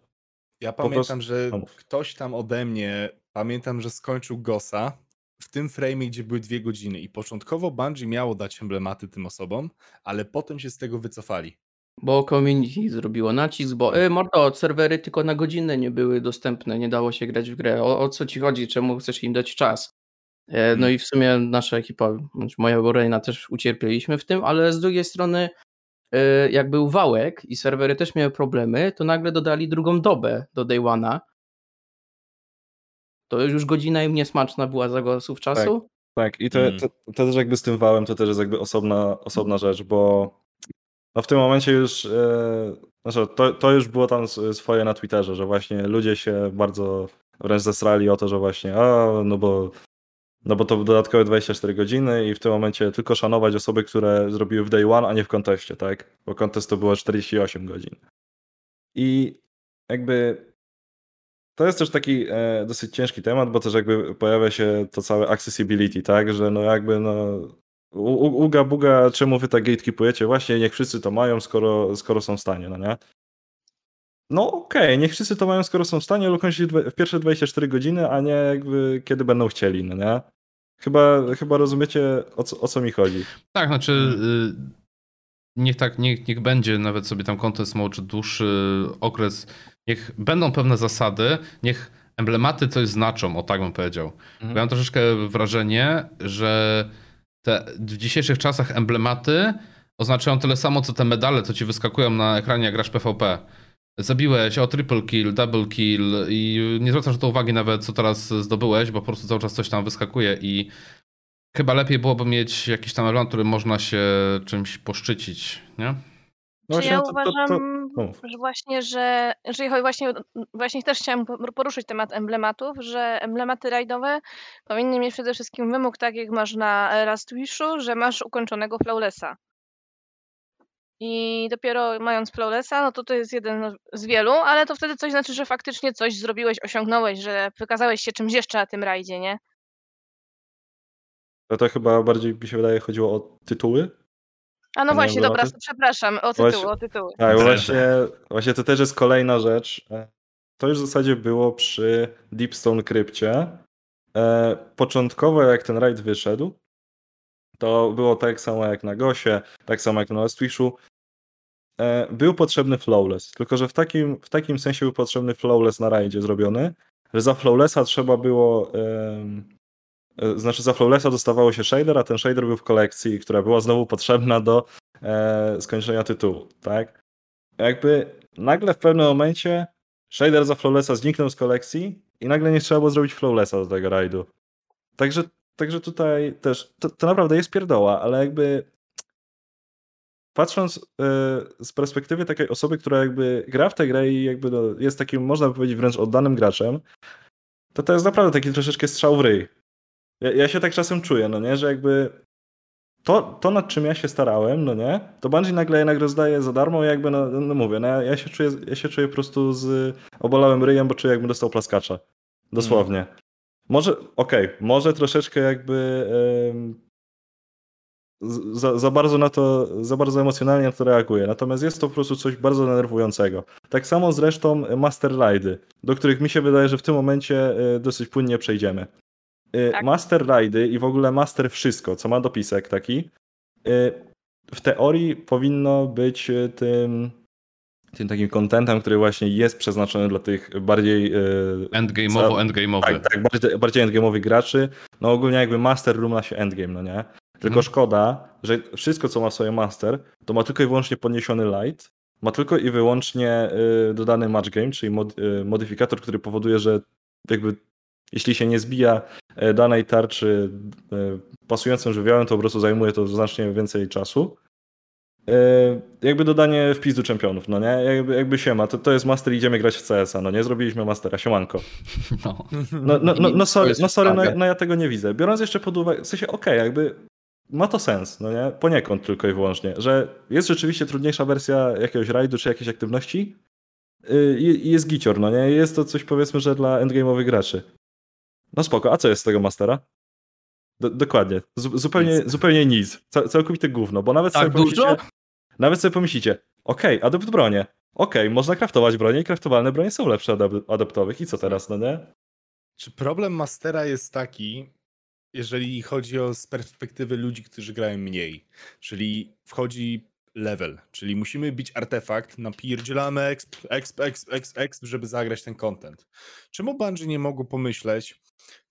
Ja pamiętam, prostu... że ktoś tam ode mnie, pamiętam, że skończył Gosa w tym frame, gdzie były dwie godziny i początkowo Bungie miało dać emblematy tym osobom, ale potem się z tego wycofali. Bo community zrobiło nacisk, bo e, mordo, serwery tylko na godzinę nie były dostępne, nie dało się grać w grę. O, o co ci chodzi? Czemu chcesz im dać czas? E, no hmm. i w sumie nasza ekipa, znaczy moja Borena też ucierpieliśmy w tym, ale z drugiej strony jak był wałek i serwery też miały problemy, to nagle dodali drugą dobę do Day One'a. To już godzina im niesmaczna była za głosów czasu. Tak, tak. i to, hmm. to, to, też jakby z tym wałem to też jest jakby osobna, osobna rzecz, bo no w tym momencie już, e, znaczy to, to już było tam swoje na Twitterze, że właśnie ludzie się bardzo wręcz zesrali o to, że właśnie, a no bo, no bo to dodatkowe 24 godziny i w tym momencie tylko szanować osoby, które zrobiły w day one, a nie w konteście, tak? Bo kontest to było 48 godzin. I jakby to jest też taki e, dosyć ciężki temat, bo też jakby pojawia się to całe accessibility, tak? Że no jakby no Uga buga, czemu wy tak gatekeepujecie? Właśnie, niech wszyscy to mają, skoro, skoro są w stanie, no nie? No okej, okay, niech wszyscy to mają, skoro są w stanie, ale ukończyć w pierwsze 24 godziny, a nie jakby kiedy będą chcieli, no nie? Chyba, chyba rozumiecie, o co, o co mi chodzi. Tak, znaczy y, niech tak, niech, niech będzie nawet sobie tam contest mode, czy dłuższy okres, niech będą pewne zasady, niech emblematy coś znaczą, o tak bym powiedział. Mhm. Bo ja mam troszeczkę wrażenie, że te w dzisiejszych czasach emblematy oznaczają tyle samo, co te medale, co ci wyskakują na ekranie, jak grasz PvP. Zabiłeś, o triple kill, double kill i nie zwracasz na to uwagi nawet, co teraz zdobyłeś, bo po prostu cały czas coś tam wyskakuje i chyba lepiej byłoby mieć jakiś tam element, który można się czymś poszczycić, nie? No ja to, uważam, to, to, że właśnie, że jeżeli chodzi właśnie, właśnie też chciałam poruszyć temat emblematów, że emblematy rajdowe powinny mieć przede wszystkim wymóg tak jak masz na Last Wishu, że masz ukończonego flawlessa. I dopiero mając flawlessa, no to to jest jeden z wielu, ale to wtedy coś znaczy, że faktycznie coś zrobiłeś, osiągnąłeś, że wykazałeś się czymś jeszcze na tym rajdzie, nie? To, to chyba bardziej mi się wydaje chodziło o tytuły, a no właśnie, dobra, przepraszam, o tytuły, właśnie, o tytuły. Tak, właśnie, właśnie to też jest kolejna rzecz. E, to już w zasadzie było przy Deepstone Krypcie. E, początkowo jak ten raid wyszedł, to było tak samo jak na Gosie, tak samo jak na Lastwishu. E, był potrzebny flawless, tylko że w takim, w takim sensie był potrzebny flawless na rajdzie zrobiony, że za flawlessa trzeba było E, znaczy za Flawlessa dostawało się shader, a ten shader był w kolekcji, która była znowu potrzebna do e, skończenia tytułu, tak? Jakby nagle w pewnym momencie shader za Flawlessa zniknął z kolekcji i nagle nie trzeba było zrobić Flawlessa do tego rajdu. Także, także tutaj też, to, to naprawdę jest pierdoła, ale jakby patrząc y, z perspektywy takiej osoby, która jakby gra w tę grę i jakby no, jest takim, można by powiedzieć, wręcz oddanym graczem, to to jest naprawdę taki troszeczkę strzał w ryj. Ja, ja się tak czasem czuję, no nie, że jakby to, to nad czym ja się starałem, no nie, to Bungie nagle jednak rozdaje za darmo jakby, no, no mówię, no ja, się czuję, ja się czuję po prostu z obolałym ryjem, bo czuję jakbym dostał plaskacza. Dosłownie. Mm. Może, okej, okay, może troszeczkę jakby za, za, bardzo na to, za bardzo emocjonalnie na to reaguję. Natomiast jest to po prostu coś bardzo denerwującego. Tak samo zresztą Master Ride'y, do których mi się wydaje, że w tym momencie e, dosyć płynnie przejdziemy. E, tak. Master Ride'y i w ogóle Master wszystko, co ma dopisek taki, e, w teorii powinno być tym tym takim contentem, który właśnie jest przeznaczony dla tych bardziej... Endgame'owo, endgame'owy. Tak, tak bardziej, bardziej endgame'owych graczy. No ogólnie jakby Master równa się endgame, no nie? Tylko mhm. szkoda, że wszystko, co ma w sobie Master, to ma tylko i wyłącznie podniesiony light, ma tylko i wyłącznie y, dodany match game, czyli mod, y, modyfikator, który powoduje, że jakby jeśli się nie zbija e, danej tarczy e, pasującym żywiołem, to po prostu zajmuje to znacznie więcej czasu. E, jakby dodanie wpisu czempionów, no nie? Jakby, jakby się ma, to, to jest master, idziemy grać w CS-a, no nie? Zrobiliśmy mastera, siemanko. No, no, no, no, no sorry, no, sorry no, no ja tego nie widzę. Biorąc jeszcze pod uwagę, w sensie okej, okay, jakby ma to sens, no nie? Poniekąd tylko i wyłącznie, że jest rzeczywiście trudniejsza wersja jakiegoś rajdu czy jakiejś aktywności y, i jest gicior, no nie? Jest to coś powiedzmy, że dla endgame'owych graczy. No spoko, a co jest z tego Mastera? Do, dokładnie, Z, zupełnie, nic. zupełnie nic. całkowite gówno, bo nawet tak sobie dużo? pomyślicie, nawet sobie pomyślicie, okej, okay, adopt bronie, okej, okay, można kraftować bronie i kraftowalne bronie są lepsze od adoptowych i co teraz, no nie? Czy problem Mastera jest taki, jeżeli chodzi o z perspektywy ludzi, którzy grają mniej. Czyli wchodzi level, czyli musimy bić artefakt, napierdzielamy exp, exp, exp, exp, exp, żeby zagrać ten content. Czemu Bungie nie mogło pomyśleć,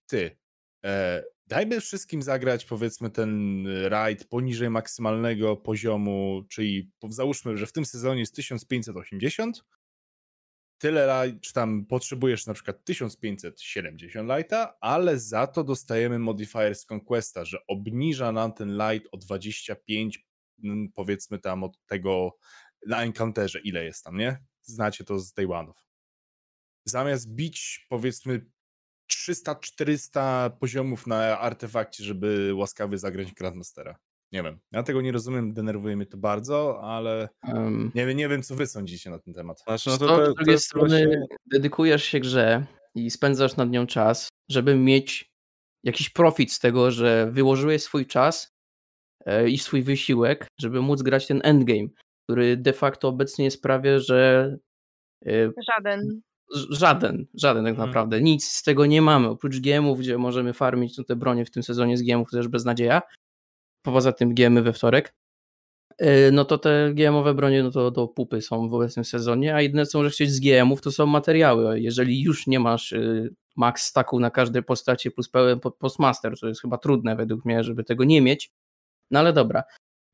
ty, e, dajmy wszystkim zagrać powiedzmy ten raid poniżej maksymalnego poziomu, czyli załóżmy, że w tym sezonie jest 1580, tyle light, czy tam potrzebujesz na przykład 1570 lighta, ale za to dostajemy modifier z Conquesta, że obniża nam ten light o 25 powiedzmy tam od tego na encounterze, ile jest tam, nie? Znacie to z Day One'ów. Zamiast bić powiedzmy 300-400 poziomów na artefakcie, żeby łaskawy zagrać Grandmastera. Nie wiem. Ja tego nie rozumiem, denerwuje mnie to bardzo, ale um, nie, nie wiem, co wy sądzicie na ten temat. Znaczy, no to, to, z drugiej strony właśnie... dedykujesz się grze i spędzasz nad nią czas, żeby mieć jakiś profit z tego, że wyłożyłeś swój czas e, i swój wysiłek, żeby móc grać ten endgame, który de facto obecnie sprawia, że e, żaden. Żaden, żaden tak hmm. naprawdę. Hmm. Nic z tego nie mamy. Oprócz GMów, gdzie możemy farmić no te bronie w tym sezonie z GMów, też beznadzieja poza tym GMy we wtorek, e, no to te GM-owe bronie no to do pupy są w obecnym sezonie, a jedyne co możesz chcieć z GM-ów to są materiały. Jeżeli już nie masz e, max stacku na każdej postaci plus pełen postmaster, to jest chyba trudne według mnie, żeby tego nie mieć. No ale dobra.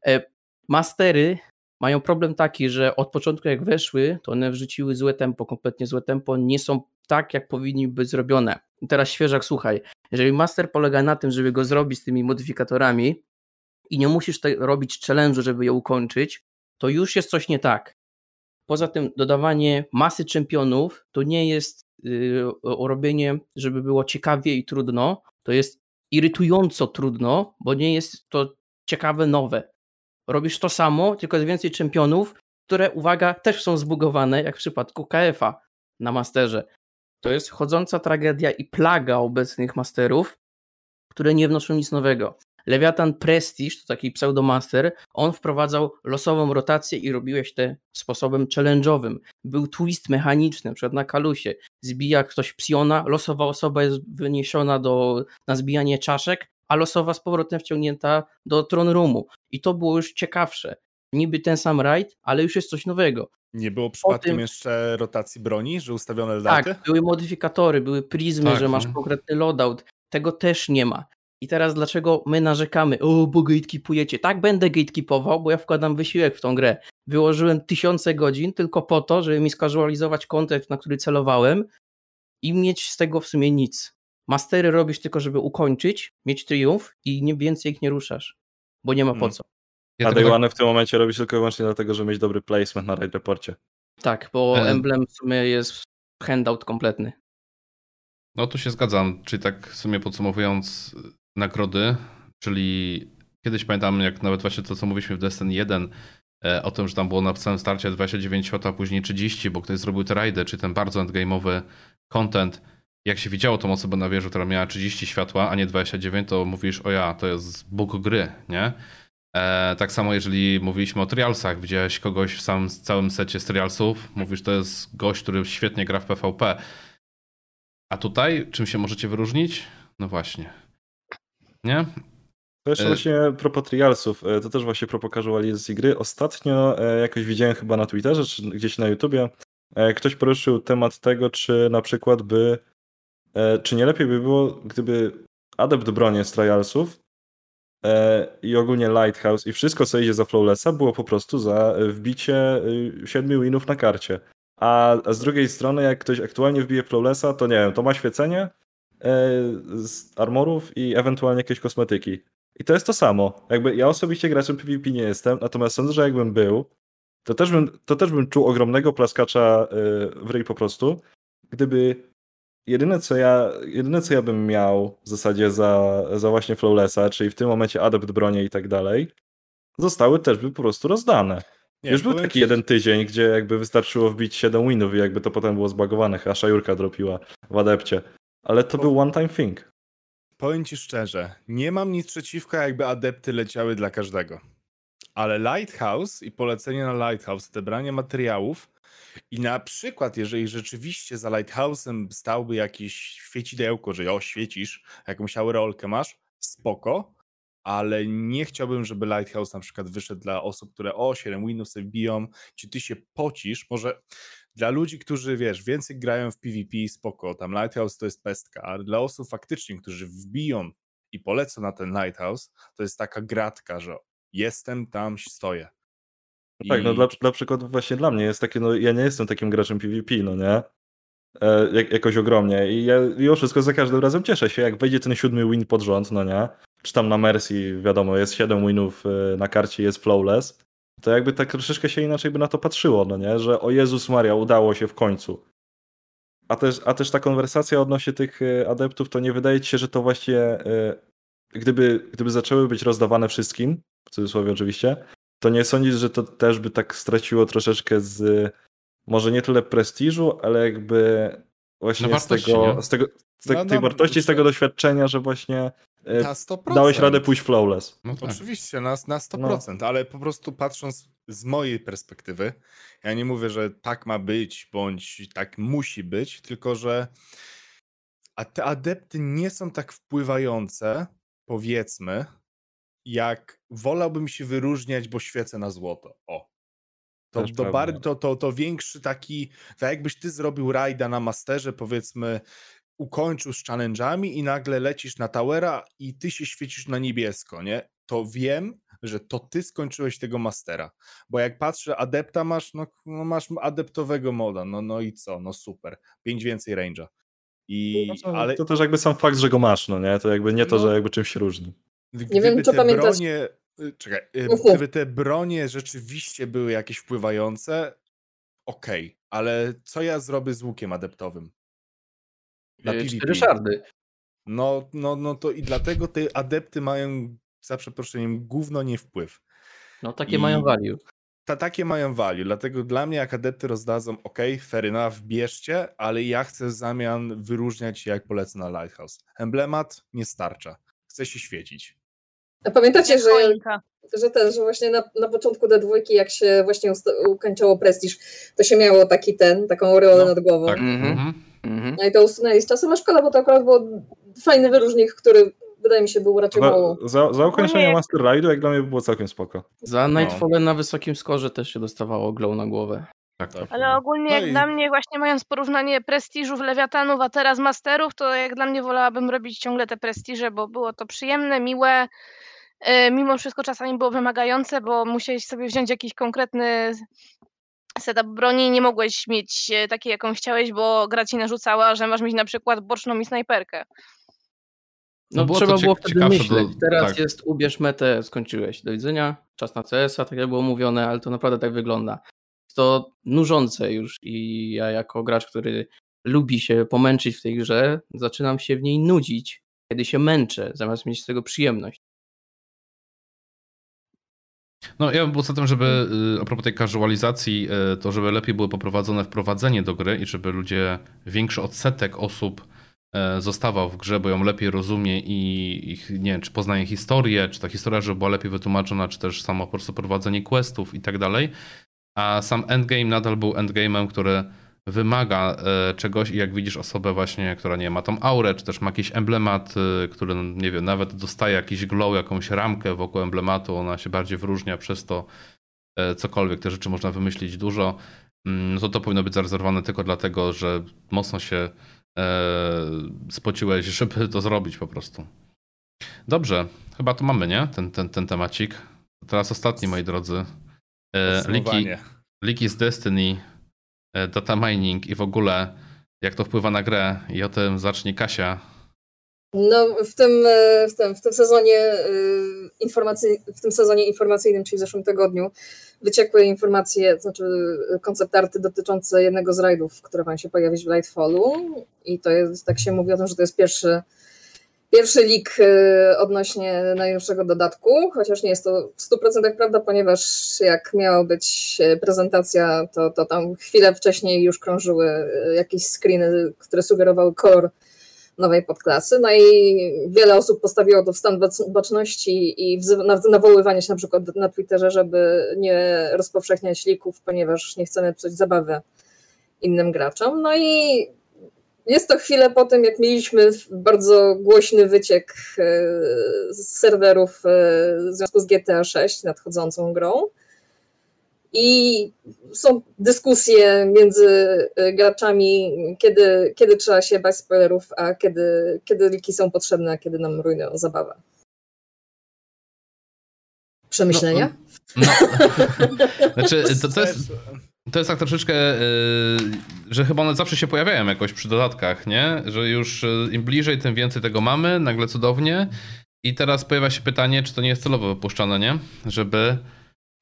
E, mastery mają problem taki, że od początku jak weszły, to one wrzuciły złe tempo, kompletnie złe tempo, nie są tak, jak powinni być zrobione. I teraz świeżak, słuchaj, jeżeli master polega na tym, żeby go zrobić z tymi modyfikatorami, i nie musisz te, robić challenge'u, żeby je ukończyć, to już jest coś nie tak. Poza tym dodawanie masy czempionów to nie jest yy, robienie, żeby było ciekawie i trudno, to jest irytująco trudno, bo nie jest to ciekawe, nowe. Robisz to samo, tylko jest więcej czempionów, które, uwaga, też są zbugowane, jak w przypadku KF-a na masterze. To jest chodząca tragedia i plaga obecnych masterów, które nie wnoszą nic nowego. Lewiatan Prestige, to taki pseudomaster, on wprowadzał losową rotację i robiłeś to sposobem challenge'owym. Był twist mechaniczny, przed na kalusie. Zbija ktoś psiona, losowa osoba jest wyniesiona do, na zbijanie czaszek, a losowa z powrotem wciągnięta do tron roomu. I to było już ciekawsze. Niby ten sam raid, ale już jest coś nowego. Nie było przypadkiem tym... jeszcze rotacji broni, że ustawione daty? Tak, były modyfikatory, były prizmy, tak, że masz konkretny loadout. Tego też nie ma. I teraz dlaczego my narzekamy, o, bo gatekeepujecie. Tak, będę gatekeepował, bo ja wkładam wysiłek w tą grę. Wyłożyłem tysiące godzin tylko po to, żeby mi skazualizować kontent, na który celowałem i mieć z tego w sumie nic. Mastery robisz tylko, żeby ukończyć, mieć triumf i nie więcej ich nie ruszasz, bo nie ma po hmm. co. Ja A Day One w tym momencie robisz tylko i wyłącznie dlatego, żeby mieć dobry placement na raid reporcie. Tak, bo e... emblem w sumie jest handout kompletny. No tu się zgadzam, czyli tak w sumie podsumowując, nagrody, czyli Kiedyś pamiętam, jak nawet właśnie to, co mówiliśmy w Destiny 1, e, o tym, że tam było na samym starcie 29 światła, a później 30, bo ktoś zrobił te rajdy, czy ten bardzo endgame'owy content. Jak się widziało tą osobę na wieży, która miała 30 światła, a nie 29, to mówisz, o ja, to jest bóg gry, nie? E, tak samo jeżeli mówiliśmy o trialsach, widziałeś kogoś w samym, całym secie z trialsów, mówisz, to jest gość, który świetnie gra w PvP. A tutaj, czym się możecie wyróżnić? No właśnie. Nie? To jeszcze E- właśnie propos trialsów, e, to też właśnie propos casualizacji gry. Ostatnio e, jakoś widziałem chyba na Twitterze, czy gdzieś na YouTubie, ktoś poruszył temat tego, czy na przykład by, czy nie lepiej by było, gdyby adept broni z trialsów i ogólnie Lighthouse i wszystko, co idzie za Flawlessa, było po prostu za wbicie 7 winów na karcie. A, z drugiej strony, jak ktoś aktualnie wbije Flawlessa, to nie wiem, to ma świecenie z armorów i ewentualnie jakieś kosmetyki. I to jest to samo. Jakby ja osobiście graczem PvP nie jestem, natomiast sądzę, że jakbym był, to też bym, to też bym czuł ogromnego plaskacza y, w ryj po prostu, gdyby jedyne co ja, jedyne co ja bym miał w zasadzie za, za właśnie Flawlessa, czyli w tym momencie adept bronie i tak dalej, zostały też by po prostu rozdane. Nie, Już był taki ci- jeden tydzień, gdzie jakby wystarczyło wbić 7 winów i jakby to potem było zbagowane, a Szajurka dropiła w adepcie. Ale to Po- był one time thing. Powiem ci szczerze, nie mam nic przeciwko, jakby adepty leciały dla każdego. Ale Lighthouse i polecenie na Lighthouse, te branie materiałów i na przykład, jeżeli rzeczywiście za Lighthouse'em stałby jakieś świecidełko, że o, świecisz, jakąś aureolkę masz, spoko, ale nie chciałbym, żeby Lighthouse na przykład wyszedł dla osób, które o, 7 winów sobie biją, czy ty się pocisz, może dla ludzi, którzy, wiesz, więcej grają w PvP, spoko, tam Lighthouse to jest pestka, ale dla osób faktycznie, którzy wbiją i polecą na ten Lighthouse, to jest taka gratka, że jestem tam, stoję. No tak, no I- dla, dla przykładu właśnie dla mnie jest takie, no ja nie jestem takim graczem PvP, no nie? E, jak, jakoś ogromnie i ja mimo wszystko za każdym razem cieszę się, jak wejdzie ten siódmy win pod rząd, no nie? Czy tam na Mercy, wiadomo, jest 7 winów e, na karcie, jest flawless, to jakby tak troszeczkę się inaczej by na to patrzyło, no nie? Że o Jezus Maria, udało się w końcu. A też, a też ta konwersacja odnośnie tych e, adeptów, to nie wydaje ci się, że to właśnie, e, gdyby, gdyby zaczęły być rozdawane wszystkim, w cudzysłowie oczywiście, to nie sądzisz, że to też by tak straciło troszeczkę z może nie tyle prestiżu, ale jakby właśnie No z tego, z tego z te, No, tej no, wartości, z tego doświadczenia, że właśnie e, Na 100%. dałeś radę pójść flawless. No tak. Oczywiście, na, na 100%, ale po prostu patrząc z mojej perspektywy, ja nie mówię, że tak ma być, bądź tak musi być, tylko że a te adepty nie są tak wpływające, powiedzmy, jak wolałbym się wyróżniać, bo świecę na złoto. O. To, Też to, bar, to, to, to większy taki, tak jakbyś ty zrobił rajda na masterze, powiedzmy, ukończył z challenge'ami i nagle lecisz na towera i ty się świecisz na niebiesko, nie? To wiem, że to ty skończyłeś tego mastera. Bo jak patrzę, adepta masz, no, no masz adeptowego moda, no, no i co? No super. Pięć więcej range'a. I, No to, ale to też jakby sam fakt, że go masz, no nie? To jakby nie to, No. że jakby czymś się różni. gdyby wiem, czy pamiętasz- bronie, y, czekaj, y, gdyby te bronie rzeczywiście były jakieś wpływające, okej, ale co ja zrobię z łukiem adeptowym? Na E, PvP. Cztery szardy. No, no, no to i dlatego te adepty mają, za przeproszeniem, gówno nie wpływ. No takie I- mają value. Ta, takie mają value, dlatego dla mnie jak adepty rozdadzą, ok, fair enough, bierzcie, ale ja chcę w zamian wyróżniać się jak polecę na Lighthouse. Emblemat nie starcza. Chcę się świecić. A pamiętacie, że, że, ten, że właśnie na, na początku D2, jak się właśnie ukończało prestiż, to się miało taki ten, taką aureolę No, nad głową. Tak. Mhm. Mhm. No i to usunęli z czasem, a szkoda, bo to akurat był fajny wyróżnik, który wydaje mi się był raczej mało. Za, za ukończenie nie. Master Ride'u, jak dla mnie było całkiem spoko. Za Nightfall na wysokim skorze też się dostawało glow na głowę. Tak, tak. Ale ogólnie No jak i- dla mnie właśnie mając porównanie prestiżów lewiatanów, a teraz masterów, to jak dla mnie wolałabym robić ciągle te prestiże, bo było to przyjemne, miłe. e, Mimo wszystko czasami było wymagające, bo musiałeś sobie wziąć jakiś konkretny setup broni nie mogłeś mieć e, takiej, jaką chciałeś, bo gra ci narzucała, że masz mieć na przykład boczną i snajperkę. No, to trzeba było wtedy myśleć. do- Teraz tak. jest ubierz metę, skończyłeś. Do widzenia, czas na CS-a, tak jak było mówione, ale to naprawdę tak wygląda. To nużące już i ja jako gracz, który lubi się pomęczyć w tej grze, zaczynam się w niej nudzić, kiedy się męczę, zamiast mieć z tego przyjemność. No ja bym był za tym, żeby y, a propos tej casualizacji, y, to żeby lepiej było poprowadzone wprowadzenie do gry i żeby ludzie, większy odsetek osób y, zostawał w grze, bo ją lepiej rozumie i ich, nie wiem, czy poznaje historię, czy ta historia, żeby była lepiej wytłumaczona, czy też samo po prostu prowadzenie questów i tak dalej. A sam endgame nadal był endgame'em, który wymaga e, czegoś i jak widzisz osobę właśnie, która nie ma tą aurę, czy też ma jakiś emblemat, e, który, nie wiem, nawet dostaje jakiś glow, jakąś ramkę wokół emblematu, ona się bardziej wyróżnia przez to e, cokolwiek, te rzeczy można wymyślić dużo, mm, no to to powinno być zarezerwowane tylko dlatego, że mocno się spociłeś, żeby to zrobić po prostu. Dobrze, chyba to mamy, nie? Ten, ten, ten temacik. Teraz ostatni, moi drodzy. Liki, Liki z Destiny data mining i w ogóle jak to wpływa na grę i o tym zacznie Kasia. No w tym, e, w tym, w tym sezonie e, informacji, w tym sezonie informacyjnym, czyli w zeszłym tygodniu, wyciekły informacje, znaczy koncept arty dotyczące jednego z rajdów, które ma się pojawić w Lightfallu i to jest, tak się mówi o tym, że to jest pierwszy Pierwszy lik y, odnośnie najnowszego dodatku, chociaż nie jest to w 100% prawda, ponieważ jak miała być prezentacja, to, to tam chwilę wcześniej już krążyły y, jakieś screeny, które sugerowały kolor nowej podklasy. No i wiele osób postawiło to w stan baczności i nawoływanie się na przykład na Twitterze, żeby nie rozpowszechniać lików, ponieważ nie chcemy psuć zabawy innym graczom. No i jest to chwilę po tym, jak mieliśmy bardzo głośny wyciek e, z serwerów e, w związku z GTA 6 nadchodzącą grą. I są dyskusje między e, graczami, kiedy, kiedy trzeba się bać spoilerów, a kiedy, kiedy liki są potrzebne, a kiedy nam rujnują zabawę. Przemyślenia? No, no. Znaczy, to, to jest to jest tak troszeczkę, yy, że chyba one zawsze się pojawiają jakoś przy dodatkach, nie? Że już yy, im bliżej, tym więcej tego mamy, nagle cudownie. I teraz pojawia się pytanie, czy to nie jest celowo wypuszczone, nie? Żeby,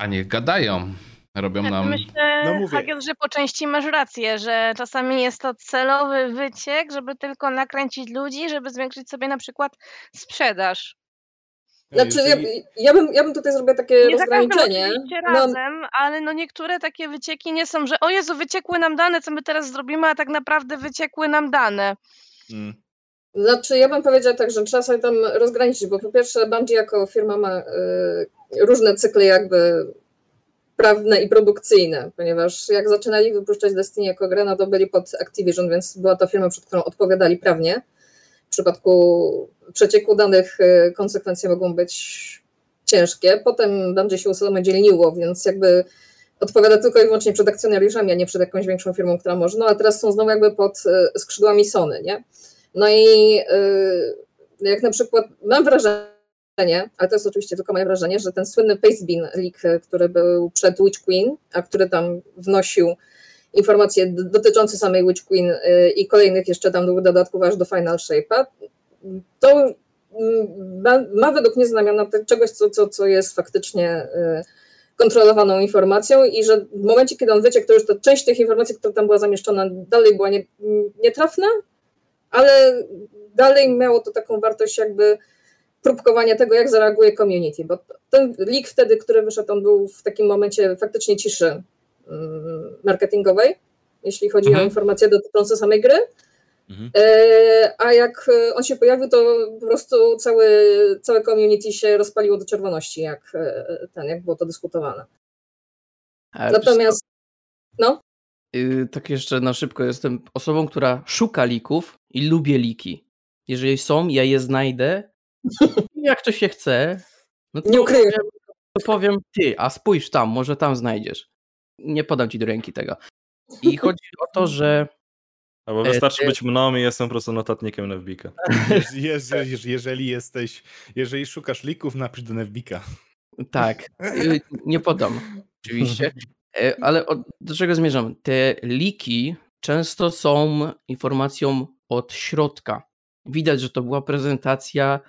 a niech gadają. Robią ja nam. Myślę, no mówię. Hagiel, że po części masz rację, że czasami jest to celowy wyciek, żeby tylko nakręcić ludzi, żeby zwiększyć sobie na przykład sprzedaż. Znaczy, jeżeli... ja, ja, bym, ja bym tutaj zrobiła takie nie rozgraniczenie. Nie razem, no, ale no niektóre takie wycieki nie są, że o Jezu, wyciekły nam dane, co my teraz zrobimy, a tak naprawdę wyciekły nam dane. Hmm. Znaczy, ja bym powiedziała tak, że trzeba sobie tam rozgraniczyć, bo po pierwsze Bungie jako firma ma y, różne cykle jakby prawne i produkcyjne, ponieważ jak zaczynali wypuszczać Destiny jako grę, no to byli pod Activision, więc była to firma, przed którą odpowiadali prawnie. W przypadku przecieku danych y, konsekwencje mogą być ciężkie. Potem będzie się usamodzielniło, więc jakby odpowiada tylko i wyłącznie przed akcjonariuszami, a nie przed jakąś większą firmą, która może. No a teraz są znowu jakby pod y, skrzydłami Sony, nie? No i y, jak na przykład mam wrażenie, ale to jest oczywiście tylko moje wrażenie, że ten słynny Pastebin leak, który był przed Witch Queen, a który tam wnosił informacje dotyczące samej Witch Queen i kolejnych jeszcze tam dodatków aż do Final Shape'a, to ma, ma według mnie znamiona czegoś, co, co, co jest faktycznie y, kontrolowaną informacją i że w momencie, kiedy on wyciekł, to już to część tych informacji, która tam była zamieszczona, dalej była nie, nietrafna, ale dalej miało to taką wartość jakby próbkowania tego, jak zareaguje community, bo ten leak wtedy, który wyszedł, on był w takim momencie faktycznie ciszy mm, marketingowej, jeśli chodzi mhm. o informacje dotyczące samej gry, Mhm. E, a jak e, on się pojawił, to po prostu cały, całe community się rozpaliło do czerwoności, jak e, ten, jak było to dyskutowane. Natomiast, no. Y, tak jeszcze na szybko, jestem osobą, która szuka lików i lubię liki. Jeżeli są, ja je znajdę. jak to się chce, no to nie ukryję. To powiem ty, a spójrz tam, może tam znajdziesz. Nie podam ci do ręki tego. I chodzi o to, że Albo wystarczy być mną i jestem po prostu notatnikiem Nevbika. jeżeli, jeżeli jesteś, jeżeli szukasz lików, napisz do Nevbika. Tak, nie podam, oczywiście. E, ale do czego zmierzam? Te liki często są informacją od środka. Widać, że to była prezentacja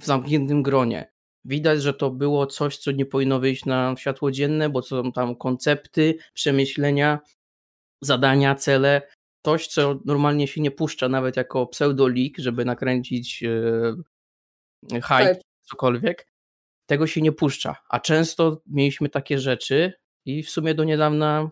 w zamkniętym gronie. Widać, że to było coś, co nie powinno wyjść na światło dzienne, bo są tam koncepty, przemyślenia, zadania, cele, coś, co normalnie się nie puszcza nawet jako pseudo-leak, żeby nakręcić yy, hype, cokolwiek. tego się nie puszcza. A często mieliśmy takie rzeczy i w sumie do niedawna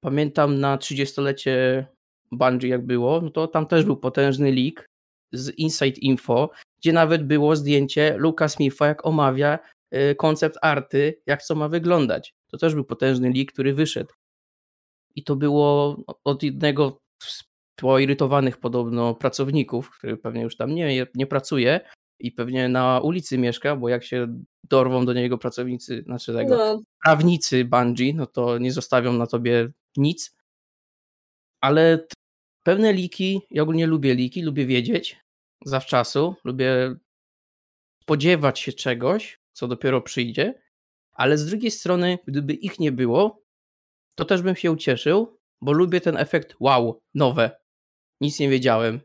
pamiętam na 30-lecie Bungie jak było, no to tam też był potężny leak z Inside Info, gdzie nawet było zdjęcie Luka Smitha, jak omawia y, koncept arty, jak co ma wyglądać. To też był potężny leak, który wyszedł. I to było od jednego z poirytowanych podobno pracowników, który pewnie już tam nie, nie pracuje i pewnie na ulicy mieszka, bo jak się dorwą do niego pracownicy, znaczy tego, no. prawnicy Bungie, no to nie zostawią na tobie nic. Ale pewne liki, ja ogólnie lubię liki, lubię wiedzieć zawczasu, lubię spodziewać się czegoś, co dopiero przyjdzie, ale z drugiej strony, gdyby ich nie było, to też bym się ucieszył, bo lubię ten efekt wow, nowe. Nic nie wiedziałem.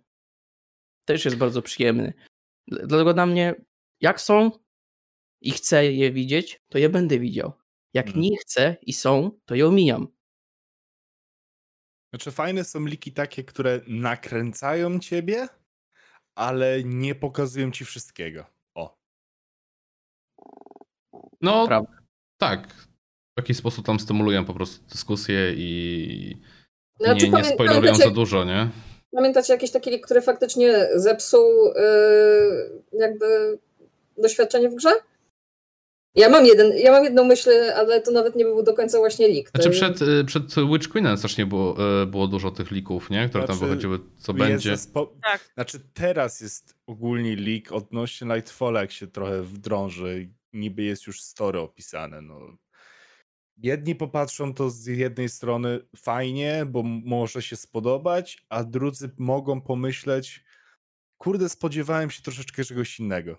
Też jest bardzo przyjemny. Dlatego dla mnie, jak są i chcę je widzieć, to je będę widział. Jak hmm. nie chcę i są, to je omijam. Znaczy, fajne są liki takie, które nakręcają ciebie, ale nie pokazują ci wszystkiego. O. No, Prawda. tak. W jakiś sposób tam stymulują po prostu dyskusję i znaczy, nie, nie spoilerują za dużo, nie? Pamiętacie jakiś taki lik, który faktycznie zepsuł yy, jakby doświadczenie w grze? Ja mam, jeden, ja mam jedną myśl, ale to nawet nie był do końca właśnie lik. Znaczy przed, y, przed Witch Queenem strasznie było, y, było dużo tych lików, nie? które znaczy, tam wychodziły, co będzie. Spo... Tak. Znaczy teraz jest ogólnie leak odnośnie Lightfalla, jak się trochę wdrąży. Niby jest już story opisane. No. Jedni popatrzą to z jednej strony fajnie, bo może się spodobać, a drudzy mogą pomyśleć, kurde, spodziewałem się troszeczkę czegoś innego.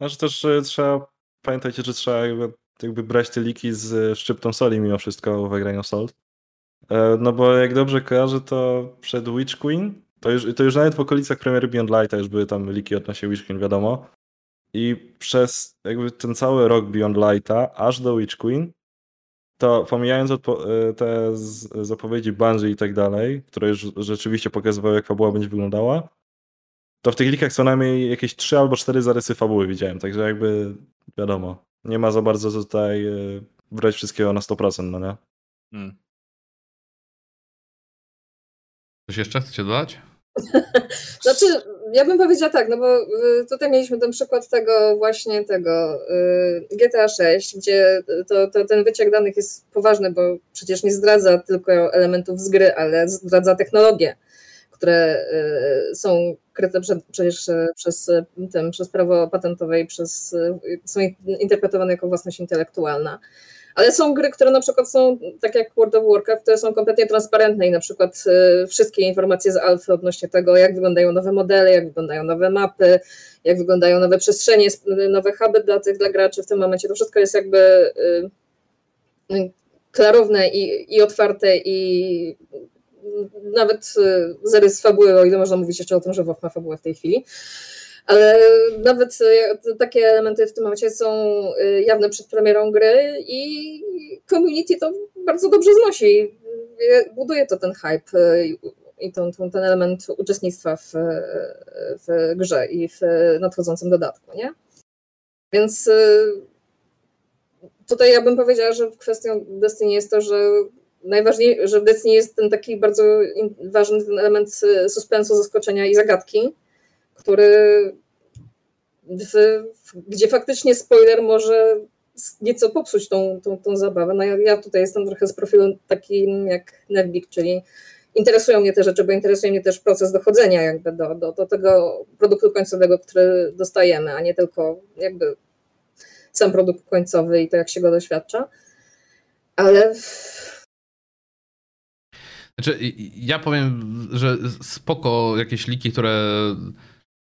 Znaczy też trzeba pamiętajcie, że trzeba jakby, jakby brać te liki z szczyptą soli mimo wszystko w graniu Salt. E, no bo jak dobrze kojarzę, to przed Witch Queen, to już, to już nawet w okolicach premiery Beyond Lighta już były tam liki odnośnie Witch Queen, wiadomo. I przez jakby ten cały rok Beyond Lighta, aż do Witch Queen, to pomijając e, te zapowiedzi Bungie i tak dalej, które już rzeczywiście pokazywały, jak fabuła będzie wyglądała, to w tych likach co najmniej jakieś trzy albo cztery zarysy fabuły widziałem, także jakby wiadomo, nie ma za bardzo tutaj e, brać wszystkiego na 100%, no nie? Hmm. Coś jeszcze chcecie dodać? znaczy, ja bym powiedziała tak, no bo y, tutaj mieliśmy ten przykład tego właśnie tego y, GTA 6, gdzie to, to, ten wyciek danych jest poważny, bo przecież nie zdradza tylko elementów z gry, ale zdradza technologię które y, są kryte przecież przez, tym, przez prawo patentowe i przez, są interpretowane jako własność intelektualna. Ale są gry, które na przykład są, tak jak World of Warcraft, które są kompletnie transparentne i na przykład wszystkie informacje z alfy odnośnie tego, jak wyglądają nowe modele, jak wyglądają nowe mapy, jak wyglądają nowe przestrzenie, nowe huby dla tych dla graczy w tym momencie, to wszystko jest jakby klarowne i, i otwarte i nawet y, zarys fabuły, o ile można mówić jeszcze o tym, że WoW ma fabułę w tej chwili, ale nawet y, takie elementy w tym momencie są y, jawne przed premierą gry i community to bardzo dobrze znosi. Buduje to ten hype i ten, ten element uczestnictwa w, w grze i w nadchodzącym dodatku, nie? Więc tutaj ja bym powiedziała, że kwestią Destiny jest to, że najważniejsze, że w Destiny jest ten taki bardzo ważny ten element suspensu, zaskoczenia i zagadki, który gdzie faktycznie spoiler może nieco popsuć tą, tą, tą zabawę. No ja, ja tutaj jestem trochę z profilu takim jak Nevbik, czyli interesują mnie te rzeczy, bo interesuje mnie też proces dochodzenia jakby do, do, do tego produktu końcowego, który dostajemy, a nie tylko jakby sam produkt końcowy i to, jak się go doświadcza. Ale znaczy, ja powiem, że spoko jakieś liki, które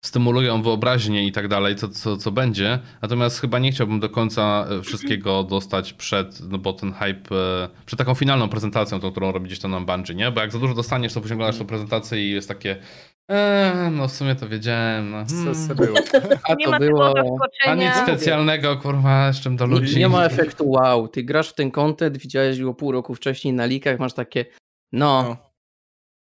stymulują wyobraźnię i tak dalej, co, co, co będzie. Natomiast chyba nie chciałbym do końca e, wszystkiego dostać przed, no bo ten hype, e, przed taką finalną prezentacją, tą, którą robi gdzieś tam na Bungie, nie? Bo jak za dużo dostaniesz, to później oglądasz tą prezentację i jest takie eee, no w sumie to wiedziałem. No. Hmm. Co, było? A to było... A nic specjalnego, kurwa, jeszcze do ludzi. Nie ma efektu wow. Ty grasz w ten content, widziałeś go pół roku wcześniej na likach, masz takie no,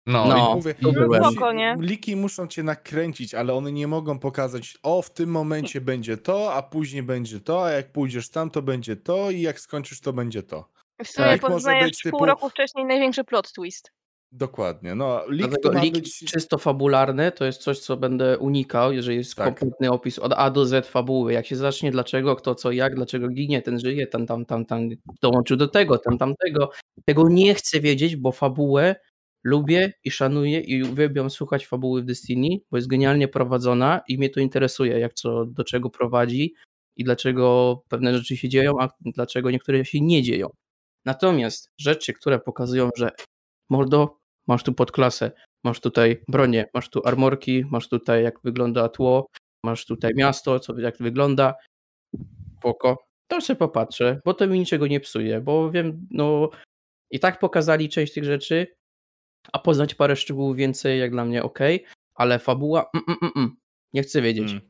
no. No, Mówię, to. Spoko, nie? liki muszą cię nakręcić, ale one nie mogą pokazać, o w tym momencie będzie to, a później będzie to, a jak pójdziesz tam, to będzie to i jak skończysz, to będzie to. W sumie Tak. Poznajesz pół typu- roku wcześniej największy plot twist. Dokładnie. No, lik Dlatego liki być... czysto fabularne to jest coś, co będę unikał, jeżeli jest Tak. kompletny opis od A do Z fabuły. Jak się zacznie, dlaczego, kto, co, jak, dlaczego ginie, ten żyje, ten tam, tam, tam dołączył do tego, ten tamtego. Tego nie chcę wiedzieć, bo fabułę lubię i szanuję i uwielbiam słuchać fabuły w Destiny, bo jest genialnie prowadzona i mnie to interesuje, jak co do czego prowadzi i dlaczego pewne rzeczy się dzieją, a dlaczego niektóre się nie dzieją. Natomiast rzeczy, które pokazują, że mordo, masz tu podklasę, masz tutaj bronię, masz tu armorki, masz tutaj jak wygląda tło, masz tutaj miasto, co jak wygląda, spoko. To sobie popatrzę, bo to mi niczego nie psuje, bo wiem, no i tak pokazali część tych rzeczy, a poznać parę szczegółów więcej jak dla mnie ok, ale fabuła, mm, mm, mm, mm. nie chcę wiedzieć. Mm.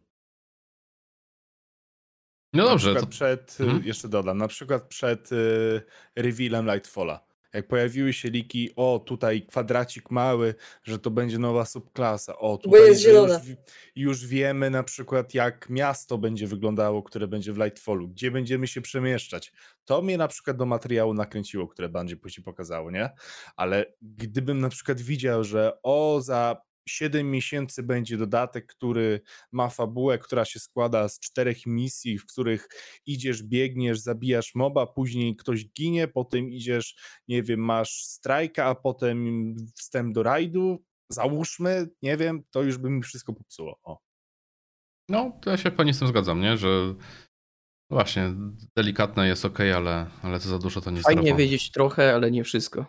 no Na dobrze. przykład To, przed, y, Mhm. jeszcze dodam, na przykład przed y, revealem Lightfalla. Jak pojawiły się liki, o tutaj kwadracik mały, że to będzie nowa subklasa, o tutaj jest że już, już wiemy na przykład jak miasto będzie wyglądało, które będzie w Lightfallu, gdzie będziemy się przemieszczać. To mnie na przykład do materiału nakręciło, które będzie później pokazało, nie? Ale gdybym na przykład widział, że o za 7 miesięcy będzie dodatek, który ma fabułę, która się składa z czterech misji, w których idziesz, biegniesz, zabijasz moba, później ktoś ginie, potem idziesz, nie wiem, masz strajka, a potem wstęp do rajdu, załóżmy, nie wiem, to już by mi wszystko popsuło. O. no, to ja się pani z tym zgadzam, nie? Że właśnie, delikatne jest ok, ale, ale co za dużo to nie Fajnie zdrowo. wiedzieć trochę, ale nie wszystko.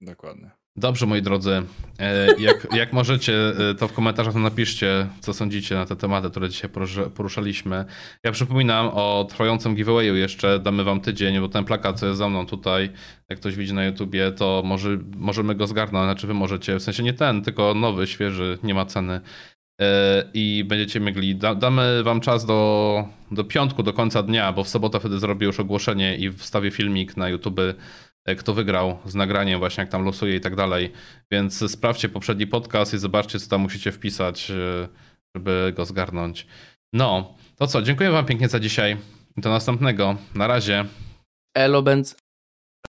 Dokładnie. Dobrze, moi drodzy. E, Jak, jak możecie, e, to w komentarzach napiszcie, co sądzicie na te tematy, które dzisiaj porusza- poruszaliśmy. Ja przypominam o trwającym giveawayu jeszcze, damy wam tydzień, bo ten plakat, co jest za mną tutaj, jak ktoś widzi na YouTubie, to może, możemy go zgarnąć, znaczy wy możecie, w sensie nie ten, tylko nowy, świeży, nie ma ceny. E, I będziecie mogli, da, damy wam czas do, do piątku, do końca dnia, bo w sobotę wtedy zrobię już ogłoszenie i wstawię filmik na YouTube, kto wygrał z nagraniem, właśnie jak tam losuje i tak dalej. Więc sprawdźcie poprzedni podcast i zobaczcie, co tam musicie wpisać, e, żeby go zgarnąć. No, to co, dziękuję wam pięknie za dzisiaj. Do następnego. Na razie. Elo, Benz.